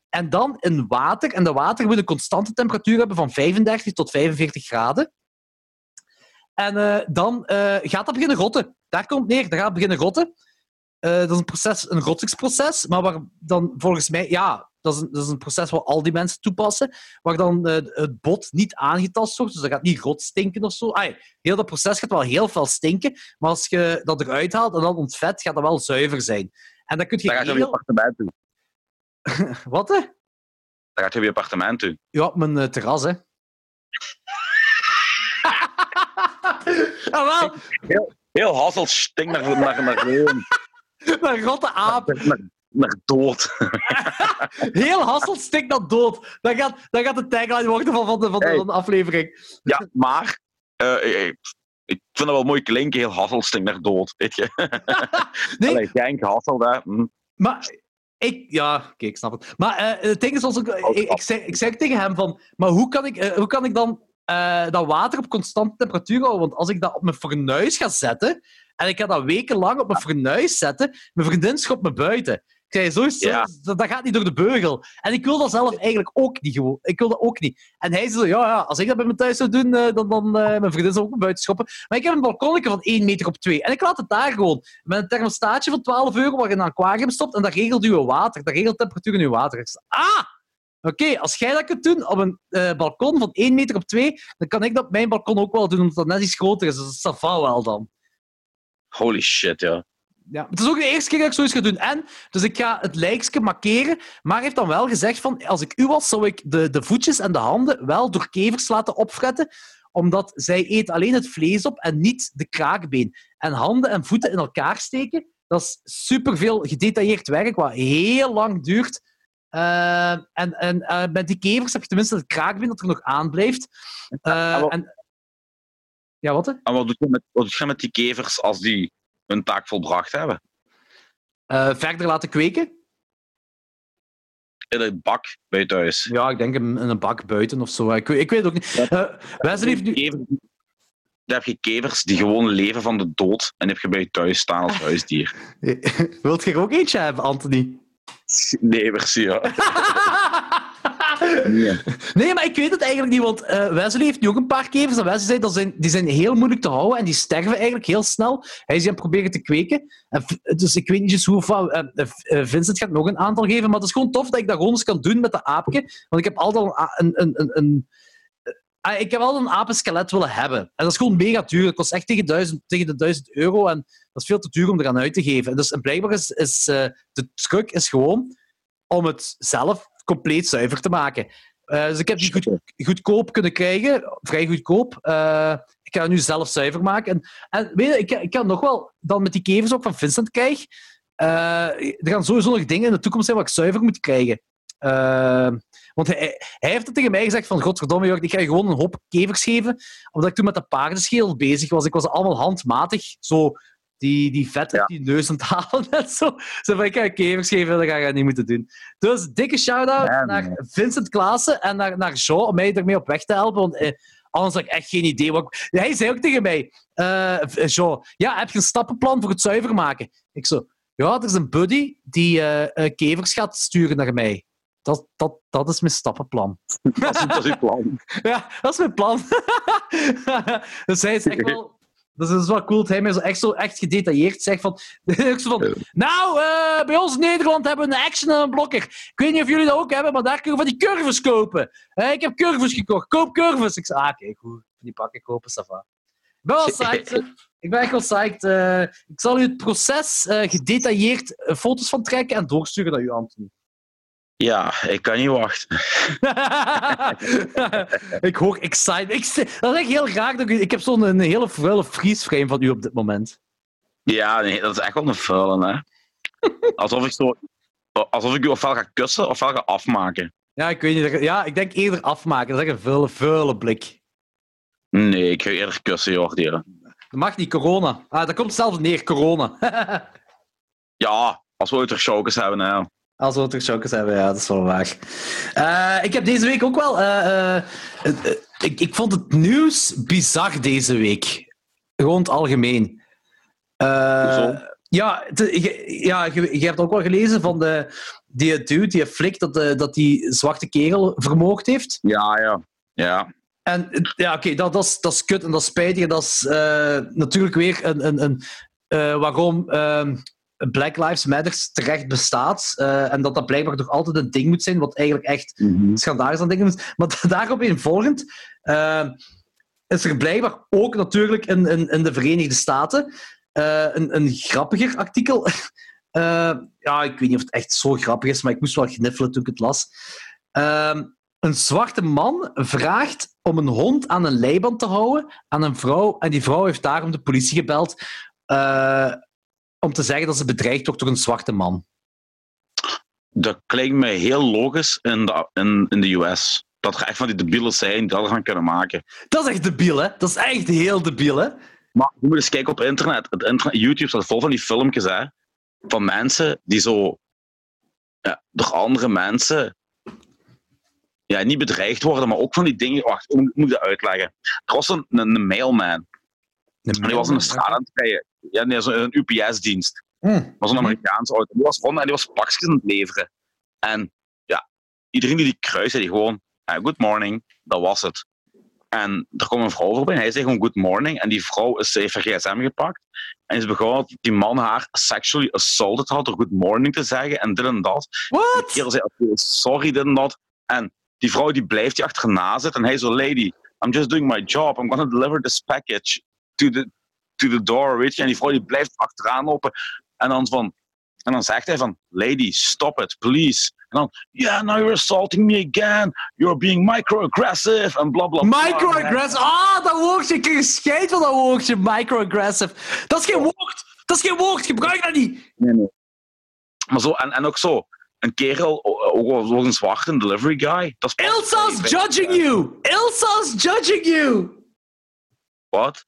En dan in water. En de water moet een constante temperatuur hebben van 35 tot 45 graden. En dan gaat dat beginnen rotten. Daar komt neer. Dat gaat beginnen rotten. Eh, dat is een, proces, een rottingsproces, maar waar dan volgens mij, ja, dat is, een, dat is een proces wat al die mensen toepassen, waar dan eh, het bot niet aangetast wordt, dus dat gaat niet rot stinken of zo. Heel dat proces gaat wel heel veel stinken, maar als je dat eruit haalt en dan ontvet, gaat dat wel zuiver zijn. En dan kun je Dan gaat je op je heel... appartement toe. Wat, hè? Dan gaat je op je appartement toe. Ja, op mijn eh, terras, hè. ah, wel, Heel Hasselt stinkt naar, naar, naar, naar, een rotte aap. naar, naar dood. Heel Hasselt stikt dat dood. Dat gaat, dat gaat de tagline worden van, van, de, van, de, van de aflevering. Ja, maar eh, ik, vind dat wel mooi klinken. Heel Hasselt stinkt naar dood. Weet je? Nee, Allee, Genk, Hasselt, hè. Hm. Maar ik, ja, oké, ik snap het. Maar eh, het ding is, als ik, ik, ik, zeg, ik zeg tegen hem van, maar hoe kan ik, eh, hoe kan ik dan eh, dat water op constante temperatuur houden? Want als ik dat op mijn fornuis ga zetten, en ik ga dat wekenlang op mijn fornuis zetten, mijn vriendin schopt me buiten. Ik zei, zo is, Ja. dat, dat gaat niet door de beugel. En ik wil dat zelf eigenlijk ook niet. Gewoon. Ik wil dat ook niet. En hij zei ja, ja, als ik dat bij me thuis zou doen, eh, dan, dan eh, mijn vriendin zou ook me buiten schoppen. Maar ik heb een balkonnetje van 1 meter op 2. En ik laat het daar gewoon. Met een thermostaatje van 12 euro waar je een aquarium stopt. En dat regelt uw water. Dat regelt de temperatuur in uw water. Ik zei, ah! Oké, als jij dat kunt doen op een eh, balkon van 1 meter op 2, dan kan ik dat op mijn balkon ook wel doen, omdat dat net iets groter is. Dus dat va wel dan. Holy shit, ja. Ja, het is ook de eerste keer dat ik zoiets ga doen. En, dus ik ga het lijkske markeren, maar hij heeft dan wel gezegd van, als ik u was, zou ik de, de voetjes en de handen wel door kevers laten opfretten, omdat zij eet alleen het vlees op en niet de kraakbeen. En handen en voeten in elkaar steken, Dat is superveel gedetailleerd werk, wat heel lang duurt. Eh, en en eh, met die kevers heb je tenminste het kraakbeen dat er nog aanblijft. Uh, en wat- en... Ja, wat? hè? En wat doe je met, wat doe je met die kevers als die hun taak volbracht hebben? Eh, verder laten kweken? In een bak bij thuis. Ja, ik denk in, een bak buiten of zo. Ik, weet- ik weet het ook niet. Eh Wesley heeft nu... Dan heb je kevers die gewoon leven van de dood en heb je bij je thuis staan als huisdier. Wilt je er ook eentje hebben, Anthony? Nee, merci. Ja. Nee. Maar ik weet het eigenlijk niet, want eh, Wesley heeft nu ook een paar kevers. En Wesley zei dat zijn, die zijn heel moeilijk te houden en die sterven eigenlijk heel snel. Hij is die proberen te kweken. En, dus ik weet niet eens hoe of wat. eh, eh, Vincent gaat nog een aantal geven, maar het is gewoon tof dat ik dat gewoon eens kan doen met de aapje. Want ik heb altijd een, een, een, een, Ah, ik heb altijd een apenskelet willen hebben. En dat is gewoon mega duur. Dat kost echt tegen, duizend, tegen de 1000 euro. En dat is veel te duur om eraan uit te geven. Dus, en blijkbaar is, is de truc is gewoon om het zelf compleet zuiver te maken. Eh, dus ik heb die goed, goedkoop kunnen krijgen. Vrij goedkoop. Eh, ik ga nu zelf zuiver maken. En, en weet je, ik, ik kan nog wel dan met die kevers ook van Vincent krijg. eh, er gaan sowieso nog dingen in de toekomst zijn wat ik zuiver moet krijgen. Want hij, hij heeft het tegen mij gezegd van, godverdomme ik ga je gewoon een hoop kevers geven. Omdat ik toen met de paardenschedel bezig was. Ik was allemaal handmatig zo die, die vet Ja. die neus aan het halen en zo. Zo van, kevers geven, dat ga je niet moeten doen. Dus dikke shout-out Ja, naar man. Vincent Klaassen en naar, naar Jean om mij ermee op weg te helpen. Want eh, anders had ik echt geen idee. Wat ik- Hij zei ook tegen mij, eh, Jean, ja, heb je een stappenplan voor het zuiver maken? Ik zo, ja, er is een buddy die eh, eh, kevers gaat sturen naar mij. Dat, dat, dat is mijn stappenplan. Dat is, dat is uw plan. Ja, dat is mijn plan. dus hij is echt wel... Dus dat is wel cool dat hij mij zo echt, zo echt gedetailleerd zegt van... ik van nou, eh, bij ons in Nederland hebben we een action en een blokker. Ik weet niet of jullie dat ook hebben, maar daar kun je van die curves kopen. Eh, ik heb curves gekocht. Koop curves. Ik zei, ah, oké, goed. Die pakken kopen, ça va. Ik ben wel psyched. hè. Ik ben echt wel psyched. Eh, ik zal u het proces eh, gedetailleerd eh, foto's van trekken en doorsturen naar u, Anthony. Ja, ik kan niet wachten. ik hoor excited. Ik, dat is echt heel. Dat ik, ik heb zo'n een hele vuile freeze-frame van u op dit moment. Ja, nee, dat is echt wel een vuile, hè. Alsof ik zo... Alsof ik u ofwel ga kussen ofwel ga afmaken. Ja, ik weet niet. Ja, ik denk eerder afmaken. Dat is echt een vuile, vuile blik. Nee, ik ga eerder kussen, Jordi. Dat mag niet, corona. Ah, dat komt zelfs neer, corona. Ja, als we ooit er hebben, hè. Als we er chokers hebben, ja, dat is wel waar. Eh, ik heb deze week ook wel... eh, eh, ik, ik vond het nieuws bizar deze week. Gewoon het algemeen. Ja, te- je, ja je, je hebt ook wel gelezen van de, die dude, die flik, dat, de, dat die zwarte kerel vermoord heeft. Ja, ja. Ja. En ja, oké, dat, dat, is, dat is kut en dat is spijtig. En dat is natuurlijk weer een, een, een, waarom ehm, Black Lives Matter terecht bestaat. eh, en dat dat blijkbaar nog altijd een ding moet zijn, wat eigenlijk echt schandalig aan dingen is. Maar daarop in volgend eh, is er blijkbaar ook natuurlijk in, in, in de Verenigde Staten eh, een, een grappiger artikel. Ja, ik weet niet of het echt zo grappig is, maar ik moest wel gniffelen toen ik het las. Een zwarte man vraagt om een hond aan een leiband te houden aan een vrouw. En die vrouw heeft daarom de politie gebeld om te zeggen dat ze bedreigd wordt door een zwarte man. Dat klinkt me heel logisch in de, in, in de US. Dat er echt van die debielen zijn die dat gaan kunnen maken. Dat is echt debiel, hè? Dat is echt heel debiel, hè? Maar je moet eens kijken op internet. Het internet YouTube staat vol van die filmpjes hè, van mensen die zo ja, door andere mensen ja, niet bedreigd worden, maar ook van die dingen. Wacht, hoe moet ik dat uitleggen? Er was een, een, een mailman en die was in de straat aan het rijden. Ja, nee, een UPS-dienst. Hm. was een Amerikaanse auto. Die was rond en die was pakjes aan het leveren. En ja, iedereen die die kruis, zei die gewoon, eh, good morning, dat was het. En er kwam een vrouw voorbij en hij zei gewoon good morning. En die vrouw is, heeft haar gsm gepakt. En is begonnen dat die man haar sexually assaulted had door good morning te zeggen en dit en dat. De What? kerel zei, sorry, dit en dat. En die vrouw die blijft die achterna zitten. En hij zo, lady, I'm just doing my job. I'm gonna deliver this package to the, to the door, weet je. En die vrouw die blijft achteraan lopen. En dan, van, en dan zegt hij van, lady, stop it, please. En dan, yeah, now you're assaulting me again. You're being microaggressive. En bla bla bla. Microaggressive. Ah, dat woordje. Ik kreeg scheid van dat woordje. Microaggressive. Dat is geen woord. Dat is geen woord, gebruik dat niet! Nee, nee. Maar zo, en, en ook zo, een kerel, ook wel een zwarte een delivery guy. Dat is Ilsa's judging you! Ilsa's judging you! Wat?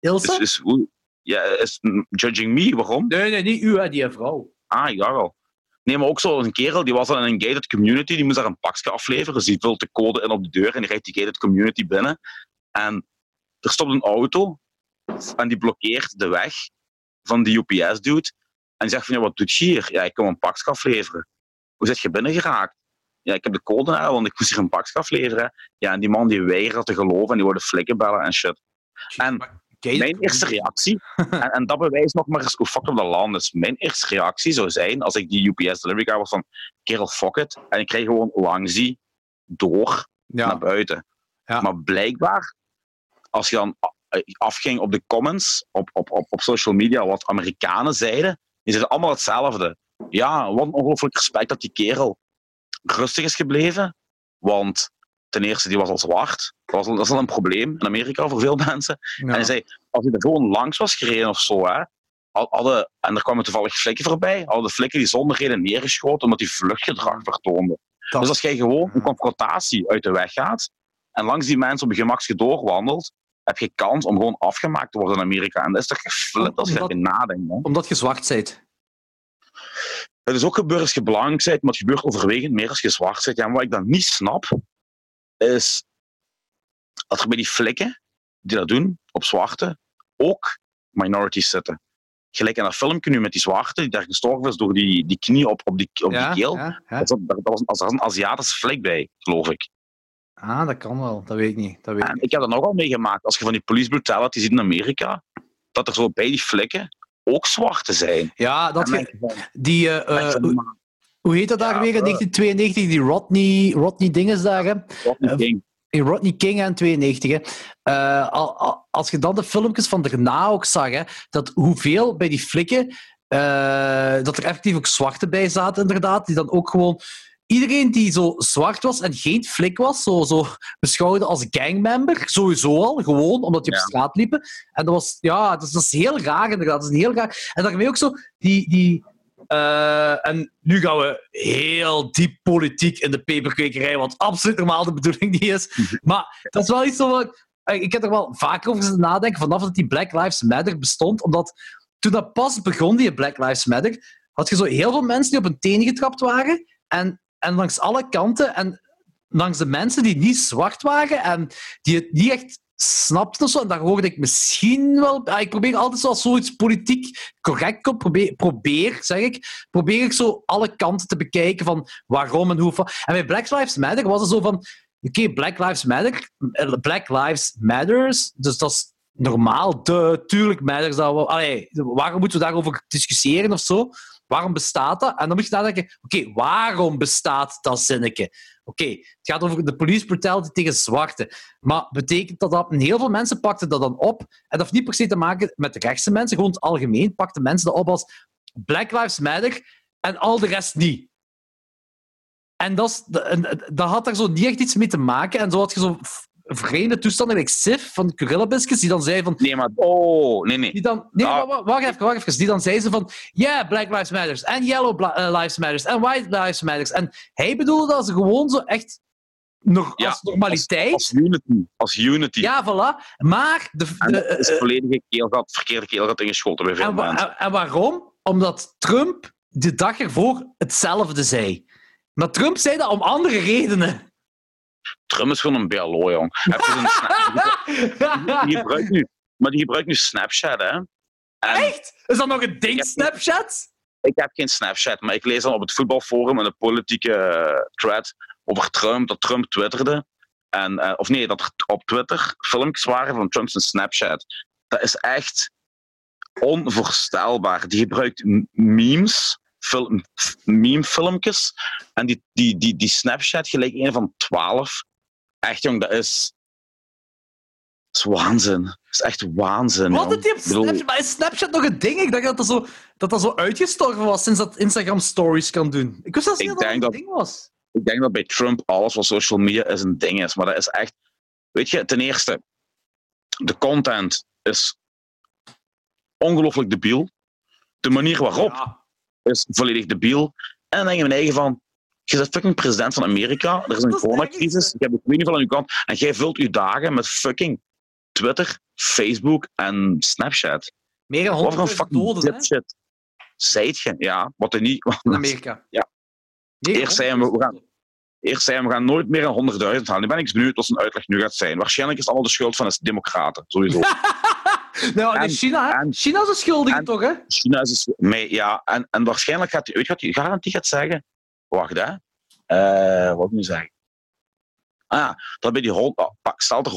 Ilsa? Is, is, hoe- ja, is judging me, waarom? Nee, nee, niet u, hè, die vrouw. Ah, ja wel. Nee, maar ook zo een kerel, die was dan in een gated community, die moest daar een pakje afleveren. Dus die vult de code in op de deur en die rijdt die gated community binnen. En er stopt een auto en die blokkeert de weg van die UPS-dude. En die zegt van, ja, wat doet je hier? Ja, ik kom een pakje afleveren. Hoe zit je binnen geraakt? Ja, ik heb de code, hè, want ik moest hier een pakje afleveren. Ja, en die man die weigert te geloven en die wordt flikken bellen en shit. En mijn eerste reactie, en, en dat bewijst nog maar eens hoe fucked up dat land is. Mijn eerste reactie zou zijn, als ik die UPS delivery guy was van, kerel, fuck it. En ik krijg gewoon langs die door naar buiten. Ja. Maar blijkbaar, als je dan a- afging op de comments op, op, op, op social media, wat Amerikanen zeiden, die zeiden allemaal hetzelfde. Ja, wat een ongelooflijk respect dat die kerel rustig is gebleven. Want ten eerste, die was al zwart. Dat, was al, dat is al een probleem in Amerika voor veel mensen. En hij zei, als hij er gewoon langs was gereden of zo, hè, hadden, en er kwamen toevallig flikken voorbij, hadden de flikken die zonder reden neergeschoten omdat die vluchtgedrag vertoonden. Dat- Dus als jij gewoon een confrontatie uit de weg gaat en langs die mensen op je gemakje doorwandelt, heb je kans om gewoon afgemaakt te worden in Amerika. En dat is toch geflipt als je erbij nadenkt. Hè? Omdat je zwart bent. Het is ook gebeurd als je blank bent, maar het gebeurt overwegend meer als je zwart bent. En wat ik dan niet snap, is dat er bij die flikken die dat doen op zwarte ook minorities zitten. Gelijk in dat filmpje nu met die zwarte die daar gestorven is door die, die knie op, op, die, op ja, die keel. ja, ja. Dat, was, was een Aziatische flik bij, geloof ik. Ah, dat kan wel. Dat weet ik niet. Dat weet ik niet. ik heb dat nogal meegemaakt. Als je van die police brutality ziet in Amerika, dat er zo bij die flikken ook zwarte zijn. Ja, dat van- die... eh, hoe- heet dat daar weer in eh. 1992? Die Rodney, Rodney dinges daar, hè? een eh, ding. in Rodney King in 92. Hè. Eh, al- al- als je dan de filmpjes van daarna ook zag, hè, dat hoeveel bij die flikken, eh, dat er effectief ook zwarte bij zaten, inderdaad, die dan ook gewoon. Iedereen die zo zwart was en geen flik was, zo, zo beschouwde als gangmember, sowieso al, gewoon omdat die op Ja. straat liepen. En dat was, ja, dat is, dat is heel raar inderdaad. Dat is een heel raar. En daarmee ook zo, die, die, eh, en nu gaan we heel diep politiek in de peperkwekerij, wat absoluut normaal de bedoeling niet is. Maar dat is wel iets wat... eh, Ik heb er wel vaker over zitten nadenken, vanaf dat die Black Lives Matter bestond. Omdat toen dat pas begon, die Black Lives Matter, had je zo heel veel mensen die op hun tenen getrapt waren. En, en langs alle kanten, en langs de mensen die niet zwart waren en die het niet echt snapten of zo. En daar hoorde ik misschien wel... ah, Ik probeer altijd zo als zoiets politiek correct komt, probeer, probeer, zeg ik, probeer ik zo alle kanten te bekijken van waarom en hoe. En bij Black Lives Matter was het zo van... Oké, Black Lives Matter, eh, Black Lives Matters, dus dat is normaal. De, tuurlijk matters dat waarom moeten we daarover discussiëren of zo? Waarom bestaat dat? En dan moet je nadenken, oké, waarom bestaat dat zinnetje? Oké, het gaat over de police brutality tegen zwarte. Maar betekent dat dat... Heel veel mensen pakten dat dan op. En dat heeft niet per se te maken met de rechtse mensen. Gewoon het algemeen pakten mensen dat op als Black Lives Matter en al de rest niet. En dat, dat had daar zo niet echt iets mee te maken. En zo had je zo vreemde toestanden, like Sif van Gorilla Biscuits, die dan zei van... Nee, maar... Oh, nee, nee. Die dan, nee, Ah. wa- wa- wacht even, wacht even. Die dan zei ze van, yeah, Black Lives Matters, en Yellow eh, Lives Matters, en White Lives Matters. En hij bedoelde dat ze gewoon zo echt nog Ja, als normaliteit... Als unity. Als unity. ja, voilà. Maar... De, de, dat is eh, volledige keelgat, verkeerde keelgat ingeschoten bij veel en, wa- mensen. en, en waarom? Omdat Trump de dag ervoor hetzelfde zei. Maar Trump zei dat om andere redenen. Trump is gewoon een BLO, jong. Dus een die gebruikt nu, maar die gebruikt nu Snapchat, hè. En Echt? Is dat nog een ding. Snapchat? ik heb geen Snapchat, maar ik lees dan op het voetbalforum en de politieke eh, thread over Trump, dat Trump twitterde. En, eh, of nee, dat er op Twitter filmpjes waren van Trump zijn Snapchat. Dat is echt onvoorstelbaar. Die gebruikt memes, film, meme-filmpjes. En die, die, die, die Snapchat gelijk een van twaalf. Echt, jong, dat is... Dat is waanzin. Dat is echt waanzin. Wat het die op Snapchat? Maar is Snapchat nog een ding? Ik dacht dat dat zo, dat dat zo uitgestorven was sinds dat Instagram stories kan doen. Ik wist zelfs niet Ik dat dat een dat- ding was. ik denk dat bij Trump alles wat social media is een ding is. Maar dat is echt. Weet je, ten eerste, de content is ongelooflijk debiel. De manier waarop Ja. Is volledig debiel. En dan denk je me eigen van, je bent fucking president van Amerika, er is een coronacrisis, je hebt het niet van aan je kant, en jij vult je dagen met fucking Twitter, Facebook en Snapchat. Meer dan Wat voor een 100.000 fucking doden hè, dipshit zijt je? Ja, wat er niet... in Amerika. Ja. Eerst zeiden we, we gaan- 100.000 Eerst zei hij, we gaan nooit meer dan 100.000 halen. Nu ben ik benieuwd wat zijn uitleg nu gaat zijn. Waarschijnlijk is het allemaal de schuld van de democraten, sowieso. nou, En- in China, hè? en- China is de schuldige en- toch, hè? China is dus mee, ja. En, en waarschijnlijk gaat hij, weet je wat hij garantie gaat zeggen? Wacht, hè. Eh, wat moet ik zeggen? Ah, dat bij die hond, oh, pak, stel er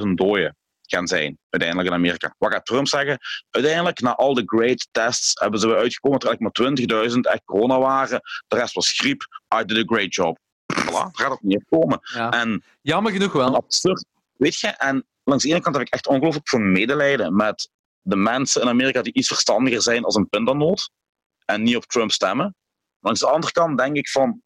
150.000 doden gaan zijn, uiteindelijk in Amerika. Wat gaat Trump zeggen? Uiteindelijk, na al de great tests, hebben ze uitgekomen dat er eigenlijk maar 20.000 echt corona waren. De rest was griep. I did a great job. Voilà, gaat het niet komen. Ja. En Jammer genoeg wel. absurd. Weet je, en langs de ene kant heb ik echt ongelooflijk veel medelijden met de mensen in Amerika die iets verstandiger zijn als een pindanoot en niet op Trump stemmen. Langs de andere kant denk ik van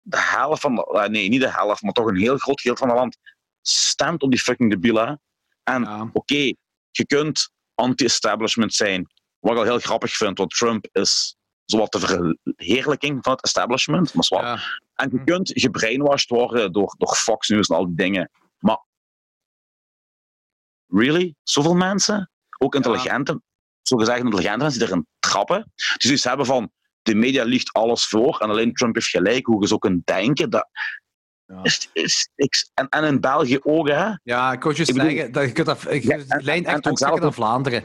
de helft van, de, eh, nee, niet de helft, maar toch een heel groot deel van het land stemt op die fucking debielen. En Ja. oké, je kunt anti-establishment zijn, wat ik al heel grappig vind, want Trump is zowat de verheerlijking van het establishment, maar. Ja. En je kunt gebrainwashed worden door, door Fox News en al die dingen. Maar, really? Zoveel mensen? Ook intelligente, zogezegd intelligente mensen die erin trappen. Die zoiets hebben van, de media liegt alles voor en alleen Trump heeft gelijk, hoe je zo kunt denken. Dat Ja. is, is, ik- en, en in België ook, hè. Ja, ik wou je Ik zeggen, dat je kunt dat, je Ja, en- lijn echt ook naar Vlaanderen.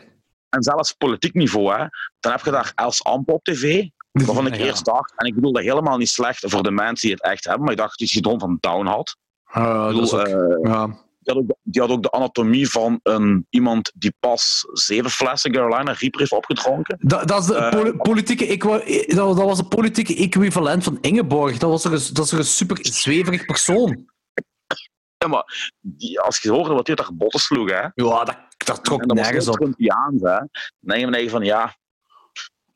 En zelfs politiek niveau, hè. Dan heb je daar Els Ampe op tv, waarvan ik Ja. eerst dacht, en ik bedoel dat helemaal niet slecht voor de mensen die het echt hebben, maar ik dacht dat hij syndroom van Down had. Ik dat is ook- eh, ja. Die, had ook de, die had ook de anatomie van een, iemand die pas zeven flessen Carolina Reaper heeft opgedronken. Dat, dat, is de Eh, poli- politieke equi- dat, dat was de politieke equivalent van Ingeborg. Dat was een, dat is een super zweverig persoon. Ja, maar die, als je hoorde wat hij daar botten sloeg, hè, Ja, dat, dat trok dat nergens op. Trumpiaans, hè, dan denk je van, eigen van ja,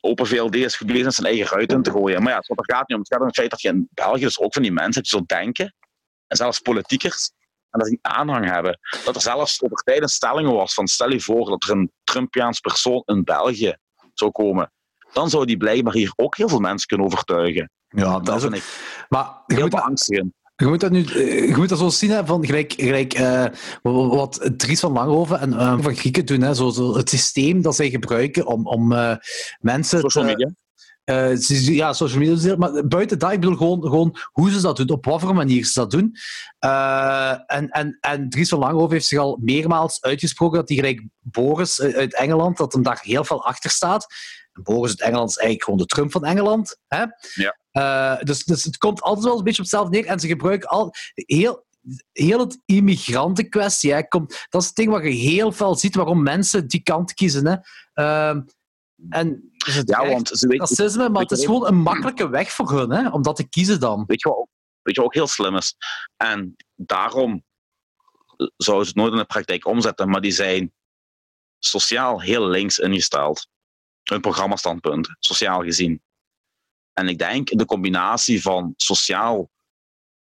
Open VLD is goed bezig met zijn eigen ruit in te gooien. Maar ja, het gaat niet om. Het gaat om het feit dat je in België dus ook van die mensen hebt die zo denken, en zelfs politiekers, en dat die aanhang hebben. Dat er zelfs over tijd een stelling was van stel je voor dat er een Trumpiaans persoon in België zou komen. Dan zou die blijkbaar hier ook heel veel mensen kunnen overtuigen. Ja, Dat dat is ik Maar je heel moet, dat, beangstigend. je moet dat nu je moet dat zo zien, hè, van gelijk, gelijk eh, wat Dries van Langhoven en eh, van Grieken doen. Hè, zo, zo, het systeem dat zij gebruiken om, om eh, mensen... Social media. Ze- ja, social media, maar buiten dat, ik bedoel gewoon, gewoon hoe ze dat doen, op wat voor manier ze dat doen. Eh, en, en, en Dries van Langhoven heeft zich al meermaals uitgesproken dat hij gelijk Boris uit Engeland, dat hem daar heel veel achter staat. En Boris uit Engeland is eigenlijk gewoon de Trump van Engeland. Hè? Ja. Eh, dus, dus het komt altijd wel een beetje op hetzelfde neer. En ze gebruiken al heel, heel het immigrantenkwestie. Hè, komt, dat is het ding wat je heel veel ziet waarom mensen die kant kiezen. Hè. Ehm, en dus het Ja, want ze weten, racisme, maar het is gewoon een makkelijke weg voor hun, hè, om dat te kiezen dan. weet je wat, ook- weet je wat ook heel slim is? En daarom zouden ze het nooit in de praktijk omzetten, maar die zijn sociaal heel links ingesteld. Hun programmastandpunten, sociaal gezien. En ik denk de combinatie van sociaal,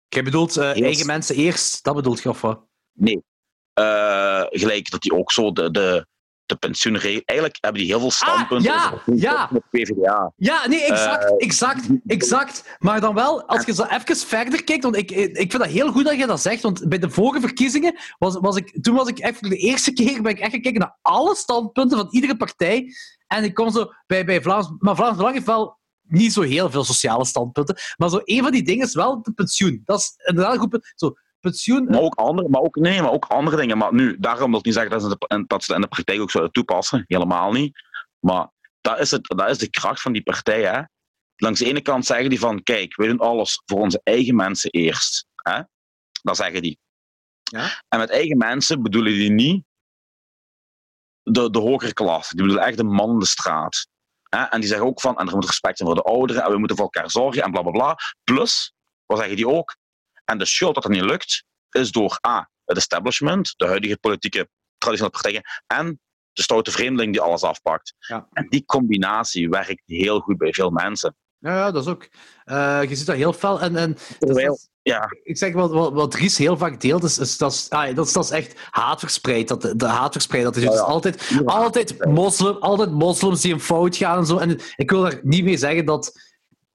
Jij bedoelt eh, Heel eigen mensen eerst, dat bedoelt je of wat? nee, eh, gelijk dat die ook zo de, de, de pensioenregel. Eigenlijk hebben die heel veel standpunten Ah, ja, over de ja. PvdA. Ja, nee, exact, Eh, exact, exact. Maar dan wel, als je zo even verder kijkt, want ik, ik vind dat heel goed dat je dat zegt, want bij de vorige verkiezingen, was, was ik, toen was ik echt voor de eerste keer ben ik echt gekeken naar alle standpunten van iedere partij. En ik kom zo bij, bij Vlaams... Maar Vlaams Belang heeft wel niet zo heel veel sociale standpunten. Maar zo een van die dingen is wel de pensioen. Dat is inderdaad een goed punt. Zo, pensioen... Maar ook andere, maar ook, nee, maar ook andere dingen. Maar nu, daarom wil ik niet zeggen dat ze, de, dat ze in de praktijk ook zouden toepassen. Helemaal niet. Maar dat is, het, dat is de kracht van die partij. Hè? Langs de ene kant zeggen die van, kijk, we doen alles voor onze eigen mensen eerst. Hè? Dat zeggen die. Ja. En met eigen mensen bedoelen die niet de, de hogere klasse. Die bedoelen echt de man in de straat. Hè? En die zeggen ook van, en er moet respect zijn voor de ouderen, en we moeten voor elkaar zorgen, en bla bla bla. Plus, wat zeggen die ook? En de schuld dat dat niet lukt, is door A, het establishment, de huidige politieke traditionele partijen, en de stoute vreemdeling die alles afpakt. Ja. En die combinatie werkt heel goed bij veel mensen. Ja, ja, dat is ook. Uh, je ziet dat heel fel. En, en, Terwijl, ja. Ik zeg wat, wat, wat Ries heel vaak deelt, is, is, dat, is, ah, dat, is, dat is echt haatverspreid. Dat, de haatverspreid. Dat is dus altijd, altijd, moslim, altijd moslims die een fout gaan en zo. En ik wil daar niet mee zeggen dat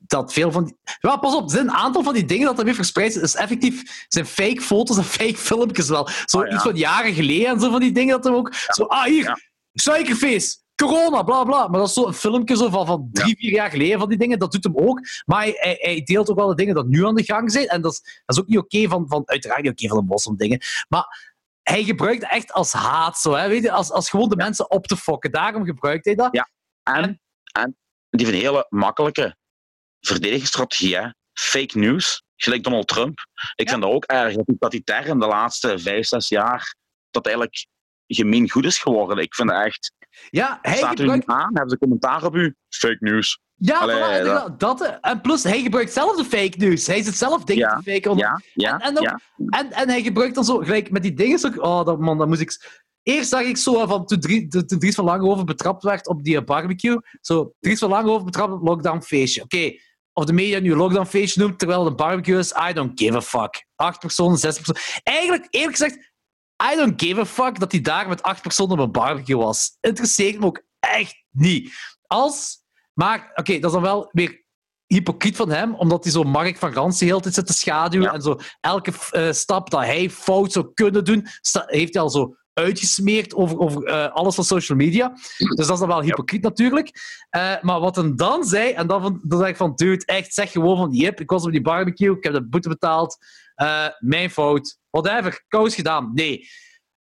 dat veel van die... Ja, pas op, zijn een aantal van die dingen dat er weer verspreid zijn. is effectief zijn fake foto's en fake filmpjes wel. Zo ah, iets van jaren geleden en zo van die dingen dat er ook... Zo, ah, hier, ja. suikerfeest, corona, bla bla. Maar dat is zo'n filmpje zo van, van drie, vier jaar geleden van die dingen. Dat doet hem ook. Maar hij, hij, deelt ook wel de dingen dat nu aan de gang zijn. En dat is, dat is ook niet oké van, van... Uiteraard niet oké van de moslim dingen. Maar hij gebruikt het echt als haat, zo, hè, weet je, als, als gewoon de mensen op te fokken. Daarom gebruikt hij dat. Ja, en, en die van hele makkelijke verdedigingsstrategie, hè? fake news, gelijk Donald Trump. Ik vind dat ook erg dat die term de laatste vijf, zes jaar dat eigenlijk gemeen goed is geworden. Ik vind het echt. Ja, hij Staat gebruikt... u aan? Hebben ze commentaar op u? Fake news. Ja, Allee, dat... dat... En plus, hij gebruikt zelf de fake news. Hij zit zelf dingen ja, te faken. Ja, ja, en, en, en, en, hij gebruikt dan zo, gelijk met die dingen. Zo, oh, dat, man, dat moest ik. Eerst zag ik zo van toen, Dries van Langehoven betrapt werd op die barbecue. Zo, Dries van Langehoven betrapt op lockdown feestje. Oké, of de media nu lockdown feestje noemt, terwijl de barbecue is, I don't give a fuck. Acht personen, zes personen. Eigenlijk, eerlijk gezegd, I don't give a fuck dat hij daar met acht personen op een barbecue was. Interesseert me ook echt niet. Als, maar, oké, dat is dan wel weer hypocriet van hem, omdat hij zo Mark van Rans de hele tijd zit te schaduwen en zo elke uh, stap dat hij fout zou kunnen doen, heeft hij al zo uitgesmeerd over, over uh, alles van social media. Dus dat is dan wel hypocriet natuurlijk. Uh, maar wat hij dan zei, en dan, dan zeg ik van, dude, echt, zeg gewoon van, yep, ik was op die barbecue, ik heb de boete betaald, uh, mijn fout, whatever, kous gedaan. Nee.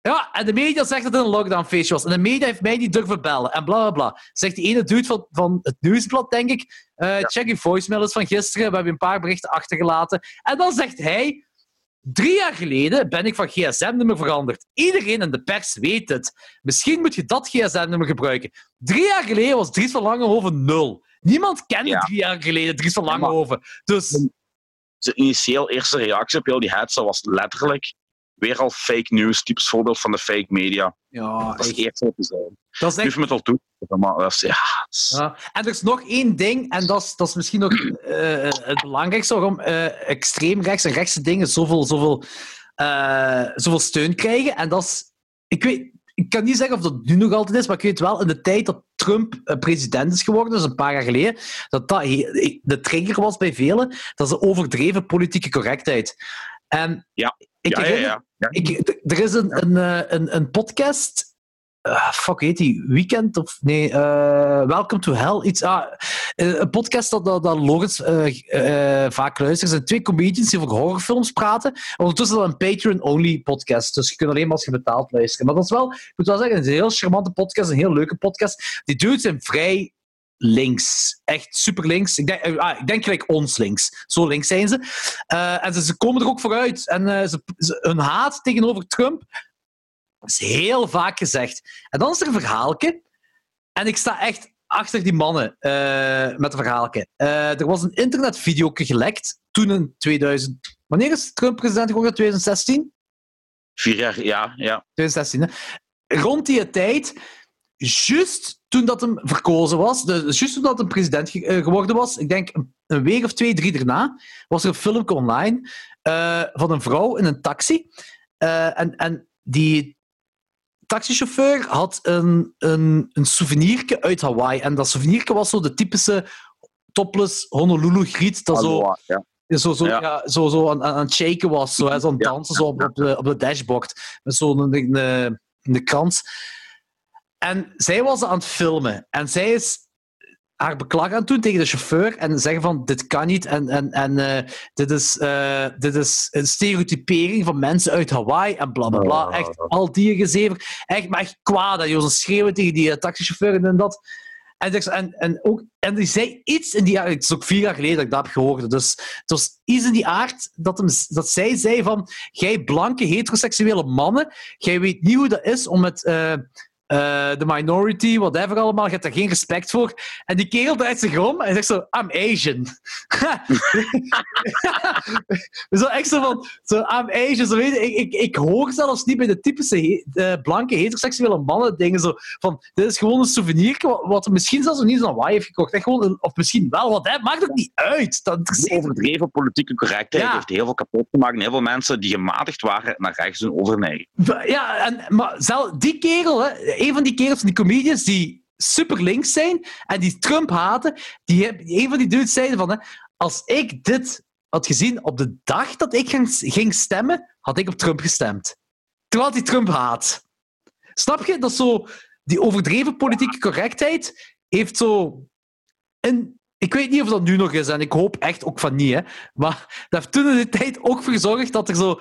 Ja, en de media zegt dat het een lockdownfeestje was. En de media heeft mij niet durven bellen. En bla bla bla. Zegt die ene dude van, van het nieuwsblad, denk ik. Check je voicemail van gisteren. We hebben een paar berichten achtergelaten. En dan zegt hij Drie jaar geleden ben ik van gsm-nummer veranderd. Iedereen in de pers weet het. Misschien moet je dat gsm-nummer gebruiken. Drie jaar geleden was Dries van Langenhoven nul. Niemand kende drie jaar geleden Dries van Langenhoven. Dus... Zijn initieel eerste reactie op heel die headset was letterlijk weer al fake news, typisch voorbeeld van de fake media. Ja, dat is echt zo te zijn. Dat is echt... me het al toe. Maar dat is, ja, ja, En er is nog één ding, en dat is, dat is misschien nog uh, het belangrijkste, waarom uh, extreem rechts en rechtse dingen zoveel, zoveel, uh, zoveel steun krijgen. En dat is... Ik, weet, ik kan niet zeggen of dat nu nog altijd is, maar ik weet wel, in de tijd dat Trump president is geworden, dus een paar jaar geleden, dat dat de trigger was bij velen, dat is de overdreven politieke correctheid. En ja. Ik ja, ja, ja, Ik, er is een, een, eh, een, een podcast. Uh, fuck, heet die? Weekend? Of nee, uh, Welcome to Hell. Iets, ah, een podcast dat, dat, dat vaak luistert. Er zijn twee comedians die over horrorfilms praten. Ondertussen is dat een Patreon-only podcast. Dus je kunt alleen maar als je betaalt luisteren. Maar dat is wel, ik moet wel zeggen, een heel charmante podcast. Een heel leuke podcast. Die dudes zijn vrij links. Echt super links. Ik denk, ah, ik denk gelijk ons links. Zo links zijn ze. Uh, en ze, ze, komen er ook vooruit. En uh, ze, ze, hun haat tegenover Trump is heel vaak gezegd. En dan is er een verhaaltje. En ik sta echt achter die mannen uh, met een verhaaltje. er was een internetvideo gelekt toen in 2000. Wanneer is Trump president geworden? 2016? Vier jaar, ja. ja. 2016, hè? Rond die tijd, juist toen dat hem verkozen was, dus juist toen dat hem president eh, geworden was, ik denk een week of twee, drie daarna, was er een filmpje online uh, van een vrouw in een taxi. Uh, en, en die taxichauffeur had een, een, een souvenirke uit Hawaii. En dat souvenirke was zo de typische topless Honolulu-griet. Dat zo, ja. Zo, zo, ja. ja. zo, zo aan, aan het shaken was, zo, zo aan het dansen zo op, op, de, op de dashboard. Met zo'n een, een, een krans. En zij was aan het filmen. En zij is haar beklag aan het doen tegen de chauffeur en zeggen van dit kan niet en, en, en uh, dit, is, uh, dit is een stereotypering van mensen uit Hawaii en bla bla bla. Oh. Echt al die gezever. Echt, maar echt kwaad. Dat je schreeuwen tegen die uh, taxichauffeur en dat. En, en, en, ook, en die zei iets in die aard, het is ook vier jaar geleden dat ik dat heb gehoord, dus het was iets in die aard dat, hem, dat zij zei van, jij blanke heteroseksuele mannen, jij weet niet hoe dat is om met eh, de minority, whatever allemaal. Je hebt daar geen respect voor. En die kerel draait zich om en zegt zo, I'm Asian. zo echt zo van, zo, I'm Asian. Zo, weet je, ik, ik, ik hoor zelfs niet bij de typische he- blanke heteroseksuele mannen dingen zo van, dit is gewoon een souvenir wat, wat er misschien zelfs nog niet aan waai heeft gekocht. Echt gewoon, of misschien wel, wat dat maakt ook niet uit. Dat me. overdreven politieke correctheid Ja. heeft heel veel kapot gemaakt. En heel veel mensen die gematigd waren naar rechts doen overneigen. Ja, en, maar zelf, die kerel, hè, een van die kerels die comedians die super links zijn en die Trump haten, die, een van die dudes zeiden van, hè, als ik dit had gezien op de dag dat ik ging, stemmen, had ik op Trump gestemd. Terwijl hij Trump haat. Snap je? Dat zo, die overdreven politieke correctheid heeft zo... Een, ik weet niet of dat nu nog is, en ik hoop echt ook van niet, hè, maar dat heeft toen in de tijd ook voor dat er zo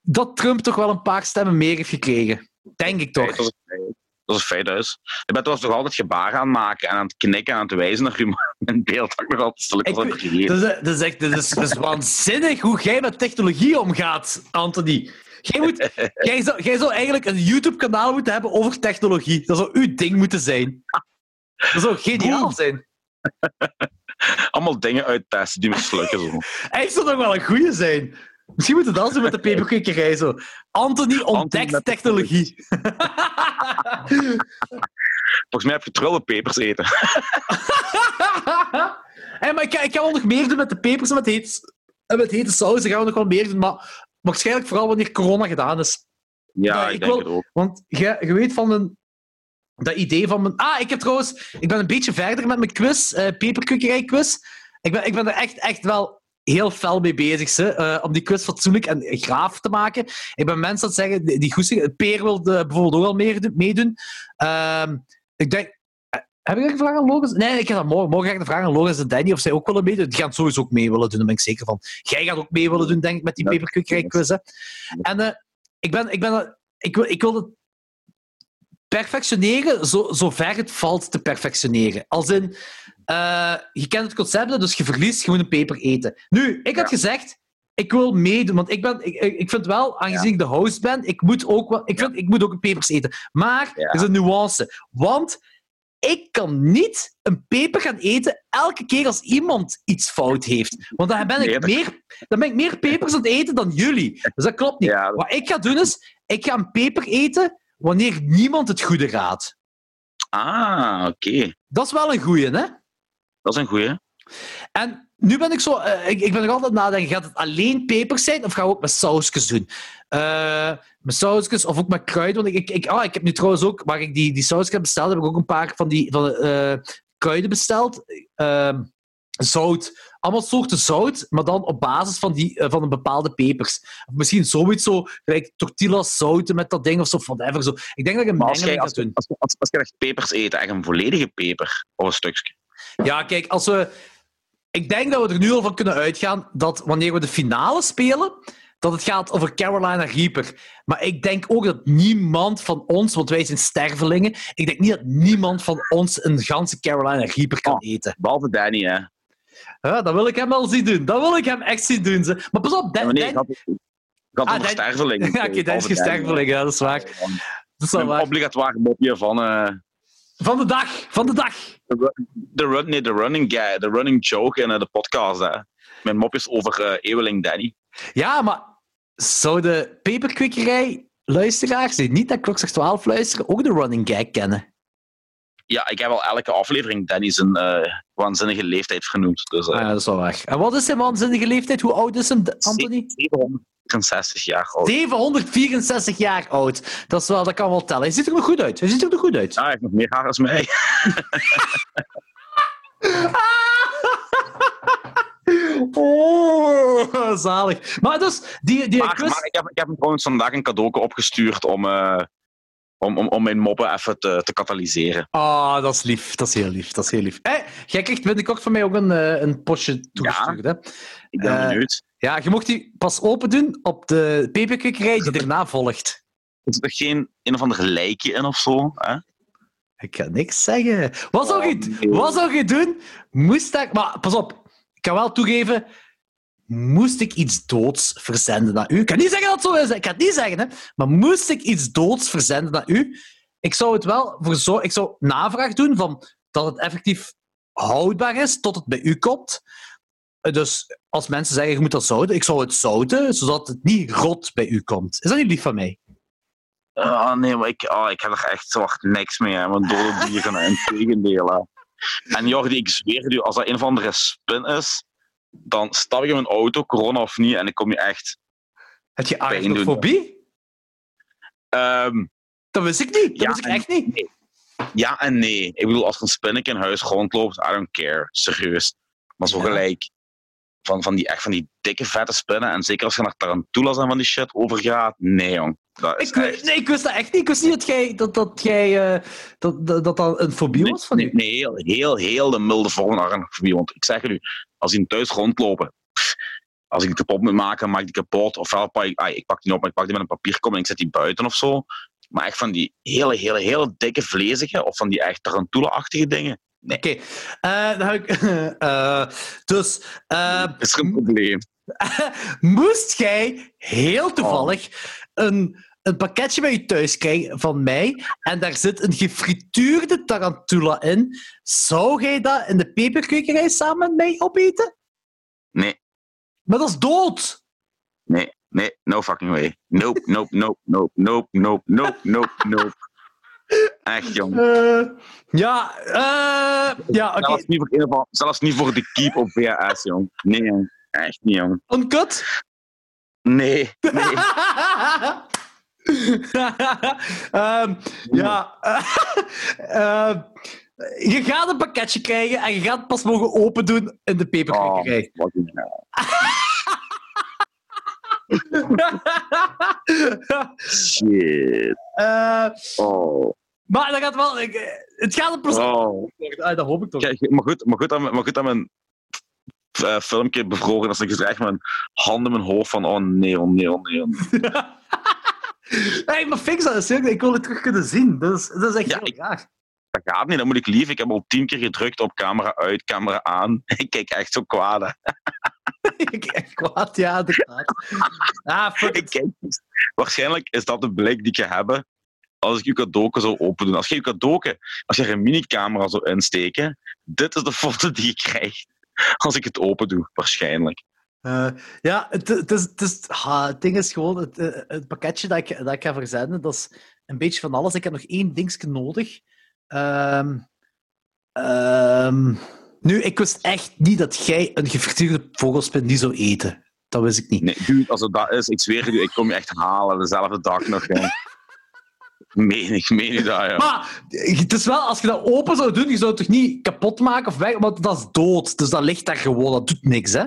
dat Trump toch wel een paar stemmen meer heeft gekregen. Denk ik toch. Dat is een feit, dus. Je bent toch altijd gebaren aan het maken en aan het knikken en aan het wijzen naar je mijn beeld dat ik nog altijd stil Ik. Dat is, dat is echt dat is, dat is waanzinnig hoe jij met technologie omgaat, Anthony. Jij, moet, jij, zou, jij zou eigenlijk een YouTube-kanaal moeten hebben over technologie. Dat zou uw ding moeten zijn. Dat zou geniaal zijn. Allemaal dingen uittesten die mislukken. Zo. Hij zou nog wel een goeie zijn. Misschien moeten we dat doen met de peperkwekerij. Zo. Anthony ontdekt technologie. Volgens mij heb je trullenpepers eten. hey, maar ik, ga- ik ga wel nog meer doen met de pepers en met hete, en met hete saus. gaan we nog wel meer doen. Maar waarschijnlijk vooral wanneer corona gedaan is. Ja, ik, ik denk wil- het ook. Want je, je weet van mijn, dat idee van mijn... Ah, ik heb trouwens... Ik ben een beetje verder met mijn quiz, eh peperkwekerij quiz. Ik ben, ik ben er echt, echt wel heel fel mee bezig, ze, eh, om die quiz fatsoenlijk en graaf te maken. Ik ben mensen het zeggen, die, die goesting... Peer wil de- bijvoorbeeld ook al meer, meedoen. Ehm, ik denk... eh, Heb ik een vraag aan Logans? Nee, ik dat morgen. Morgen ga ik de vraag aan Logans en Danny of zij ook willen meedoen. Die gaan sowieso ook mee willen doen, daar ben ik zeker van. Jij gaat ook mee willen doen, denk ik, met die Ja, quiz. hè. En eh, ik ben... Ik, ben ik, wil, ik wil het perfectioneren zo, zo ver het valt te perfectioneren. Als in, eh, je kent het concept, dus je verliest, je moet een peper eten. Nu, ik had gezegd, ik wil meedoen, want ik, ben, ik, ik vind wel, aangezien ik de host ben, ik moet ook, wel, ik vind, ik moet ook een pepers eten. Maar er is een nuance. Want ik kan niet een peper gaan eten elke keer als iemand iets fout heeft. Want dan ben ik, meer, dan ben ik meer pepers aan het eten dan jullie. Dus dat klopt niet. Ja, Wat ik ga doen is, ik ga een peper eten wanneer niemand het goede raadt. Ah, oké. Dat is wel een goeie, hè? Dat is een goeie. En nu ben ik zo... eh, ik, ik ben nog altijd nadenken, gaat het alleen pepers zijn of gaan we ook met sausjes doen? Eh, met sausjes of ook met kruiden. Want ik, ik, ah, ik heb nu trouwens ook, waar ik die, die sausjes heb besteld, heb ik ook een paar van die van, eh, kruiden besteld. Ehm, zout. Allemaal soorten zout, maar dan op basis van, die, van een bepaalde pepers. Of misschien zoiets zo, gelijk tortillas zouten met dat ding of zo, whatever. Zo. Ik denk dat ik een mengeling als, ga doen. als, als, als je echt pepers eet, echt een volledige peper of een stukje. Ja, kijk, als we... Ik denk dat we er nu al van kunnen uitgaan dat wanneer we de finale spelen, dat het gaat over Carolina Reaper. Maar ik denk ook dat niemand van ons, want wij zijn stervelingen, ik denk niet dat niemand van ons een ganse Carolina Reaper kan Oh. eten. Behalve Danny, hè. Ja, dat wil ik hem wel zien doen. Dat wil ik hem echt zien doen. Ze. Maar pas op, Dan, nee, ik had, ik had Ah, sterveling. Ja, oké, dat is geen sterveling, ja, dat is waar. Dat is wel Een waar. obligatoire mopje van eh, Van de dag, van de dag. de, run, nee, de running guy, de running joke in de podcast. Hè. Mijn mopjes over eh Eweling Danny. Ja, maar zou de peperkwikkerij luisteraars die niet naar Klokslag 12 luisteren ook de running gag kennen? Ja, ik heb al elke aflevering Danny zijn eh, waanzinnige leeftijd genoemd. Dus eh, Ah, ja, dat is wel waar. En wat is zijn waanzinnige leeftijd? Hoe oud is hem, Anthony? 764 jaar oud. 764 jaar oud. Dat, is wel, dat kan wel tellen. Hij ziet er nog goed uit. Hij ziet er nog goed uit. Ja, hij heeft nog meer haar als mij. Oh, zalig. Maar dus, die, die Maar, quiz... maar ik, heb, ik heb hem trouwens vandaag een cadeau opgestuurd om, eh, om, om, om mijn moppen even te, te katalyseren. Ah, dat is lief. Dat is heel lief. Dat is heel lief. Hey, jij krijgt binnenkort van mij ook een, eh, een potje toegestuurd. Hè? Ik ben Eh, benieuwd. Ja, je mocht die pas open doen op de peperkikkerij die erna volgt. Is er geen een of ander lijkje in of zo? Hè? Ik kan niks zeggen. Wat zou, Oh, je, nee. wat zou je doen? Moest ik... Maar pas op. Ik kan wel toegeven... Moest ik iets doods verzenden naar u? Ik kan niet zeggen dat het zo is. Ik kan het niet zeggen, hè. Maar moest ik iets doods verzenden naar u? ik zou het wel voor zo... Ik zou navraag doen van dat het effectief houdbaar is tot het bij u komt. Dus als mensen zeggen, je moet dat zouten, ik zou het zouten, zodat het niet rot bij u komt. Is dat niet lief van mij? Ah, nee, maar ik, ah, ik heb er echt echt niks mee, hè, met dode dieren en tegendelen. En Jordi, ik zweer u, als dat een of andere spin is, dan stap ik in mijn auto, corona of niet, en ik kom je echt... Heb je arachnofobie? ehm, Dat wist ik niet. Dat Ja, wist ik en- echt niet. ja en nee. Ik bedoel, als er een spinnetje in huis rondloopt, I don't care. Serieus. Maar zo Ja. gelijk van, van, die, echt van die dikke, vette spinnen, en zeker als je naar tarantulas en van die shit overgaat, nee, jong. Dat is Ik, echt... nee, ik wist dat echt niet. Ik wist niet dat jij, dat, dat, jij, eh, dat, dat, dat een fobie Nee, was van nee, u. nee, heel, heel, heel de milde vorm van arachnofobie. Want ik zeg het u, als die thuis rondlopen, pff, als ik die kapot moet maken, maak ik die kapot. Ofwel pak ik, ah, ik pak die op, maar ik pak die met een papierkom en ik zet die buiten of zo. Maar echt van die hele, hele, hele dikke vlezige, of van die echt tarantula-achtige dingen, Oké. Eh, dan heb ik... eh, dus... eh, is er een probleem. moest jij heel toevallig een, een pakketje bij je thuis krijgen van mij en daar zit een gefrituurde tarantula in, zou jij dat in de peperkwekerij samen met mij opeten? Nee, Maar dat is dood! nee, nee, no fucking way. Nope, nope, nope, nope, nope, nope, nope, nope, nope. Echt, jong. Eh, ja, eh, ja, oké. Zelfs, niet voor, een of andere- zelfs niet voor de keep op VHS, jong. Nee, jong. Echt niet, jong. Uncut? Nee, nee. Ehm, ja. Ehm, je gaat een pakketje krijgen en je gaat het pas mogen open doen in de Oh, peperkwekerij. hell. Shit. Eh, Oh. Maar dat gaat wel... ik- eh, het gaat een oh. worden. Ah, dat hoop ik toch. Kijk, maar goed, maar goed, dat, mijn- maar goed dat mijn eh, filmpje bevroren is. Ik zit echt met mijn hand in mijn hoofd van oh nee, oh nee, oh nee. oh nee. hey, maar fix dat is Ik wil het terug kunnen zien. Dat is, dat is echt Ja, heel ik- raar. Dat gaat niet, dat moet ik lief. Ik heb al tien keer gedrukt op camera uit, camera aan. Ik kijk echt zo kwaad. hè. ik echt kwaad, ja, inderdaad. Ah, fuck Ik it. kijk, waarschijnlijk is dat de blik die ik heb als ik je cadeau zou open doen. Als je je cadeau, als je er een minicamera zou insteken, dit is de foto die je krijgt als ik het open doe, waarschijnlijk. Eh, ja, het, het, is, het, is, het ding is gewoon, het, eh, het pakketje dat ik, dat ik ga verzenden, dat is een beetje van alles. Ik heb nog één dingetje nodig. Ehm, ehm, nu, ik wist echt niet dat jij een gefrituurde vogelspin niet zou eten. Dat wist ik niet. Nee, dude, als het dat is, ik zweer u, ik kom je echt halen dezelfde dag nog. Meen ik, meen je dat, ja. Maar het is wel, als je dat open zou doen, je zou het toch niet kapot maken of weg, want dat is dood. Dus dat ligt daar gewoon, dat doet niks, hè?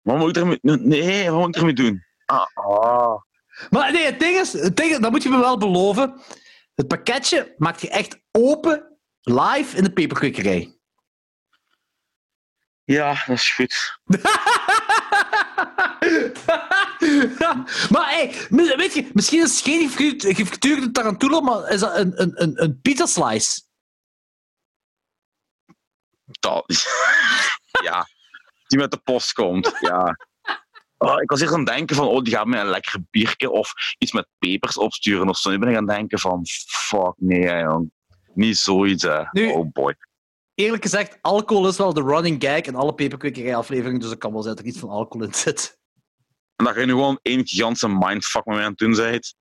Wat moet ik ermee Nee, wat moet ik ermee doen? Ah, ah. Maar nee, het ding is, het ding, dat moet je me wel beloven. Het pakketje maakt je echt open, live in de peperkwekerij. Ja, dat is goed. maar hey, weet je, misschien is het geen gefritu- gefrituurde tarantula, maar is dat een, een, een, een pizza slice. Dat. ja, die met de post komt, ja. Oh, ik was eerst aan het denken van, oh, die gaat mij een lekker biertje of iets met pepers opsturen of zo. Nu ben ik aan het denken van, fuck, nee, jong. Niet zoiets, hè. Nu- Oh boy. Eerlijk gezegd, alcohol is wel de running gag in alle peperkwekerij-afleveringen, dus het kan wel zijn dat er iets van alcohol in zit. En dat je nu gewoon één gigantische mindfuck mij aan het doen bent.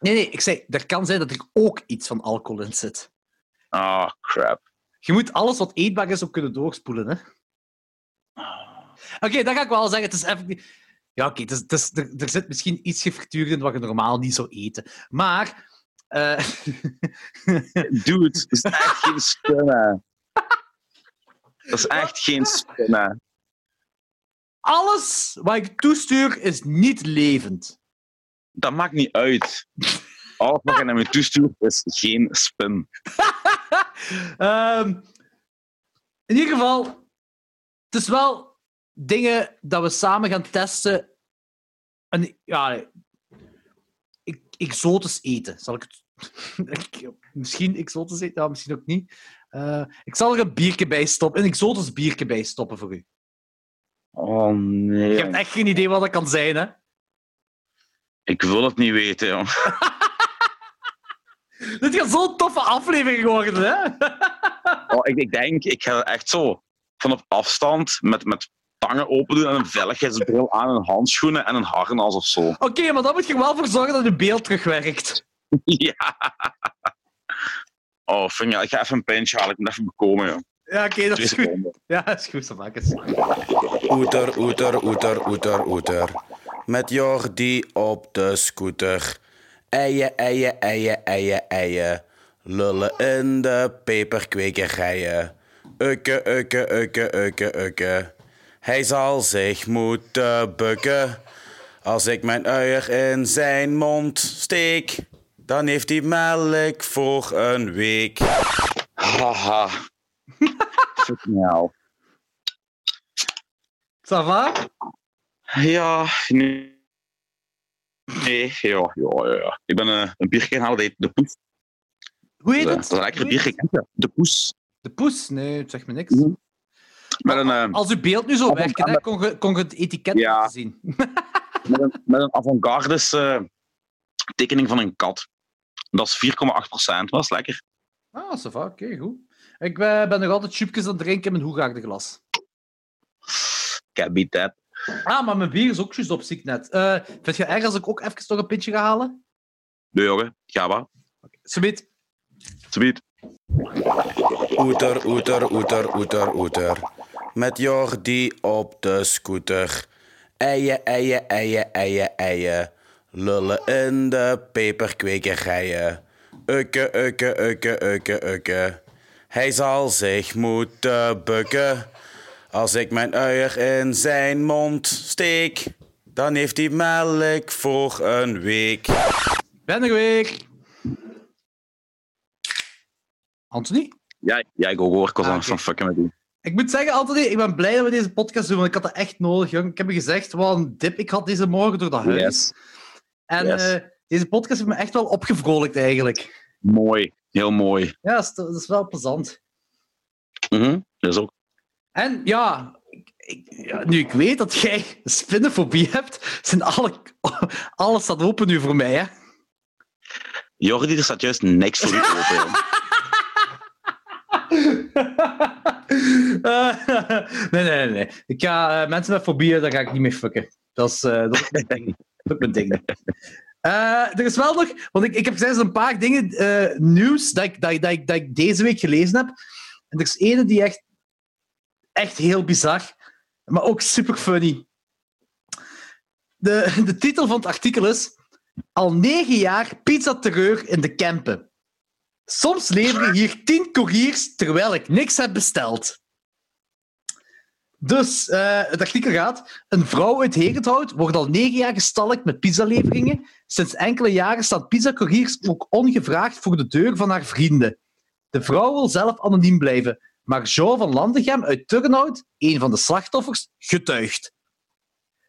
Nee, nee, ik zei, er kan zijn dat er ook iets van alcohol in zit. Ah, crap. Je moet alles wat eetbaar is ook kunnen doorspoelen, hè? Oké, dat ga ik wel zeggen. Het is even... Ja, oké, het het er, er zit misschien iets gefrituurd in wat je normaal niet zou eten. Maar... eh, Dude, dat is echt geen spinnen. Dat is echt geen spinnen. alles wat ik toestuur is niet levend. Dat maakt niet uit. Alles wat je naar me toestuurt is geen spin. Ehm, in ieder geval, het is wel dingen dat we samen gaan testen. En, ja, ik, exotisch eten. Zal ik het... ik- misschien exotisch eten, ja, misschien ook niet. Eh, ik zal er een biertje bij stoppen, een exotisch biertje bij stoppen voor u. Oh nee. Je hebt echt geen idee wat dat kan zijn, hè? Ik wil het niet weten, jong. Dit gaat zo'n toffe aflevering worden, hè? Oh, ik, ik denk, ik ga echt zo van op afstand met, met tangen open doen en een veiligheidsbril aan en handschoenen en een harnas of zo. Oké, maar dan moet je er wel voor zorgen dat je beeld terugwerkt. Ja. Oh, vind je, ik ga even een pintje halen. Ik moet even bekomen, joh. Ja, oké, dat is goed. Ja, dat is goed, Samakis. Oeter, oeter, oeter, oeter, oeter. Met Jordi op de scooter. Eien, eien, eien, eien, eien. Lullen in de peperkwekerijen. Ukke, ukke, ukke, ukke, ukke. Hij zal zich moeten bukken. Als ik mijn uier in zijn mond steek, dan heeft hij melk voor een week. Haha. Nou. Ça va? Ja, nee. Nee, ja, ja, ja. Ik ben eh, een biertje gaan halen, dat heet De Poes. Hoe heet Dat het? is een kent je? De Poes. De poes? Nee, het zegt me niks. Mhm. Met een, eh, Als uw beeld nu zo werkt, hè, kon, je, kon je het etiket Ja. zien. met een, met een avant-gardes eh, tekening van een kat. Dat is 4,8 procent. Dat is lekker. Ah, ça va, oké, goed. Ik eh, ben nog altijd chipjes aan het drinken in mijn hoegaarde glas. That. Ah, maar mijn bier is ook juist op, zie ik net. Eh, vind je erg als ik ook even nog een pintje ga halen? Nee, jongen. Ga maar. Subit. Alsjeblieft. Oeter, oeter, oeter, oeter, oeter. Met Jordi op de scooter. Eien, eien, eien, eien, eien. Lullen in de peperkwekerijen. Ukke, ukke, ukke, ukke, ukke. Hij zal zich moeten bukken. Als ik mijn uier in zijn mond steek, dan heeft hij melk voor een week. Ben er weer. Anthony? Ja, ja, ik ook hoor. Ik was Ah, aan het oké. van fucken met die. Ik moet zeggen, Anthony, ik ben blij dat we deze podcast doen, want ik had dat echt nodig, jong. Ik heb je gezegd wat een dip ik had deze morgen door dat huis. Yes. En Yes. eh, deze podcast heeft me echt wel opgevrolijkt, eigenlijk. Mooi. Heel mooi. Ja, dat is, dat is wel plezant. Mhm. Dat is ook. En ja, ik, ja, nu ik weet dat jij spinnenfobie hebt, zijn alle, alles staat open nu voor mij, hè. Jordi, er staat juist niks voor u open. nee, nee, nee. Ik ga, eh, mensen met fobieën, daar ga ik niet mee fucken. Dat is, eh, dat is mijn. Eh, er is wel nog, want ik, ik heb zijn een paar dingen, eh, nieuws, dat ik, dat, dat, dat ik deze week gelezen heb. En er is ene die echt, echt heel bizar, maar ook super funny. De, de titel van het artikel is Al negen jaar pizza-terreur in de Kempen. Soms leveren hier tien couriers terwijl ik niks heb besteld. Dus het artikel gaat. Een vrouw uit Herenthout wordt al negen jaar gestalkt met pizzaleveringen. Sinds enkele jaren staan pizzacouriers ook ongevraagd voor de deur van haar vrienden. De vrouw wil zelf anoniem blijven, maar Jean van Landegem uit Turnhout, een van de slachtoffers, getuigt.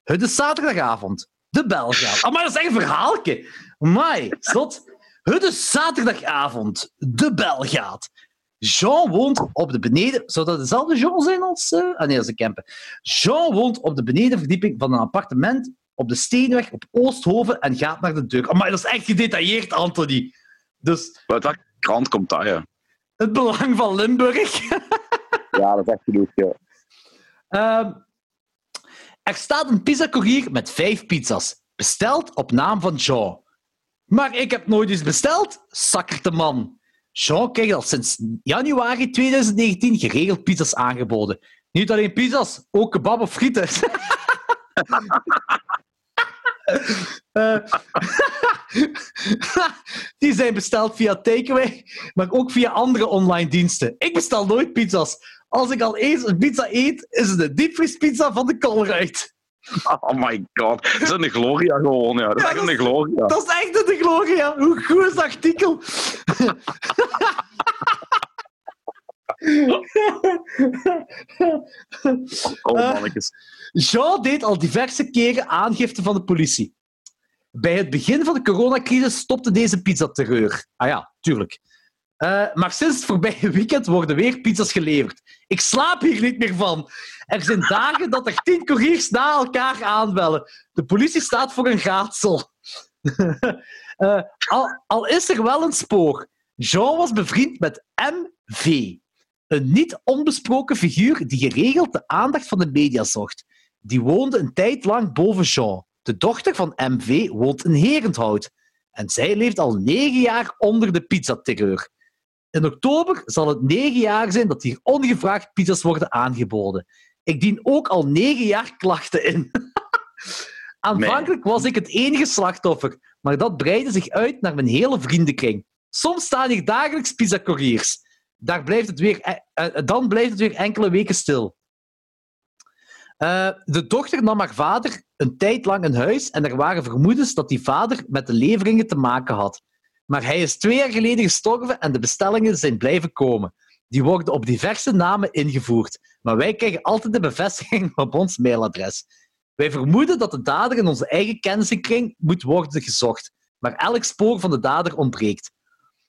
Het is zaterdagavond. De bel gaat. Maar dat is echt een verhaaltje. Mai, zot. Het is zaterdagavond. De bel gaat. Jean woont op de beneden... Zou dat dezelfde Jean zijn als... eh, Ah nee, de Kempen. Jean woont op de benedenverdieping van een appartement op de Steenweg op Oosthoven en gaat naar de deur. Maar dat is echt gedetailleerd, Anthony. Dus Uit welke krant komt dat, ja? het belang van Limburg. Ja, dat is echt genoeg, ja. Ehm, er staat een pizzacourier met vijf pizza's. Besteld op naam van Jean. Maar ik heb nooit eens besteld, sakkert de man. Jean krijgt al sinds januari 2019 geregeld pizza's aangeboden. Niet alleen pizza's, ook kebab of frieten. Die zijn besteld via Takeaway, maar ook via andere online diensten. Ik bestel nooit pizza's. Als ik al eens een pizza eet, is het een diepvriespizza van de Colruyt. Oh my god. Dat is een Gloria gewoon, ja. Dat is Ja, echt dat een Gloria. Dat is echt de Gloria. Hoe goed is dat artikel? Oh, Eh. mannetjes. Jean deed al diverse keren aangifte van de politie. Bij het begin van de coronacrisis stopte deze pizzaterreur. Ah ja, tuurlijk. Eh, maar sinds het voorbije weekend worden weer pizza's geleverd. Ik slaap hier niet meer van. Er zijn dagen dat er tien couriers na elkaar aanbellen. De politie staat voor een raadsel. Eh, al, al is er wel een spoor. Jean was bevriend met MV. Een niet onbesproken figuur die geregeld de aandacht van de media zocht. Die woonde een tijd lang boven Jean. De dochter van MV woont in Herenthout. En zij leeft al negen jaar onder de pizzaterreur. In oktober zal het negen jaar zijn dat hier ongevraagd pizza's worden aangeboden. Ik dien ook al negen jaar klachten in. Aanvankelijk was ik het enige slachtoffer, maar dat breidde zich uit naar mijn hele vriendenkring. Soms staan hier dagelijks pizzacouriers. Daar blijft het weer, eh, eh, dan blijft het weer enkele weken stil. Uh, de dochter nam haar vader een tijd lang in huis en er waren vermoedens dat die vader met de leveringen te maken had. Maar hij is twee jaar geleden gestorven en de bestellingen zijn blijven komen. Die worden op diverse namen ingevoerd, maar wij krijgen altijd de bevestiging op ons mailadres. Wij vermoeden dat de dader in onze eigen kennissenkring moet worden gezocht, maar elk spoor van de dader ontbreekt.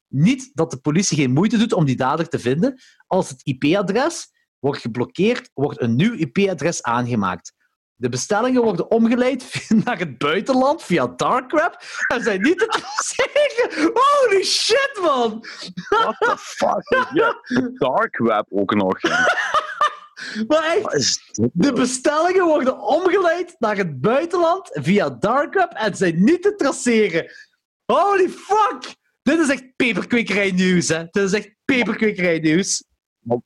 Niet dat de politie geen moeite doet om die dader te vinden. Als het IP-adres wordt geblokkeerd, wordt een nieuw IP-adres aangemaakt. De bestellingen worden omgeleid naar het buitenland via dark web en zijn niet te zeggen. Holy shit, man! What the fuck? Ja, dark web ook nog. Maar echt, de bestellingen worden omgeleid naar het buitenland via dark web en zijn niet te traceren. Holy fuck! Dit is echt peperkwekerij nieuws, hè? Dit is echt peperkwekerij nieuws.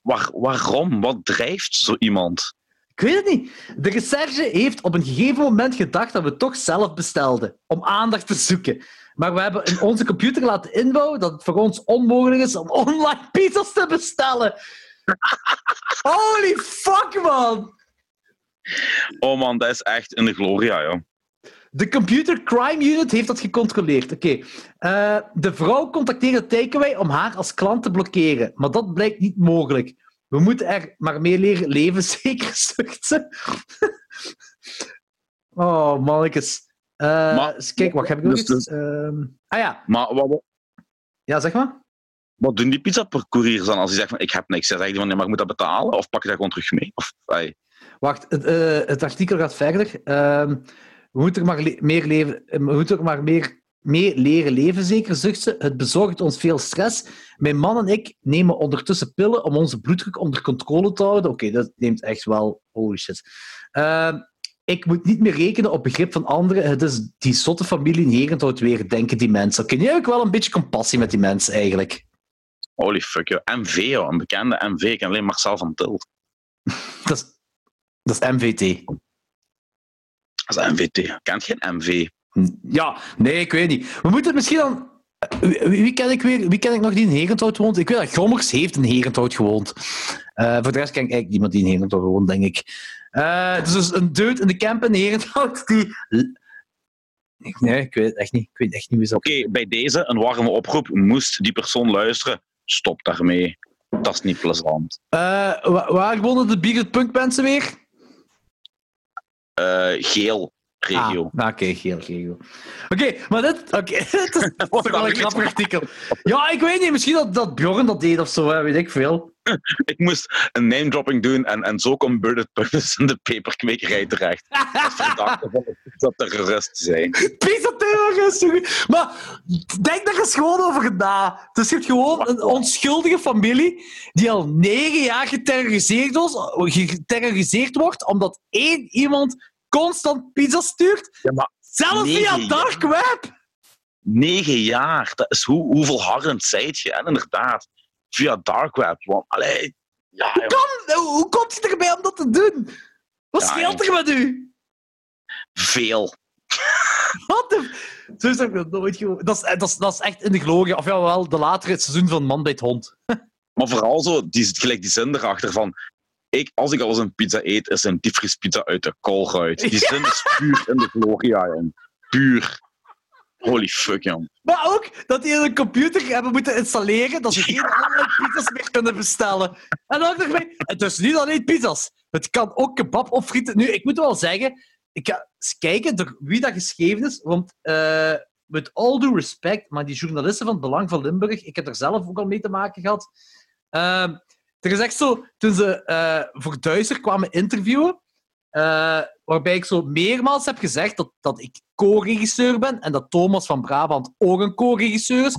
Waar, waarom? Wat drijft zo iemand? Ik weet het niet. De recherche heeft op een gegeven moment gedacht dat we toch zelf bestelden, om aandacht te zoeken. Maar we hebben in onze computer laten inbouwen dat het voor ons onmogelijk is om online pizza's te bestellen. Holy fuck, man! Oh man, dat is echt in de gloria, joh. De Computer Crime Unit heeft dat gecontroleerd. Oké. Eh, de vrouw contacteerde Takeaway om haar als klant te blokkeren, maar dat blijkt niet mogelijk. We moeten er maar meer leren leven, zeker, zucht ze. oh, mannetjes. Uh, maar, kijk, wat heb ik nog dus, iets? Uh, ah ja. Maar wat... Ja, zeg maar. Wat doen die pizzacouriers dan als die zeggen van ik heb niks? Zeg die van nee, maar ik moet dat betalen? Of pak je dat gewoon terug mee? Of, Wacht, het, uh, het, artikel gaat verder. Ehm, we moeten er maar meer leven, we moeten er maar meer mee leren leven, zeker, zucht ze. Het bezorgt ons veel stress. Mijn man en ik nemen ondertussen pillen om onze bloeddruk onder controle te houden. Oké, dat neemt echt wel... Holy shit. Uh, ik moet niet meer rekenen op begrip van anderen. Het is die zotte familie in Herenthout weer, denken die mensen. Oké, nu heb ik wel een beetje compassie met die mensen, eigenlijk. Holy fuck, joh. MV, joh. Een bekende MV. Ik ken alleen Marcel van Tilt. dat, is, dat is MVT. Dat is MVT. Kent geen MV? Ja, nee, ik weet niet. We moeten misschien dan... Wie, wie, ken ik weer? Wie ken ik nog die in Herenthout woont? Ik weet dat Grommers heeft in Herenthout gewoond. Uh, voor de rest ken ik eigenlijk niemand die in Herenthout woont, denk ik. Uh, het is dus een dude in de camp in Herenthout die... Nee, ik weet het echt niet. Ik weet echt niet wie Oké, bij deze een warme oproep. Moest die persoon luisteren, stop daarmee. Dat is niet plezant. Uh, waar wonen de Bigger Punk mensen weer? geel regio. Ah, Oké, geel regio. Oké, maar dit, okay, dit is toch wel een grappig artikel. Ja, ik weet niet, misschien dat, dat Bjorn dat deed of zo, weet ik veel. ik moest een name-dropping doen en, en zo komt Birded Puffins in de peperkwekerij terecht. Dat verdachte van dat terrorist zijn. Pizza-terrorist! Maar denk daar eens gewoon over na. Dus je hebt gewoon een onschuldige familie die al negen jaar geterroriseerd, was, geterroriseerd wordt omdat één iemand constant pizza stuurt. Ja, maar Zelfs via dark web. Negen jaar. Dat is hoe, hoeveel harend zijt je? En inderdaad, via dark web. Want, allee, ja, hoe, kan, hoe komt je erbij om dat te doen? Wat scheelt er met u? Veel. Wat de... Zo is dat nooit gewoon. Dat is, dat, is, dat is echt in de glorie. Of ja, wel de latere seizoen van Man bij het Hond. maar vooral zo, die, gelijk die zin erachter van ik, als ik al eens een pizza eet, is een diepvriespizza uit de koolruit. Die zin is puur in de gloria, jong. Puur. Holy fuck, jong. Maar ook dat die een computer hebben moeten installeren dat ze geen andere pizza's meer kunnen bestellen. En dan dacht ik, het is niet alleen pizza's. Het kan ook kebab of frieten. Nu, ik moet wel zeggen, ik ga eens kijken door wie dat geschreven is, want uh, met all due respect, maar die journalisten van het Belang van Limburg, ik heb er zelf ook al mee te maken gehad. Uh, er is echt zo, toen ze uh, voor Duizer kwamen interviewen, eh, waarbij ik zo meermaals heb gezegd dat, dat ik co-regisseur ben en dat Thomas van Brabant ook een co-regisseur is.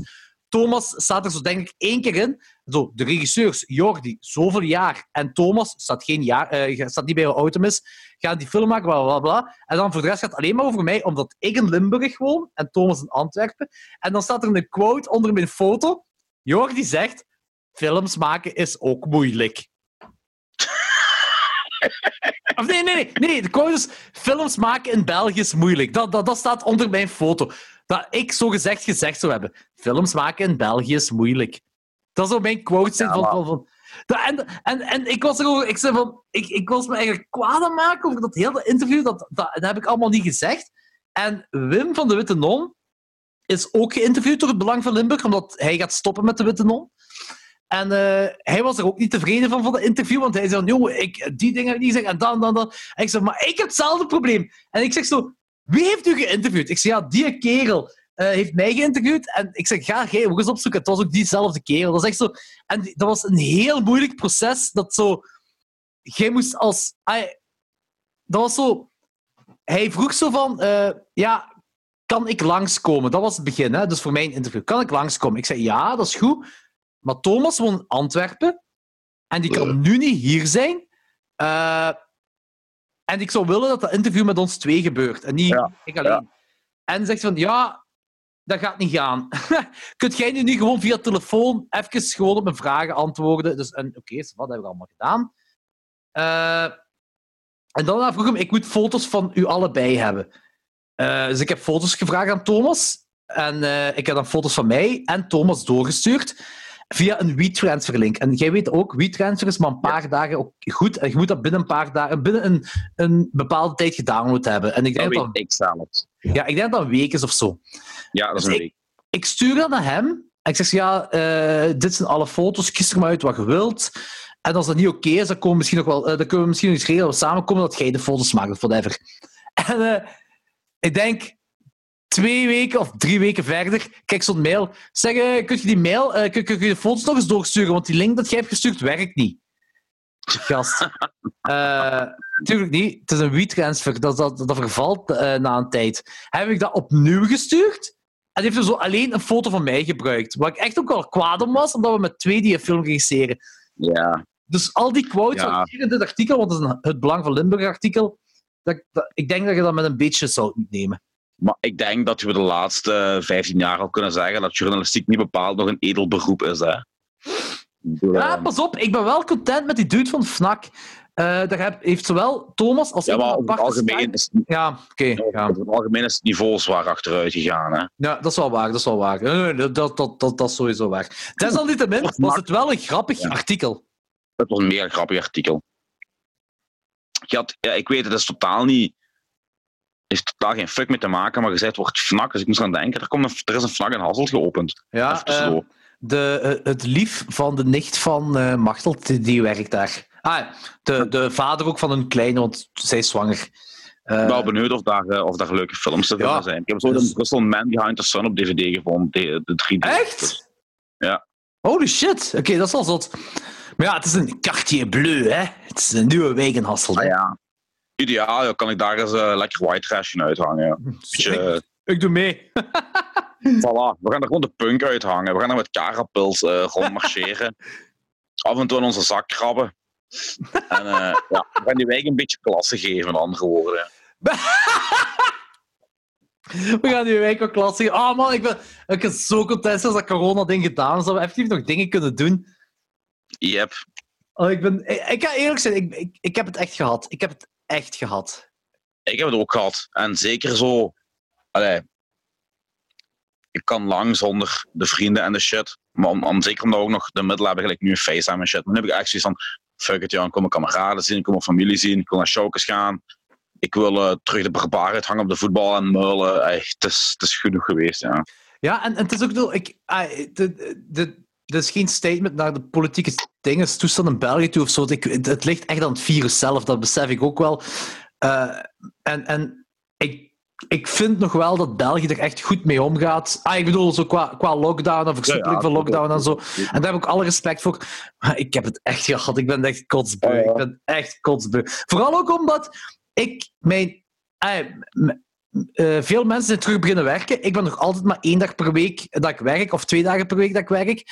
Thomas staat er zo denk ik één keer in. Zo, de regisseurs, Jordi, zoveel jaar. En Thomas, staat, geen jaar, eh, staat niet bij jouw Automis, gaan die film maken, bla, bla. En dan voor de rest gaat het alleen maar over mij, omdat ik in Limburg woon en Thomas in Antwerpen. En dan staat er een quote onder mijn foto. Jordi zegt, films maken is ook moeilijk. Of nee, nee, nee, nee. De quote is: films maken in België is moeilijk. Dat, dat, dat staat onder mijn foto. Dat ik zo gezegd gezegd zou hebben. Films maken in België is moeilijk. Dat zou mijn quote zijn. Ja, van, van, van- Dat- en, en, en ik was er ook, ik, zei van, ik, ik was me eigenlijk kwaad aan maken over dat hele interview. Dat, dat, dat heb ik allemaal niet gezegd. En Wim van de Witte Non is ook geïnterviewd door het Belang van Limburg, omdat hij gaat stoppen met de Witte Non. En eh, hij was er ook niet tevreden van, van het interview, want hij zei joh, ik, die dingen niet gezegd, en dan, dan, dan. En ik zeg, maar ik heb hetzelfde probleem. En ik zeg zo, wie heeft u geïnterviewd? Ik zeg, ja, die kerel eh, heeft mij geïnterviewd. En ik zeg, ga jij ook eens opzoeken. Het was ook diezelfde kerel. Dat is zo... En dat was een heel moeilijk proces, dat zo... Jij moest als... ai, dat was zo... Hij vroeg zo van, eh, ja, kan ik langskomen? Dat was het begin, hè? dus voor mijn interview. Kan ik langskomen? Ik zei, ja, dat is goed. Maar Thomas woont in Antwerpen en die kan nu niet hier zijn. Eh, en ik zou willen dat dat interview met ons twee gebeurt en niet Ja, ik alleen. En zegt van, ja, dat gaat niet gaan. Kunt jij nu niet gewoon via telefoon even gewoon op mijn vragen antwoorden? Dus, en oké, wat hebben we allemaal gedaan. Eh, en daarna vroeg hem, ik moet foto's van u allebei hebben. Eh, dus ik heb foto's gevraagd aan Thomas. En eh, ik heb dan foto's van mij en Thomas doorgestuurd via een WeTransfer-link. En jij weet ook, WeTransfer is maar een paar dagen ook goed. En je moet dat binnen een paar dagen, binnen een, een bepaalde tijd gedownload hebben. En ik denk dat, ik zelf. ja, ik denk dat een week is of zo. Ja, dat is een Dus week. Ik stuur dat naar hem. En ik zeg, ja, eh, dit zijn alle foto's, kies er maar uit wat je wilt. En als dat niet oké is, dan, komen we misschien nog wel, eh, dan kunnen we misschien nog eens regelen dat we samenkomen dat jij de foto's maakt, of whatever. En eh, ik denk, twee weken of drie weken verder, kijk zo'n mail. Zeg, eh, kun je die mail, eh, kun, kun je de foto's nog eens doorsturen? Want die link dat jij hebt gestuurd werkt niet. Gast. Tuurlijk niet. Het is een WeTransfer. Dat, dat, dat vervalt na een tijd. Heb ik dat opnieuw gestuurd? En heeft er zo alleen een foto van mij gebruikt. Waar ik echt ook wel kwaad om was, omdat we met twee die een film regisseren. Ja, Dus al die quotes Ja. van hier in dit artikel, want het is een, het Belang van Limburg artikel, dat, dat- ik denk dat je dat met een beetje moet nemen. Maar ik denk dat we de laatste 15 jaar al kunnen zeggen dat journalistiek niet bepaald nog een edel beroep is. Hè. Ik Ja, eh, pas op, ik ben wel content met die dude van FNAC. Eh daar heb, heeft zowel Thomas als ja, ik maar over het algemeen is, Ja, oké. ja. over het algemeen is het niveau zwaar achteruit gegaan. Hè. Ja, dat is wel waar, dat is wel waar. Nee, dat, dat, dat, dat is sowieso waar. Desalniettemin was het wel een grappig Ja. artikel. Dat was een mega grappig artikel. Je had, ja, ik weet, het is totaal niet. Is totaal geen fuck mee te maken, maar gezegd wordt FNAC. Dus ik moest aan denken, er, komt een, er is een FNAC in Hasselt geopend. Ja, Even tussendoor. eh, de, eh, het lief van de nicht van eh Machtel, die, werkt daar. Ah, de, de vader ook van een kleine, want zij is zwanger. Eh, Ik ben wel benieuwd of daar, eh, of daar leuke films te Ja. zijn. Ik heb zo Dus- een Man Behind the Sun op DVD gevonden, de, de 3D. Dus, Echt? ja. Holy shit. Oké, dat is wel zot. Maar ja, het is een Cartier Bleu, hè. Het is een nieuwe Hasselt. Ah ja. Ideaal, ja, kan ik daar eens eh, lekker white trash in uithangen. Ja. Beetje, eh, Ik doe mee. Voilà, we gaan er gewoon de punk uithangen. We gaan er met carapils eh rondmarcheren. Af en toe in onze zak krabben. En ja, we gaan die wijk een beetje klasse geven, met andere woorden. We gaan nu wijk ook klas zien. Oh man, ik ben, ik ben zo content dat dat corona-ding gedaan is. Dat we effectief nog dingen kunnen doen. Yep. Oh, ik, ben, ik, ik ga eerlijk zijn, ik, ik, ik heb het echt gehad. Ik heb het echt gehad. Ik heb het ook gehad. En zeker zo... Allee, ik kan lang zonder de vrienden en de shit. Maar om, om, zeker omdat we ook nog de middelen hebben, gelijk nu een FaceTime en shit. Maar nu heb ik echt zoiets van... Fuck it, ja, ik wil mijn kameraden zien, ik wil mijn familie zien, ik wil naar showkes gaan. Ik wil eh, terug de barbaar uithangen op de voetbal en muilen. Ey, Het is, het is genoeg geweest, ja. Ja, en, en het is ook... zo, Ik, ah, de, de, dit is geen statement naar de politieke dingen, toestand in België toe of zo. Ik, het, het ligt echt aan het virus zelf, dat besef ik ook wel. Eh, en en ik, ik vind nog wel dat België er echt goed mee omgaat. Ah, ik bedoel, zo qua, qua lockdown en versuppeling van lockdown en zo. En daar heb ik alle respect voor. Maar ik heb het echt gehad. Ik ben echt kotsbeu. Ja, ja. Ik ben echt kotsbeu. Vooral ook omdat ik, mijn, eh, veel mensen zijn terug beginnen werken. Ik ben nog altijd maar één dag per week dat ik werk, of twee dagen per week dat ik werk.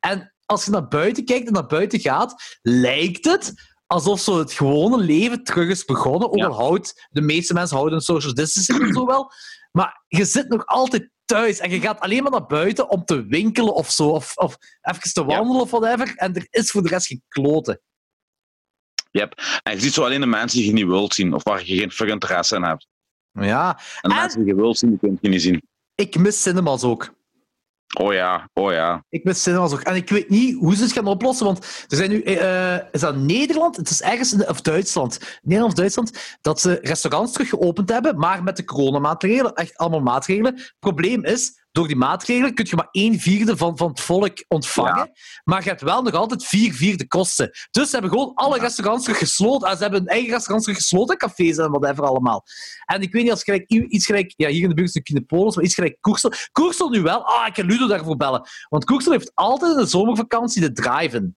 En als je naar buiten kijkt en naar buiten gaat, lijkt het alsof zo het gewone leven terug is begonnen. Ook Ja. al houdt de meeste mensen houden een social distancing en zo wel. Maar je zit nog altijd thuis en je gaat alleen maar naar buiten om te winkelen of zo. Of, of even te Ja. wandelen of whatever. En er is voor de rest geen kloten. Yep. En je ziet zo alleen de mensen die je niet wilt zien, of waar je geen interesse in hebt. Ja, En En- mensen die je wilt zien, die kun je niet zien. ik mis cinemas ook. Oh ja, oh ja. Ik mis cinemas ook. En ik weet niet hoe ze het gaan oplossen, want er zijn nu... eh, is dat Nederland? Het is ergens... In, of Duitsland. Nederland of Duitsland. Dat ze restaurants terug geopend hebben, maar met de coronamaatregelen. Echt allemaal maatregelen. Het probleem is, door die maatregelen kun je maar één vierde van, van het volk ontvangen. Maar je hebt wel nog altijd vier vierde kosten. Dus ze hebben gewoon alle restaurants gesloten. En ze hebben hun eigen restaurants gesloten, cafés en whatever allemaal. En ik weet niet, als gelijk, iets gelijk... Ja, hier in de buurt is een Kinepolis, maar iets gelijk Koersel. Koersel nu wel. Ah, ik kan Ludo daarvoor bellen. Want Koersel heeft altijd in de zomervakantie de drive-in.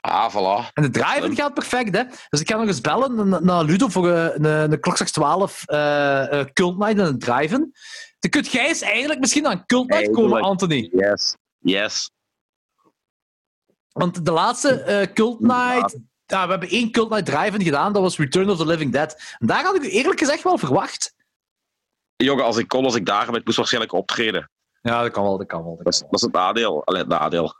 Ah, voilà. En de drive-in Slim. gaat perfect, hè. Dus ik ga nog eens bellen na- naar Ludo voor een, een klokslag 12 eh, eh, Cult Night en een drive-in. Dan kunt jij eens eindelijk misschien aan Cult Night komen. Anthony. Yes. Yes. Want de laatste eh, Cult Night... Ja, we hebben één Cult Night drive-in gedaan, dat was Return of the Living Dead. En daar had ik u eerlijk gezegd wel verwacht. Jongen, als ik kon, als ik daar ben, ik moest waarschijnlijk optreden. Ja, dat kan wel, dat kan wel. Dat Dat is, dat is het nadeel. Allee, het nadeel.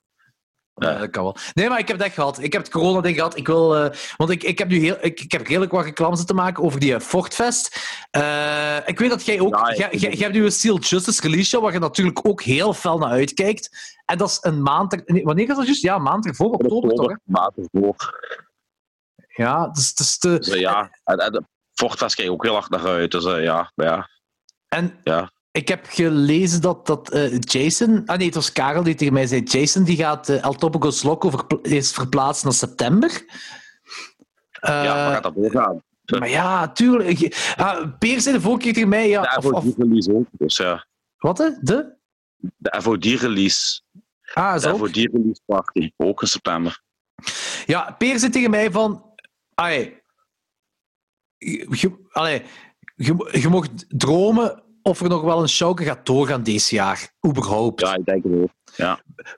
Ja, dat kan wel. Nee, maar ik heb echt gehad. Ik heb het corona-ding gehad. Ik wil, eh, want ik, ik heb nu heel, ik, ik heb redelijk wat reclame zitten maken over die eh, Fortfest. Eh, ik weet dat jij ook... Ja, jij, jij, jij hebt nu een Steel Justice release show, waar je natuurlijk ook heel fel naar uitkijkt. En dat is een maand... er- nee, wanneer is dat juist? Ja, een maand ervoor, oktober toch? maand ervoor. Ja, dus, dus de, Dus eh, ja, en, en Fortfest kijk ik ook heel hard naar uit. Dus ja, ja. En Ja. Ik heb gelezen dat, dat eh, Jason... Ah nee, het was Karel die tegen mij zei. Jason die gaat eh, El Topo Goes Loco verpla- is verplaatst naar september. ja, Eh, waar gaat dat doorgaan? Maar ja, tuurlijk. Ah, Peer zei de vorige keer tegen mij... Ja, De of, of, FOD-release ook. Dus ja, wat, hè? De? de FOD-release. Ah, De zo. FOD-release party. Ook in september. Ja, Peer zei tegen mij van... Allee, je- allee, je, je mocht dromen of er nog wel een show gaat doorgaan deze jaar. Überhaupt. Ja, ik denk het ook.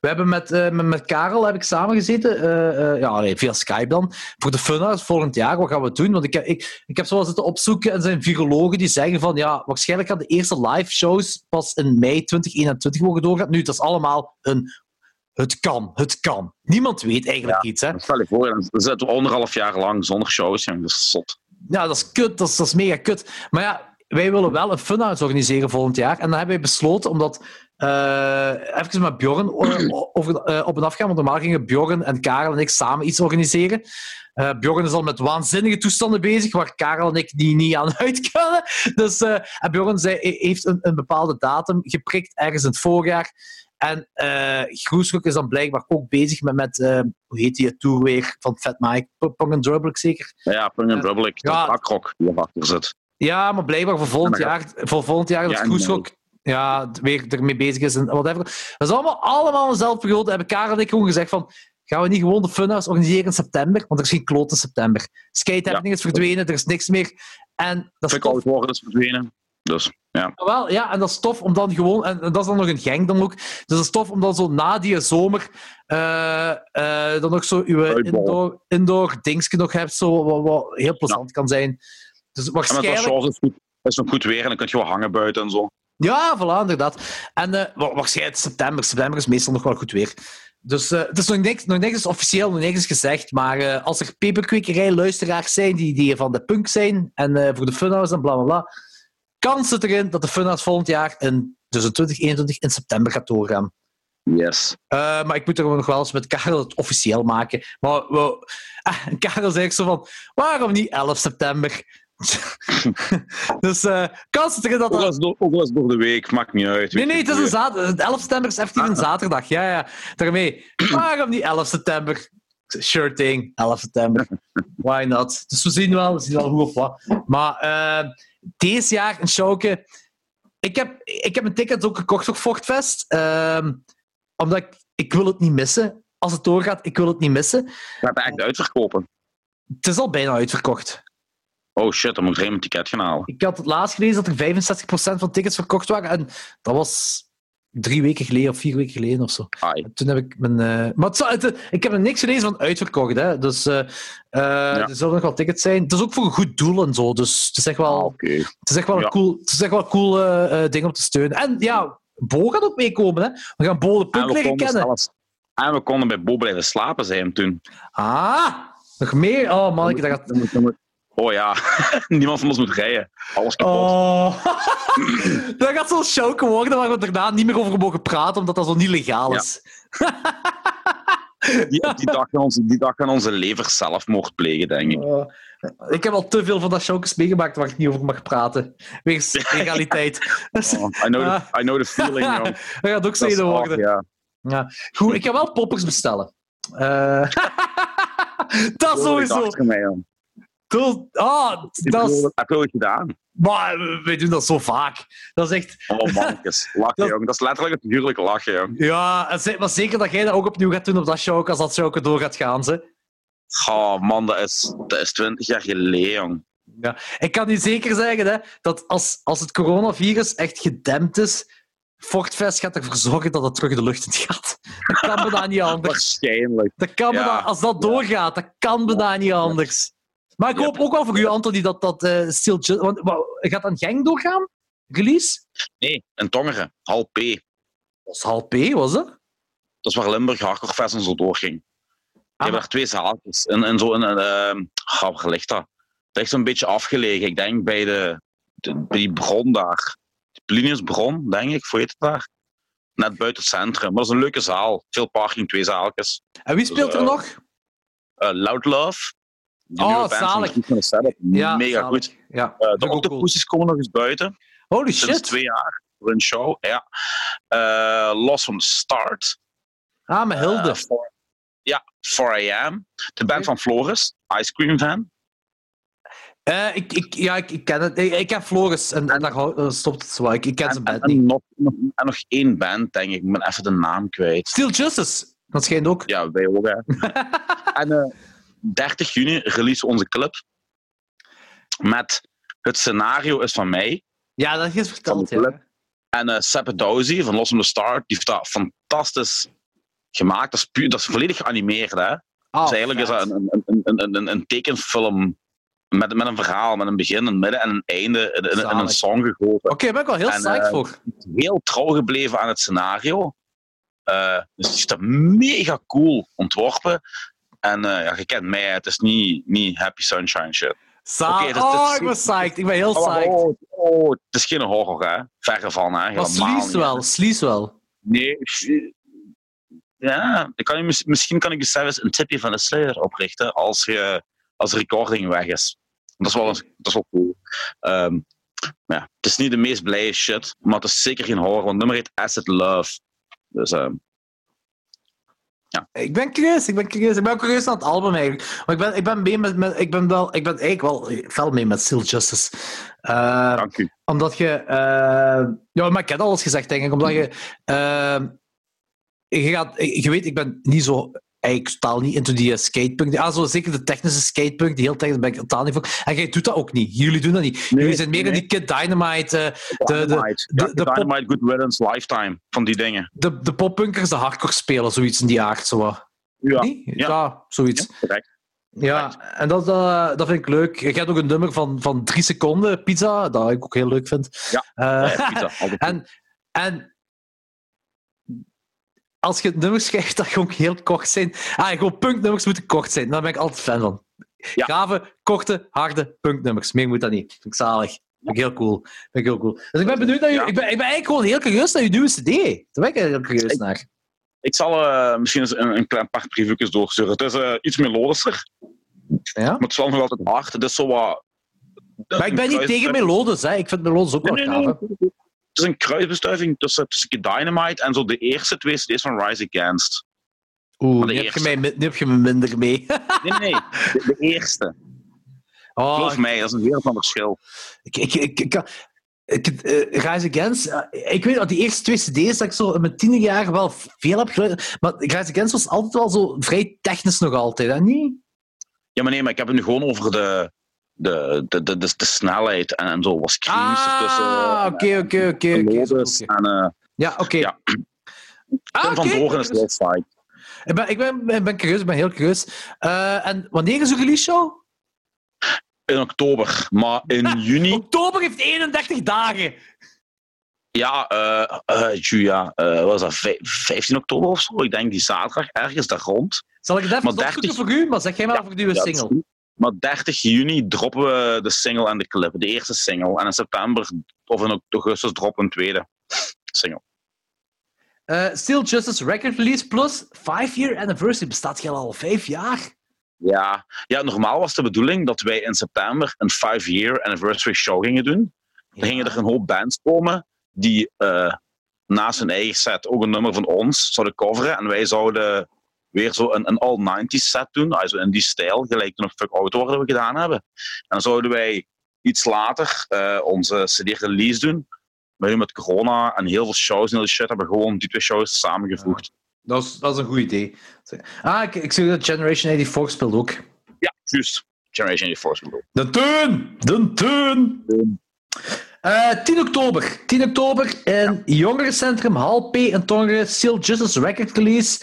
We hebben met, eh, met, met Karel heb ik samengezeten. eh, eh, ja, nee, via Skype dan. Voor de Funhouse volgend jaar. Wat gaan we doen? Want ik heb, ik, ik heb zo wel zitten opzoeken. En er zijn virologen die zeggen van... Ja, waarschijnlijk gaan de eerste live shows pas in mei 2021 mogen doorgaan. Nu, dat is allemaal een... Het kan, het kan. Niemand weet eigenlijk iets, hè. Stel je voor, dan zitten we anderhalf jaar lang zonder shows. jongen. Dat is zot. Ja, dat is kut. Dat is, dat is mega kut. Maar ja, wij willen wel een funhouse organiseren volgend jaar. En dan hebben wij besloten, omdat... eh even met Bjorn over, eh, op en af gaan. Want normaal gingen Bjorn en Karel en ik samen iets organiseren. Eh Bjorn is al met waanzinnige toestanden bezig, waar Karel en ik die niet aan uit kunnen. Dus, en Bjorn zei, heeft een, een bepaalde datum geprikt, ergens in het voorjaar. En Groesrock is dan blijkbaar ook bezig met, met hoe heet die tour weer, van Fat Mike, Pong zeker? Ja, Pung Ja. en. De Ja. bakrok die erachter zit. Ja, maar blijkbaar voor volgend Ja, jaar, voor volgend jaar dat Ja, en Groesrock ja, weer ermee bezig is en whatever. Dat is allemaal, allemaal dezelfde periode. Hebben Karel en ik gewoon gezegd van, gaan we niet gewoon de Funhouse organiseren in september? Want er is geen kloot in september. Skate happening is verdwenen, er is niks meer. En dat is tof. worden is verdwenen. Dus ja. Wel, ja, en dat is tof om dan gewoon... En, dat is dan nog een gang dan ook. Dus dat is tof om dan zo na die zomer eh, eh, dan nog zo uw indoor, indoor dingetje nog hebt, zo, wat, wat heel plezant kan zijn. Dus waarschijnlijk... is het goed. is nog goed weer en dan kun je wel hangen buiten en zo. Ja, voilà, inderdaad. En wa- waarschijnlijk september. September is meestal nog wel goed weer. Dus eh, het is nog niks, nog niks officieel, nog niks gezegd. Maar eh, als er peperkwekerij-luisteraars zijn die, die van de punk zijn en voor de Funhouse en bla bla bla, kans zit erin dat de Funhouse volgend jaar, in, dus in 2021, in september gaat doorgaan. Yes. Maar ik moet er nog wel eens met Karel het officieel maken. Maar ah, Karel zei ik zo van, waarom niet 11 september? dus eh kans zit erin dat Ook het door- ook door de week, maakt niet uit. Nee, nee, het is een zaterdag. 11 september is effectief een Ah. zaterdag. Ja, ja. Daarmee. Waarom niet 11 september? Sure thing, 11 september. Why not? Dus we zien wel, we zien wel hoe of wat. Maar eh, deze jaar een showke. Ik heb, ik heb een ticket ook gekocht voor Fortfest. ehm, omdat ik, ik wil het niet missen. Als het doorgaat, ik wil het niet missen. Gaat het echt uitverkopen? Het is al bijna uitverkocht. Oh shit, dan moet ik er een ticket gaan halen. Ik had het laatst gelezen dat er 65% van tickets verkocht waren. En dat was drie weken geleden of vier weken geleden of zo. Toen heb ik mijn. eh, maar het ik heb er niks gelezen van uitverkocht. Hè. Dus eh, eh, er zullen nog wel tickets zijn. Het is ook voor een goed doel en zo. Dus het is echt wel, Ah, het is echt wel Ja. een cool, het is echt wel een cool ding om te steunen. En ja, Bo gaat ook meekomen. Hè. We gaan Bo de Punk we, leren kennen. zelfs, en we konden bij Bo blijven slapen, zei hem toen. Ah, nog meer? Oh, man, dat gaat. Dan moet- dan moet- Oh ja, niemand van ons moet rijden. Alles kapot. Oh. dat gaat zo'n show worden waar we daarna niet meer over mogen praten, omdat dat zo niet legaal Ja. is. Die, die, dag gaan onze, die dag onze lever zelfmoord plegen, denk ik. Oh. ik heb al te veel van dat showjes meegemaakt waar ik niet over mag praten. Wegens legaliteit. Oh, I, know Ah. the, I know the feeling, jong. dat gaat ook hard, worden. ja. Ja. Goed, ik ga wel poppers bestellen. Eh, dat sowieso. mij, Dat, ah, Ik dat is, Heb je ooit gedaan? maar wij doen dat zo vaak. Dat is echt... Oh, mannetjes. Lachen, Dat- jong. Dat is letterlijk het figuurlijk lachen, jong. Ja, maar zeker dat jij dat ook opnieuw gaat doen op dat show, als dat show door gaat gaan. Ze. Oh, man, dat is, dat is 20 jaar geleden, jong. Ja. Ik kan u zeker zeggen hè, dat als, als het coronavirus echt gedempt is, Fortfest gaat ervoor zorgen dat het terug de lucht in gaat. Dat kan bijna niet anders. Waarschijnlijk. Dat kan Ja. als dat doorgaat, dat kan bijna niet anders. Maar ik hoop ook wel voor u, Anthony, dat dat eh Still Ju- Want gaat dan Genk doorgaan? Release? Nee, in Tongeren. Hal P. Was half P, was dat? Dat is waar Limburg Hardcore Fest en zo doorging. Die Ah, hebben daar twee zaaltjes. En, en zo in een. oh, waar ligt dat? Dat ligt zo'n beetje afgelegen. Ik denk bij, de, de- bij die bron daar. Pliniusbron, denk ik, voor je het daar. Net buiten het centrum. Maar dat is een leuke zaal. Veel parking, twee zaaltjes. En wie speelt er eh, nog? Eh, Loud Love. Die Oh, van zalig. Van de Setup. Ja, Mega zalig. goed. Ja, Eh, vind de ook cool. Octopussies komen nog eens buiten. Holy Sinds shit. twee jaar. Voor een show, ja. Eh Lost Start. Ah, met Hilde. Eh, for- ja, 4am. De band van Floris, Ice Cream Fan. Eh, ik, ik, ja, ik, ik ken het. Ik, ik ken Floris en, en daar eh, stopt het zo. Ik, ik ken zijn band en, niet. nog, nog, en nog één band, denk ik. Ik ben even de naam kwijt. Still Justice. Dat schijnt ook. Ja, wij ook, hè. en eh 30 juni release onze clip. Met het scenario is van mij. Ja, dat is verteld. Ja. En eh Seppe Dowsey van Los from the Start, die heeft dat fantastisch gemaakt. Dat is, puur, dat is volledig geanimeerd, hè. Oh, dus eigenlijk is dat een, een, een, een, een, tekenfilm met, met een verhaal, met een begin, een midden en een einde in, in- in een song gegoten. Oké, daar ben ik wel heel psyched eh, voor. Heel trouw gebleven aan het scenario. Eh, dus die is mega cool ontworpen. En eh, ja, je kent mij, het is niet, niet happy sunshine shit. Oké, dus oh, dit- ik ben psyched. Ik ben heel Oh, psyched. oh, oh, het is geen horror, hè. Verre van, hè. maar Helemaal Sleaze niet. wel. Sleaze wel. Nee, ja, ik kan je, mis- misschien kan ik je zelfs een tipje van de sluier oprichten als, je, als recording weg is. Dat is wel, een- dat is wel cool. Ehm, maar ja, het is niet de meest blije shit, maar het is zeker geen horror, want nummer heet Acid Love. Dus ehm, Ik ben curieus, ik ben curieus. Ik ben ook curieus naar het album eigenlijk. Maar ik ben, ik ben, mee met, met, ik ben, wel, ik ben eigenlijk wel fel mee met Still Justice. Eh, dank u. omdat je... eh, ja, maar ik heb alles gezegd, denk ik. Omdat je... eh, je, gaat, je weet, ik ben niet zo... Eigenlijk totaal niet into die eh, skatepunk. Ah, zo, zeker de technische skatepunk, die heel technisch ben ik totaal niet voor. En jij doet dat ook niet. Jullie doen dat niet. Nee, Jullie zijn meer in nee. die Kid Dynamite, eh, de- de- Dynamite, de- de Dynamite Good Riddance, Lifetime, van die dingen. de, de poppunkers, de hardcore spelen, zoiets in die aard. Zo. wat. Ja, ja. ja zoiets. correct. Ja, en dat, eh, dat vind ik leuk. Je hebt ook een nummer van, van drie seconden, pizza, dat ik ook heel leuk vind. Ja. Ja, pizza, en, en als je nummers schrijft dat gewoon heel kort zijn. Ah, gewoon punknummers moeten kort zijn. Daar ben ik altijd fan van. Ja. Grave, korte, harde punknummers. Meer moet dat niet. Vind ik zalig. Vind ik heel cool. Vind ik heel cool. Dus ik ben benieuwd naar je. Ja. Ik, ben, ik ben eigenlijk gewoon heel curieus naar je nieuwe CD. Daar ben ik heel curieus naar. Ik zal eh, misschien eens een, een klein paar previewjes doorsturen. Het is eh, iets melodischer, Ja? maar het is wel nog altijd hard. Het is zo wat... Maar ik ben niet tegen melodies. Hè. Ik vind melodies ook wel Nee, gaaf. nee, hè. nee. Het is een kruisbestuiving tussen, tussen Dynamite en zo de eerste twee CD's van Rise Against. Oeh, nu heb, je mij, mi- nu heb je me minder mee. Nee, nee, de, de eerste. Oh, Geloof mij, dat is een wereld van verschil. ik, ik, ik, ik, kan- eh, Rise Against, eh, ik weet dat die eerste twee cd's dat ik zo in mijn tienerjaren wel veel heb geluisterd, maar Rise Against was altijd wel zo vrij technisch nog altijd, hè? Niet? Ja, maar nee, maar ik heb het nu gewoon over de, de, de, de, de, snelheid en, en zo was ertussen. Ah, oké, oké, oké. eh, Ja, oké. Ja. Ah, Tim van. Doren is heel saai. Ik ben, ik ben, ik ben curieus, ik ben heel curieus. Eh, en wanneer is uw release show? In oktober, maar in juni, Oktober heeft 31 dagen. ja, eh eh Julia, wat was dat, Vij- 15 oktober of zo? Ik denk die zaterdag, ergens daar rond. Zal ik het even Maar opzoeken 30 voor u? Maar zeg jij maar Ja, voor is single. Maar 30 juni droppen we de single en de clip, de eerste single. En in september of in augustus droppen we een tweede single. Eh Still Justice Record Release Plus 5 Year Anniversary. Bestaat jij al vijf jaar? Ja. ja, normaal was de bedoeling dat wij in september een 5-year anniversary show gingen doen. Dan gingen er een hoop bands komen die eh, naast hun eigen set ook een nummer van ons zouden coveren. En wij zouden weer zo een, een all-90s set doen, also in die stijl, gelijk toen op Fuck Outdoor dat we gedaan hebben. En dan zouden wij iets later eh, onze CD-release doen. Maar nu met corona en heel veel shows en heel shit hebben we gewoon die twee shows samengevoegd. Dat is, dat is een goed idee. Ah, ik, ik zie dat Generation 84 speelt ook. Ja, juist. Generation 84 bedoel. De Teun! De Teun! Eh 10 oktober. 10 oktober in Jongerencentrum Hal P. in Tongeren. Still Justice Record Release.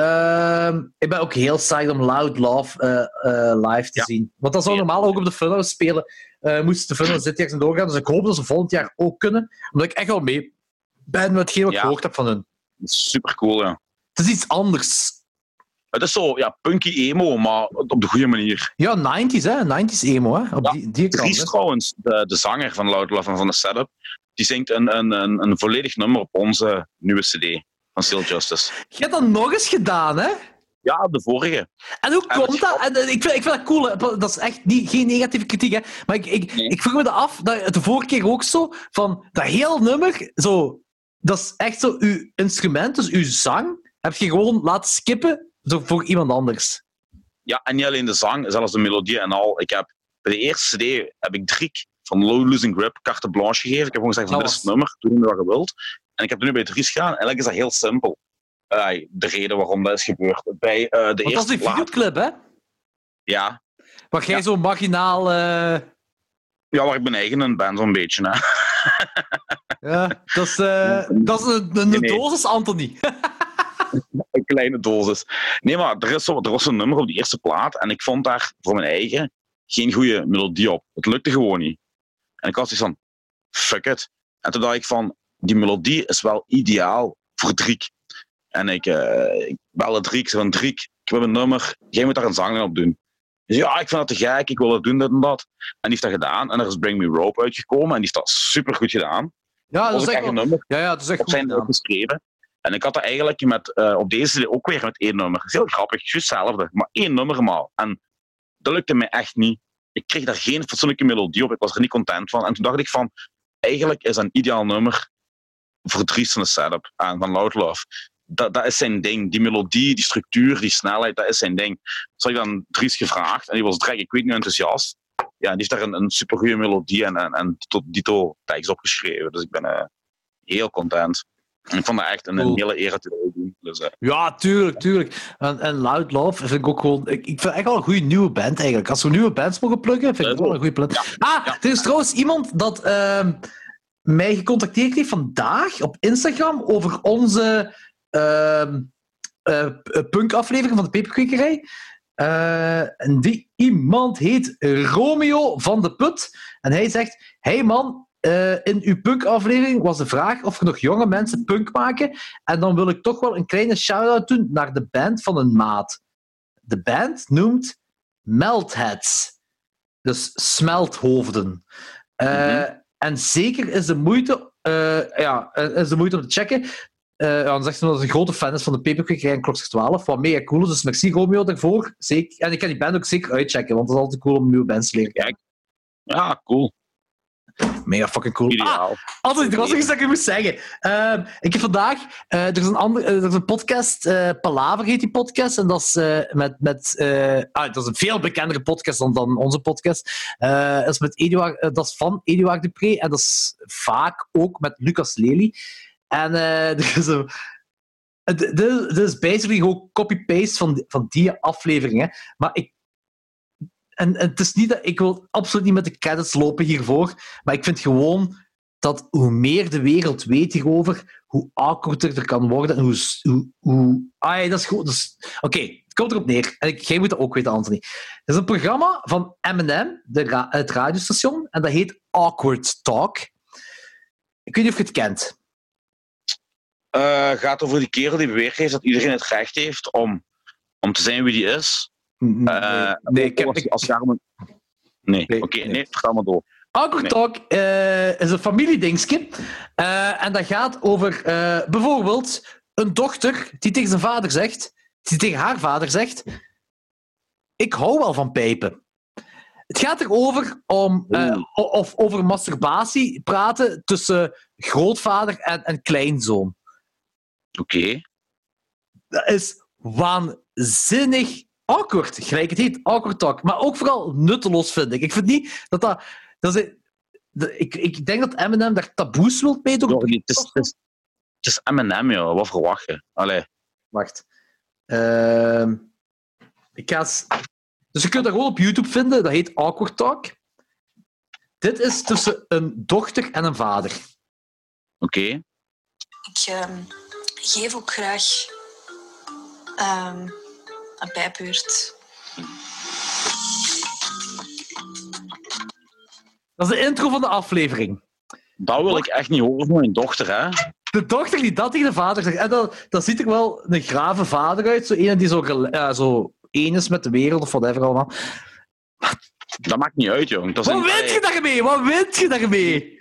Ehm, ik ben ook heel psyched om Loud Love eh, eh, live te Ja. zien. Want dat zou normaal ook op de Funhouse spelen. eh moesten de Funhouse dit jaar zijn doorgaan. Dus ik hoop dat ze volgend jaar ook kunnen. Omdat ik echt wel mee ben met hetgeen wat ik Ja. gehoord heb van hun. Super cool, ja. Het is iets anders. Het is zo, ja, punky emo, maar op de goede manier. Ja, 90s, hè? 90s emo, hè? Op Ja, die, die. Dries trouwens, de, de zanger van Loud Love en van de setup, die zingt een, een, een, een volledig nummer op onze nieuwe CD van Still Justice. Je hebt dat nog eens gedaan, hè? Ja, de vorige. En hoe En komt dat? En, eh, ik, vind, ik vind dat cool. Dat is echt niet, geen negatieve kritiek. Hè. Maar ik, ik, Nee. ik vroeg me dat af, dat, de vorige keer ook zo, van dat heel nummer, zo, dat is echt zo, uw instrument, dus uw zang, heb je gewoon laten skippen zo voor iemand anders. Ja, en niet alleen de zang, zelfs de melodie en al. Ik heb, bij de eerste CD heb ik Driek van Low Losing Grip carte blanche gegeven. Ik heb gewoon gezegd van dit is het nummer, doe wat je wilt. En ik heb nu bij Dries gedaan. Eigenlijk is dat heel simpel. De reden waarom dat is gebeurd. Bij eh, de Want dat is eerste die plaat... videoclip, hè? Ja, Waar jij Ja. zo marginaal... eh, ja, waar ik mijn eigen in ben, zo'n beetje. Hè. ja, dat is, eh, dat is een, een Nee, nee. dosis Anthony. een kleine dosis. Nee, maar er, is zo, er was een nummer op die eerste plaat en ik vond daar voor mijn eigen geen goede melodie op. Het lukte gewoon niet. En ik had zoiets van, fuck it. En toen dacht ik van, die melodie is wel ideaal voor Driek. En ik, eh ik belde Driek, van Driek, ik heb een nummer, jij moet daar een zanger op doen. Dus ja, ik vind dat te gek, ik wil dat doen, dit en dat. En die heeft dat gedaan en er is Bring Me Rope uitgekomen en die is dat super goed gedaan. Ja, Dat dat is echt een nummer ja, ja, dat is echt op zijn geschreven. En ik had dat eigenlijk met, eh, op deze ook weer met één nummer. Dat is heel grappig, juist hetzelfde, maar één nummer maar. En dat lukte mij echt niet. Ik kreeg daar geen fatsoenlijke melodie op, ik was er niet content van. En toen dacht ik van, eigenlijk is dat een ideaal nummer voor Dries van de setup en van Loud Love. Dat, dat is zijn ding. Die melodie, die structuur, die snelheid, dat is zijn ding. Dus had ik dan Dries gevraagd en die was direct, ik weet niet, enthousiast. Ja, die heeft daar een, een supergoeie melodie en, en, en tot dito tekst opgeschreven. Dus ik ben eh, heel content. En ik vond dat echt een, Cool. een hele eer dat doen. Dus, eh, Ja, tuurlijk, tuurlijk. En, en Loud Love vind ik ook gewoon... Ik, ik vind echt wel een goede nieuwe band, eigenlijk. Als we nieuwe bands mogen plukken, vind ik wel een goede band. ah, ja. er is trouwens iemand dat ehm, mij gecontacteerd heeft vandaag op Instagram over onze eh, punk-aflevering van de Peperkwekerij. Eh, en die iemand heet Romeo van de Put. En hij zegt: Hey man, in uw punk-aflevering was de vraag of er nog jonge mensen punk maken. En dan wil ik toch wel een kleine shout-out doen naar de band van een maat. De band noemt Meltheads. Dus smelthoofden. Mhm. En zeker is de moeite, eh, ja, is de moeite om te checken. Eh, dan zegt ze dat ze een grote fan is van de Peperkwekerij en Klokslag 12, wat mega cool is. Dus merci Romeo daarvoor. Zeker. En ik kan die band ook zeker uitchecken, want het is altijd cool om nieuwe bands te leren kennen. ja, cool. Mega fucking cool. Ah. Altijd, er was nog iets dat ik moest zeggen. Ehm, ik heb vandaag... eh, er, is een ander, eh, er is een podcast, eh Palaver heet die podcast, en dat is met... met ah, dat is een veel bekendere podcast dan, dan onze podcast. Dat, is met Eduard, dat is van Eduard Dupré, en dat is vaak ook met Lucas Lely. En er is een... het- Dit dit is basically gewoon copy-paste van, van die afleveringen. Maar ik, en, het is niet dat ik wil absoluut niet met de credits lopen hiervoor, maar ik vind gewoon dat hoe meer de wereld weet hierover, hoe awkwarder er kan worden en hoe... hoe, hoe dat is goed. Oké, het komt erop neer. En ik, jij moet dat ook weten, Anthony. Het is een programma van M&M, het radiostation, en dat heet Awkward Talk. Ik weet niet of je het kent. Eh, gaat over die kerel die beweerd heeft dat iedereen het recht heeft om, om te zijn wie die is. Eh, nee, ik heb, als, als Nee, Nee, oké, nee. nee, vertel maar door. Nee. Talk eh, is een familiedingetje. Eh, en dat gaat over eh, bijvoorbeeld een dochter die tegen zijn vader zegt, die tegen haar vader zegt: Ik hou wel van pijpen. Het gaat erover om, eh, of over masturbatie praten tussen grootvader en, en kleinzoon. Oké. Dat is waanzinnig awkward, gelijk het heet, awkward talk. Maar ook vooral nutteloos, vind ik. Ik vind niet dat dat... dat is, de- ik, ik denk dat Eminem daar taboes wilt mee. Jordi, Het is, het is, het is M&M, joh. Wat verwacht je? Allee. Wacht. Ehm, ik ga eens... Dus je kunt dat gewoon op YouTube vinden. Dat heet Awkward Talk. Dit is tussen een dochter en een vader. Oké. Ik ehm, geef ook graag ehm, een bijbeurt. Dat is de intro van de aflevering. Dat wil ik echt niet horen van mijn dochter, hè. De dochter die dat tegen de vader zegt. En dat, dat ziet er wel een grave vader uit. Zo een die zo, ja, zo één is met de wereld of whatever allemaal. Dat maakt niet uit, jong. Dat Wat wint je daarmee? Wat wint je daarmee?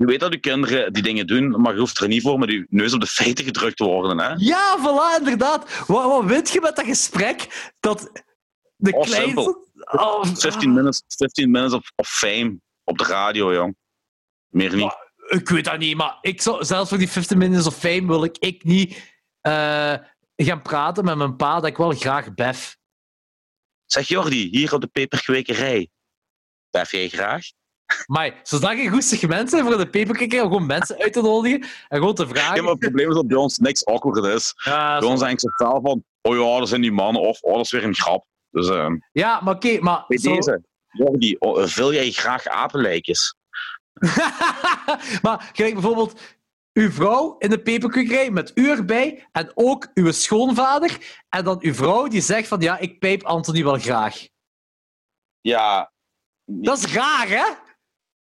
Je weet dat je kinderen die dingen doen, maar je hoeft er niet voor met je neus op de feiten gedrukt te worden, hè. Ja, voilà, inderdaad. Wat, wat wint je met dat gesprek? Dat de Oh, kleinste... simpel. Oh, 15 minutes, 15 minutes of, of fame op de radio, jong. Meer niet. Ik weet dat niet, maar ik zou, zelfs voor die 15 Minutes of Fame wil ik, ik niet eh, gaan praten met mijn pa dat ik wel graag bef. Zeg Jordi, hier op de peperkwekerij. Bef jij graag? Maar zodat je een goed segment zijn voor de peperkikker, om gewoon mensen uit te nodigen en gewoon te vragen. Ja, maar het probleem is dat bij ons niks awkward is. Ja, Bij ons denk ik totaal van, oh ja, dat zijn die mannen, of oh, dat is weer een grap. Dus eh, ja, maar oké, maar... bij zo- deze, Jordi, oh, vul jij graag apenlijkjes? maar kijk bijvoorbeeld uw vrouw in de peperkwekerij met u erbij en ook uw schoonvader en dan uw vrouw die zegt van ja, ik pijp Anthony wel graag. Ja, Dat is raar, hè?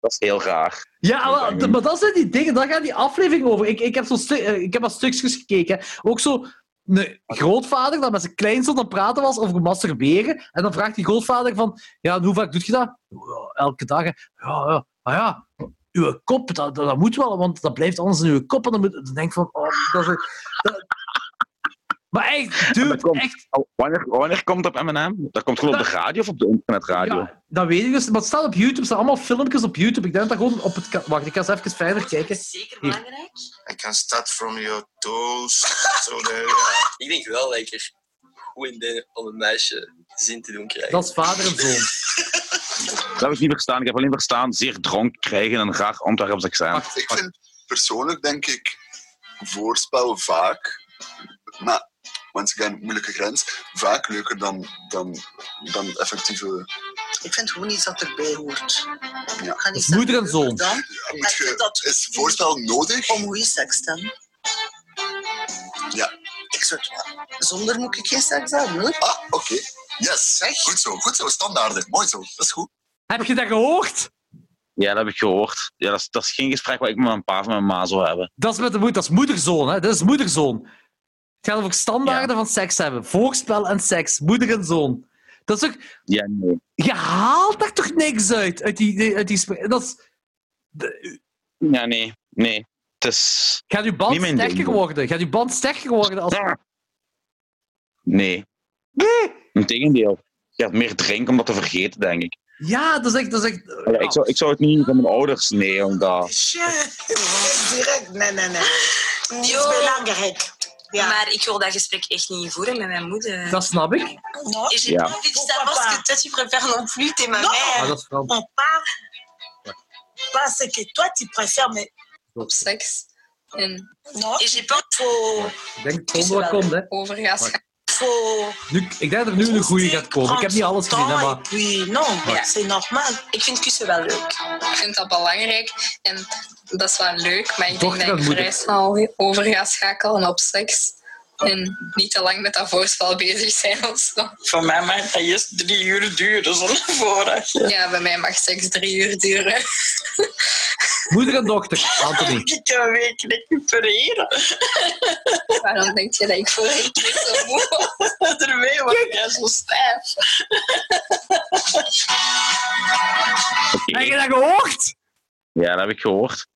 Dat is heel raar. Ja, maar, dat zijn die dingen, daar gaat die aflevering over. Ik, ik, heb, stu- eh, ik heb wat stukjes gekeken. Ook zo een grootvader dat met zijn kleinzoon aan het praten was over masturberen. En dan vraagt die grootvader van, ja, hoe vaak doet je dat? "Ja, elke dag. hè." Ja, ja, maar ja, uw kop, dat, dat, dat moet wel, want dat blijft anders in uw kop. En dan, moet, dan denk ik van, oh, dat is... dat- Maar echt, dat dude, komt- echt... Oh, wanneer, wanneer komt het op M&M? Dat komt gewoon op de radio of op de internetradio? Ja, dat weet ik dus. Maar het staat op YouTube. Er staan allemaal filmpjes op YouTube. Ik denk dat gewoon op het... Wacht, ik ga eens even verder kijken. Zeker belangrijk. I can start from your toes. so there, yeah. Ik denk wel dat ik er goed in ben om een meisje zin te doen krijgen. Dat is vader en zoon. Dat heb ik niet verstaan. Ik heb alleen verstaan zeer dronk krijgen en een raar Antwerps accent. Wacht, Ik vind persoonlijk, denk ik, voorspel vaak, maar once again, moeilijke grens, vaak leuker dan, dan, dan effectieve... Ik vind gewoon iets dat erbij hoort. Ja. Niet moeder en zoon. Dan, Ja, moet je, dat- is voorspel nodig? om goede seks te hebben. Ja. Ik zou het wel. Zonder moet ik geen seks hebben, hoor. Ah, oké. Yes. Goed zo, goed zo, standaarden. Mooi zo, dat is goed. Heb je dat gehoord? Ja, dat heb ik gehoord. Ja, dat, is, dat is geen gesprek wat ik met mijn pa of mijn ma zou hebben. Dat is met de moeder. Dat is moederzoon, hè? Dat is moederzoon. Het gaat over standaarden van seks hebben. Voorspel en seks. Moeder en zoon. Dat is ook... Ja, nee. Je haalt daar toch niks uit? Uit die... Uit die dat is... de- Ja, nee. Nee. Het is... Gaat uw band sterker ding. worden? Gaat uw band sterker worden als... Nee. Nee! Integendeel. Je gaat meer drinken om dat te vergeten, denk ik. Ja, dat is echt... Dat is echt Ja, ik, zou, ik zou het niet van mijn ouders... Nee, omdat... Shit. Direct, nee, nee, nee. Niet belangrijk. Ja. Maar ik wil dat gesprek echt niet voeren met mijn moeder. Dat snap ik. Non, Et j'ai Ja. pas envie de savoir ce que toi tu préfères non plus, t'es ma Non. Ah, mère. dat is vooral... on parle pas ce que toi tu préfères, mais Op seks. En, non. et j'ai pas Faut... Ik denk dat het komt, hè. Nu, ik denk dat er nu een goede gaat komen. Ik heb niet alles gezien, hè, maar... Et puis, non, Ja. c'est normal. Ik vind kussen wel leuk. Ik vind dat belangrijk en dat is wel leuk, maar ik denk dat ik vrij snel over ga schakelen op seks. En niet te lang met dat voorspel bezig zijn of zo. Voor mij mag dat eerst drie uur duren zonder voorraad. Ja, bij mij mag seks drie uur duren. Moeder en dochter, Anthony. Ik kan een week recupereren. Waarom denk je dat ik voor een keer zo moe was? Daarmee word jij zo stijf. Heb je dat gehoord? Ja, dat heb ik gehoord.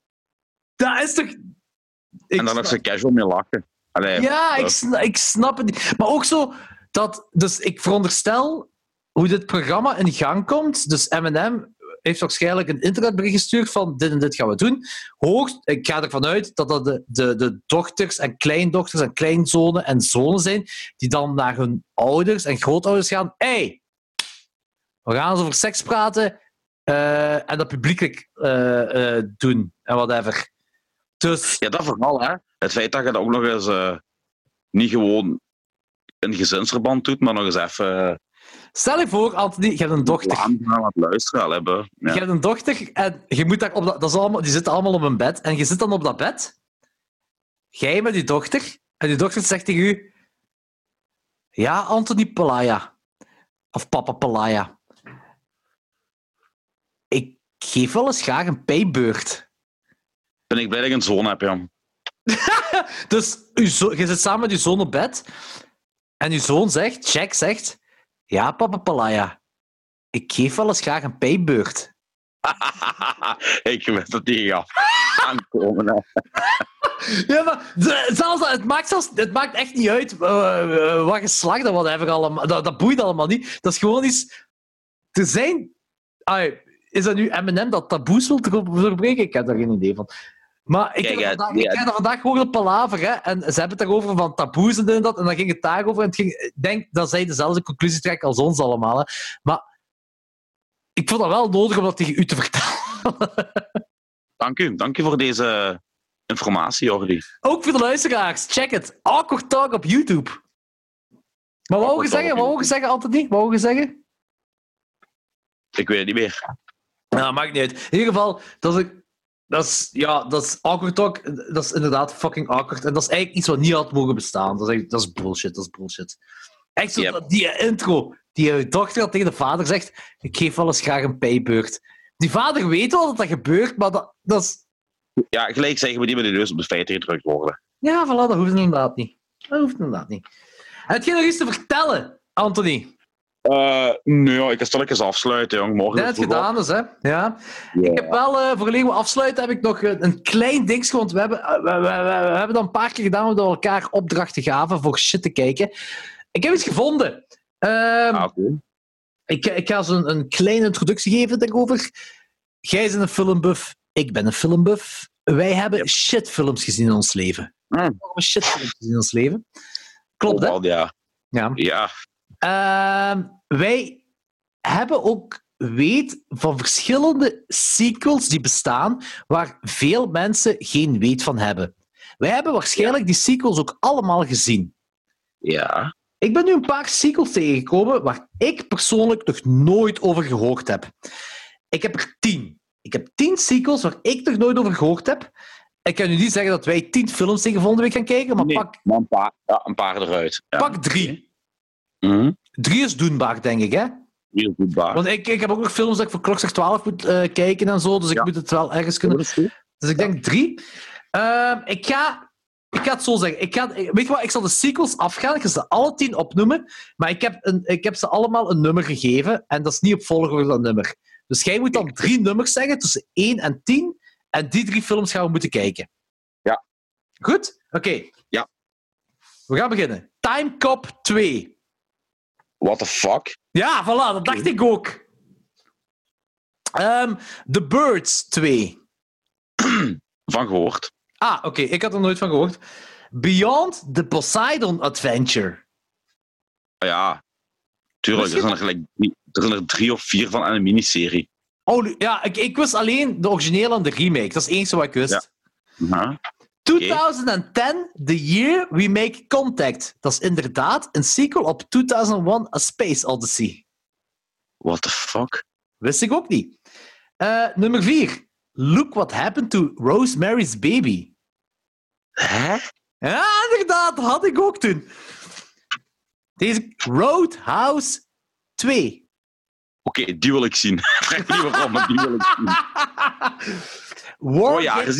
Dat is toch... Ik en dan snap- zo casual mee lachen. Allee, Ja, ik, ik snap het niet. Maar ook zo dat... Dus ik veronderstel hoe dit programma in gang komt. Dus M&M heeft waarschijnlijk een internetbericht gestuurd van dit en dit gaan we doen. Hoog, ik ga ervan uit dat dat de, de, de dochters en kleindochters en kleinzonen en zonen zijn die dan naar hun ouders en grootouders gaan. hey, we gaan eens over seks praten eh, en dat publiekelijk eh, eh, doen en whatever. Dus... Ja, dat vooral, hè. Het feit dat je dat ook nog eens eh, niet gewoon een gezinsverband doet, maar nog eens even uh, Stel je voor, Anthony, je hebt een dochter. aan het luisteren al hebben. Ja. Je hebt een dochter en je moet daar op dat, dat is allemaal, die zitten allemaal op een bed. En je zit dan op dat bed. Jij met die dochter. En die dochter zegt tegen u... Ja, Anthony Pelaya. Of papa Pelaya. Ik geef wel eens graag een pijbeurt. Ben ik blij dat ik een zoon heb, ja. Dus zo- je zit samen met je zoon op bed. En je zoon zegt, Jack zegt... Ja, papa Pelaya. Ik geef wel eens graag een pijbeurt. ik weet dat die gaat aankomen. Hè. Ja, maar de- zelfs, dat- het, maakt zelfs, het maakt echt niet uit eh, eh, wat geslacht allemaal. Dat, dat boeit allemaal niet. Dat is gewoon iets... Er zijn... Is dat nu M&M dat taboes wil doorbreken? Ik heb daar geen idee van. Maar ik Kijk, heb, ja, vandaag, ik heb dat vandaag gehoord op Palaver, hè, en ze hebben het daarover van taboes en dit en dat, en dan ging het daarover, en het ging, ik denk dat zij dezelfde conclusie trekken als ons allemaal. Hè. Maar ik vond dat wel nodig om dat tegen u te vertellen. Dank u. Dank u voor deze informatie, Jordi. Ook voor de luisteraars, check het. Awkward Talk op YouTube. Maar wat Talk zeggen? Wat je zeggen, Anthony? Wat je zeggen? Ik weet het niet meer. Nou, maakt niet uit. In ieder geval, dat is, dat is, ja, dat is Awkward Talk. Dat is inderdaad fucking awkward. En dat is eigenlijk iets wat niet had mogen bestaan. Dat is, dat is bullshit, dat is bullshit. Echt zo, Yep. dat- die intro, die je dochter tegen de vader zegt, ik geef wel eens graag een pijbeurt. Die vader weet wel dat dat gebeurt, maar dat, dat is... Ja, gelijk zeggen we die met de neus op de feiten gedrukt worden. Ja, voilà, dat hoeft inderdaad niet. Dat hoeft inderdaad niet. Heb je nog iets te vertellen, Anthony? Eh nee, ja, ik ga stilletjes afsluiten, jong. Morgen Net gedaan dus, hè? Ja. Ik heb wel, eh voor we afsluiten, heb ik nog een, een klein dingetje, want we hebben, eh, we, we, we- we hebben dat een paar keer gedaan, dat we elkaar opdrachten gaven voor shit te kijken. Ik heb iets gevonden. Ehm, Ah, oké. ik, ik ga zo een, een kleine introductie geven daarover. Jij bent een filmbuff, ik ben een filmbuff. Wij hebben shitfilms gezien in ons leven. Mm. We hebben shitfilms gezien in ons leven. Klopt, hè? Oh, ja. Ja. Ehm, wij hebben ook weet van verschillende sequels die bestaan, waar veel mensen geen weet van hebben. Wij hebben waarschijnlijk die sequels ook allemaal gezien. Ja. Ik ben nu een paar sequels tegengekomen waar ik persoonlijk nog nooit over gehoord heb. Ik heb er tien. Ik heb tien sequels waar ik nog nooit over gehoord heb. Ik kan nu niet zeggen dat wij tien films tegen volgende week gaan kijken, maar Nee, pak, maar een paar, ja, een paar eruit. Ja. pak drie. Mhm. Drie is doenbaar, denk ik, hè? Heel goed, baar. Want ik, ik heb ook nog films dat ik voor klokslag 12 moet eh, kijken en zo, dus ik moet het wel ergens kunnen. Is. Dus ik denk drie. Ehm, ik, ga, ik ga het zo zeggen. Ik ga, weet je wat, ik zal de sequels afgaan. Ik ga ze alle tien opnoemen. Maar ik heb, een, ik heb ze allemaal een nummer gegeven. En dat is niet op volgorde dat nummer. Dus jij moet dan drie nummers zeggen tussen 1 en 10. En die drie films gaan we moeten kijken. Ja. Goed? Oké. Ja. We gaan beginnen. Time Cop 2. What the fuck? Ja, voilà, dat dacht ik ook. Ehm, The Birds 2. Van gehoord. Ah, oké, ik had er nooit van gehoord. Beyond the Poseidon Adventure. Ah, Ja. Tuurlijk, er zijn er, gelijk, drie- er zijn er drie of vier van een miniserie. Oh, ja, ik, ik wist alleen de originele en de remake. Dat is het enige wat ik wist. Ja. Ja. 2010, the year we make contact. Dat is inderdaad een sequel op 2001, A Space Odyssey. What the fuck? Wist ik ook niet. Eh, nummer 4. Look what happened to Rosemary's Baby. Hè? Ja, inderdaad, dat had ik ook toen. Deze Roadhouse 2. Oké, die wil ik zien. Vraag niet waarom, maar die wil ik zien. Oh ja, Ga-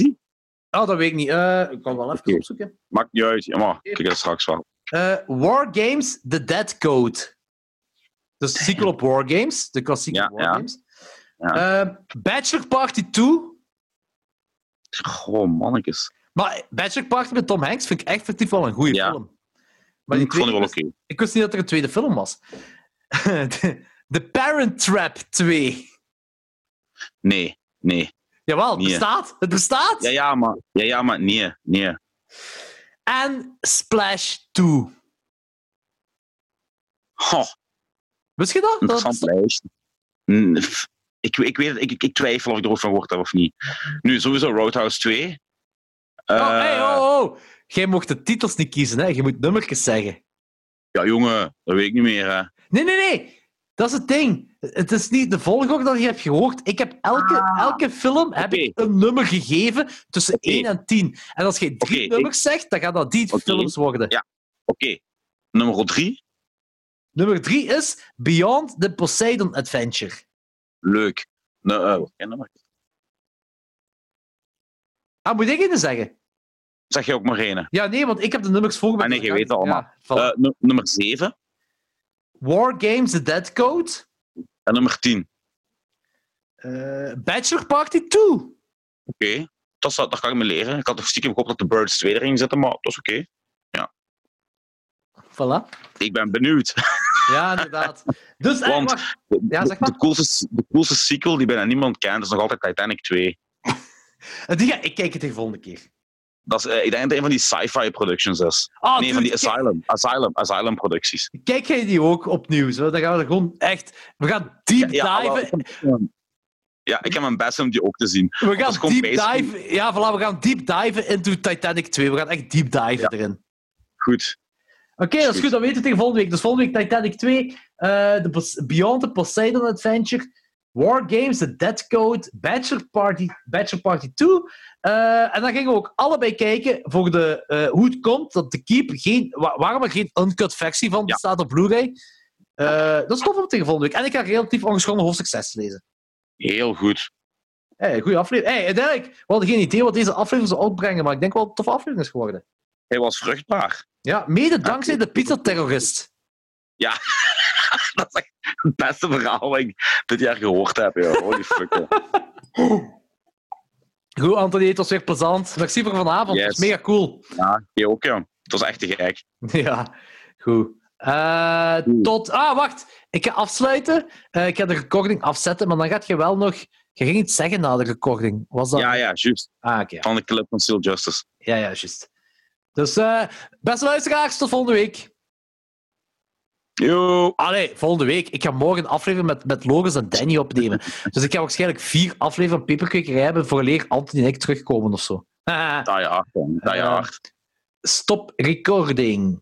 gezien? Oh, dat weet ik niet. Eh, ik kan wel even opzoeken. Maakt niet uit. Ja, maar ik kijk dat straks wel. Eh, War Games The Dead Code. Dus de sequel op War Games, de klassieke Ja, War ja. Games. Eh, Bachelor Party 2. Goh, mannetjes. Maar Bachelor Party met Tom Hanks vind ik echt effectief wel een goede film. Maar ik vond die wel oké. Ik wist niet dat er een tweede film was. The Parent Trap 2. Nee, nee. Jawel, het Nee. bestaat. Het bestaat. Ja, ja, maar, ja, ja, maar nee, nee. En Splash 2. Goh, Wist je dat? dat interessant f- Ik, ik, weet, het, ik, ik, ik twijfel of ik er ook van gehoord heb of niet. Nu, sowieso Roadhouse 2. Oh, Eh, hey, oh, oh. Jij mocht de titels niet kiezen, hè? Je moet nummertjes zeggen. Ja, jongen, dat weet ik niet meer. Hè. Nee, nee, nee. Dat is het ding. Het is niet de volgorde dat je hebt gehoord. Ik heb elke, elke film heb Ah. Ik een nummer gegeven tussen Oké. 1 en 10. En als je drie nummers zegt, dan gaan dat die films worden. Ja. Oké, nummer 3. Nummer 3 is Beyond the Poseidon Adventure. Leuk. Nou, eh, wat nummer? Ah, moet ik het zeggen? Zeg je ook maar één. Ja, nee, want ik heb de nummers voor me. Ah, nee, je weet het allemaal. Ja. Eh, nu- nummer 7 War Games The Dead Code. en nummer 10. eh, Bachelor Party 2. Oké, dat, dat, dat kan ik me leren. Ik had toch stiekem gehoopt dat de Birds 2 erin zitten, maar dat is oké. Voilà. Ik ben benieuwd. Ja, inderdaad. Dus, Want wacht. Ja, zeg maar. de, coolste, de coolste sequel die bijna niemand kent, is nog altijd Titanic 2. Eh, Die ga, ik kijk het de volgende keer. Dat is, eh, ik denk dat het een van die sci-fi productions is. Ah, nee, van die Asylum, Asylum, Asylum producties. Kijk jij die ook opnieuw? Zo? Dan gaan we er gewoon echt... We gaan deep Ja, diven. wel- ja, ik heb mijn best om die ook te zien. We gaan deep dive... Ja, voilà, we gaan deep diven into Titanic 2. We gaan echt deep diven Ja. erin. Goed. Oké, dat is goed. Dan weten we tegen volgende week. Dus volgende week Titanic 2, eh, de Beyond the Poseidon Adventure, War Games, The Dead Code, Bachelor Party, Bachelor Party 2. Eh, en dan gingen we ook allebei kijken voor de, eh, hoe het komt dat de Keep geen, wa- waarom er geen uncut versie van Ja. bestaat op Blu-ray. Eh, dat is tof om tegen volgende week. En ik ga relatief ongeschonden hoofdstuk 6 lezen. Heel goed. Hey, goede aflevering. Hey, uiteindelijk, we hadden geen idee wat deze aflevering zou opbrengen, maar ik denk wel dat het een toffe aflevering is geworden. Hij was vruchtbaar. Ja, mede dankzij de pizza-terrorist. Dat is echt het beste verhaal wat ik dit jaar gehoord heb. Joh. Holy fuck. joh. Goed, Anthony, het was weer plezant. Merci voor vanavond. Het was mega cool. Ja, jij ook, ja. Het was echt te gek. Ja, goed. Eh, tot... Ah, wacht. Ik ga afsluiten. Eh, ik ga de recording afzetten, maar dan gaat je wel nog... Je ging iets zeggen na de recording. Was dat... Ja, ja, juist. Ah, oké. ja. Van de clip van Still Justice. Ja, ja, juist. Dus, eh, beste luisteraars, tot volgende week. Yo. Allee, volgende week. Ik ga morgen een aflevering met, met Loris en Danny opnemen. Dus ik ga waarschijnlijk vier afleveringen Peperkwekerij hebben vooraleer Anthony en ik terugkomen of zo. Dat man. Dat je Eh. Stop recording.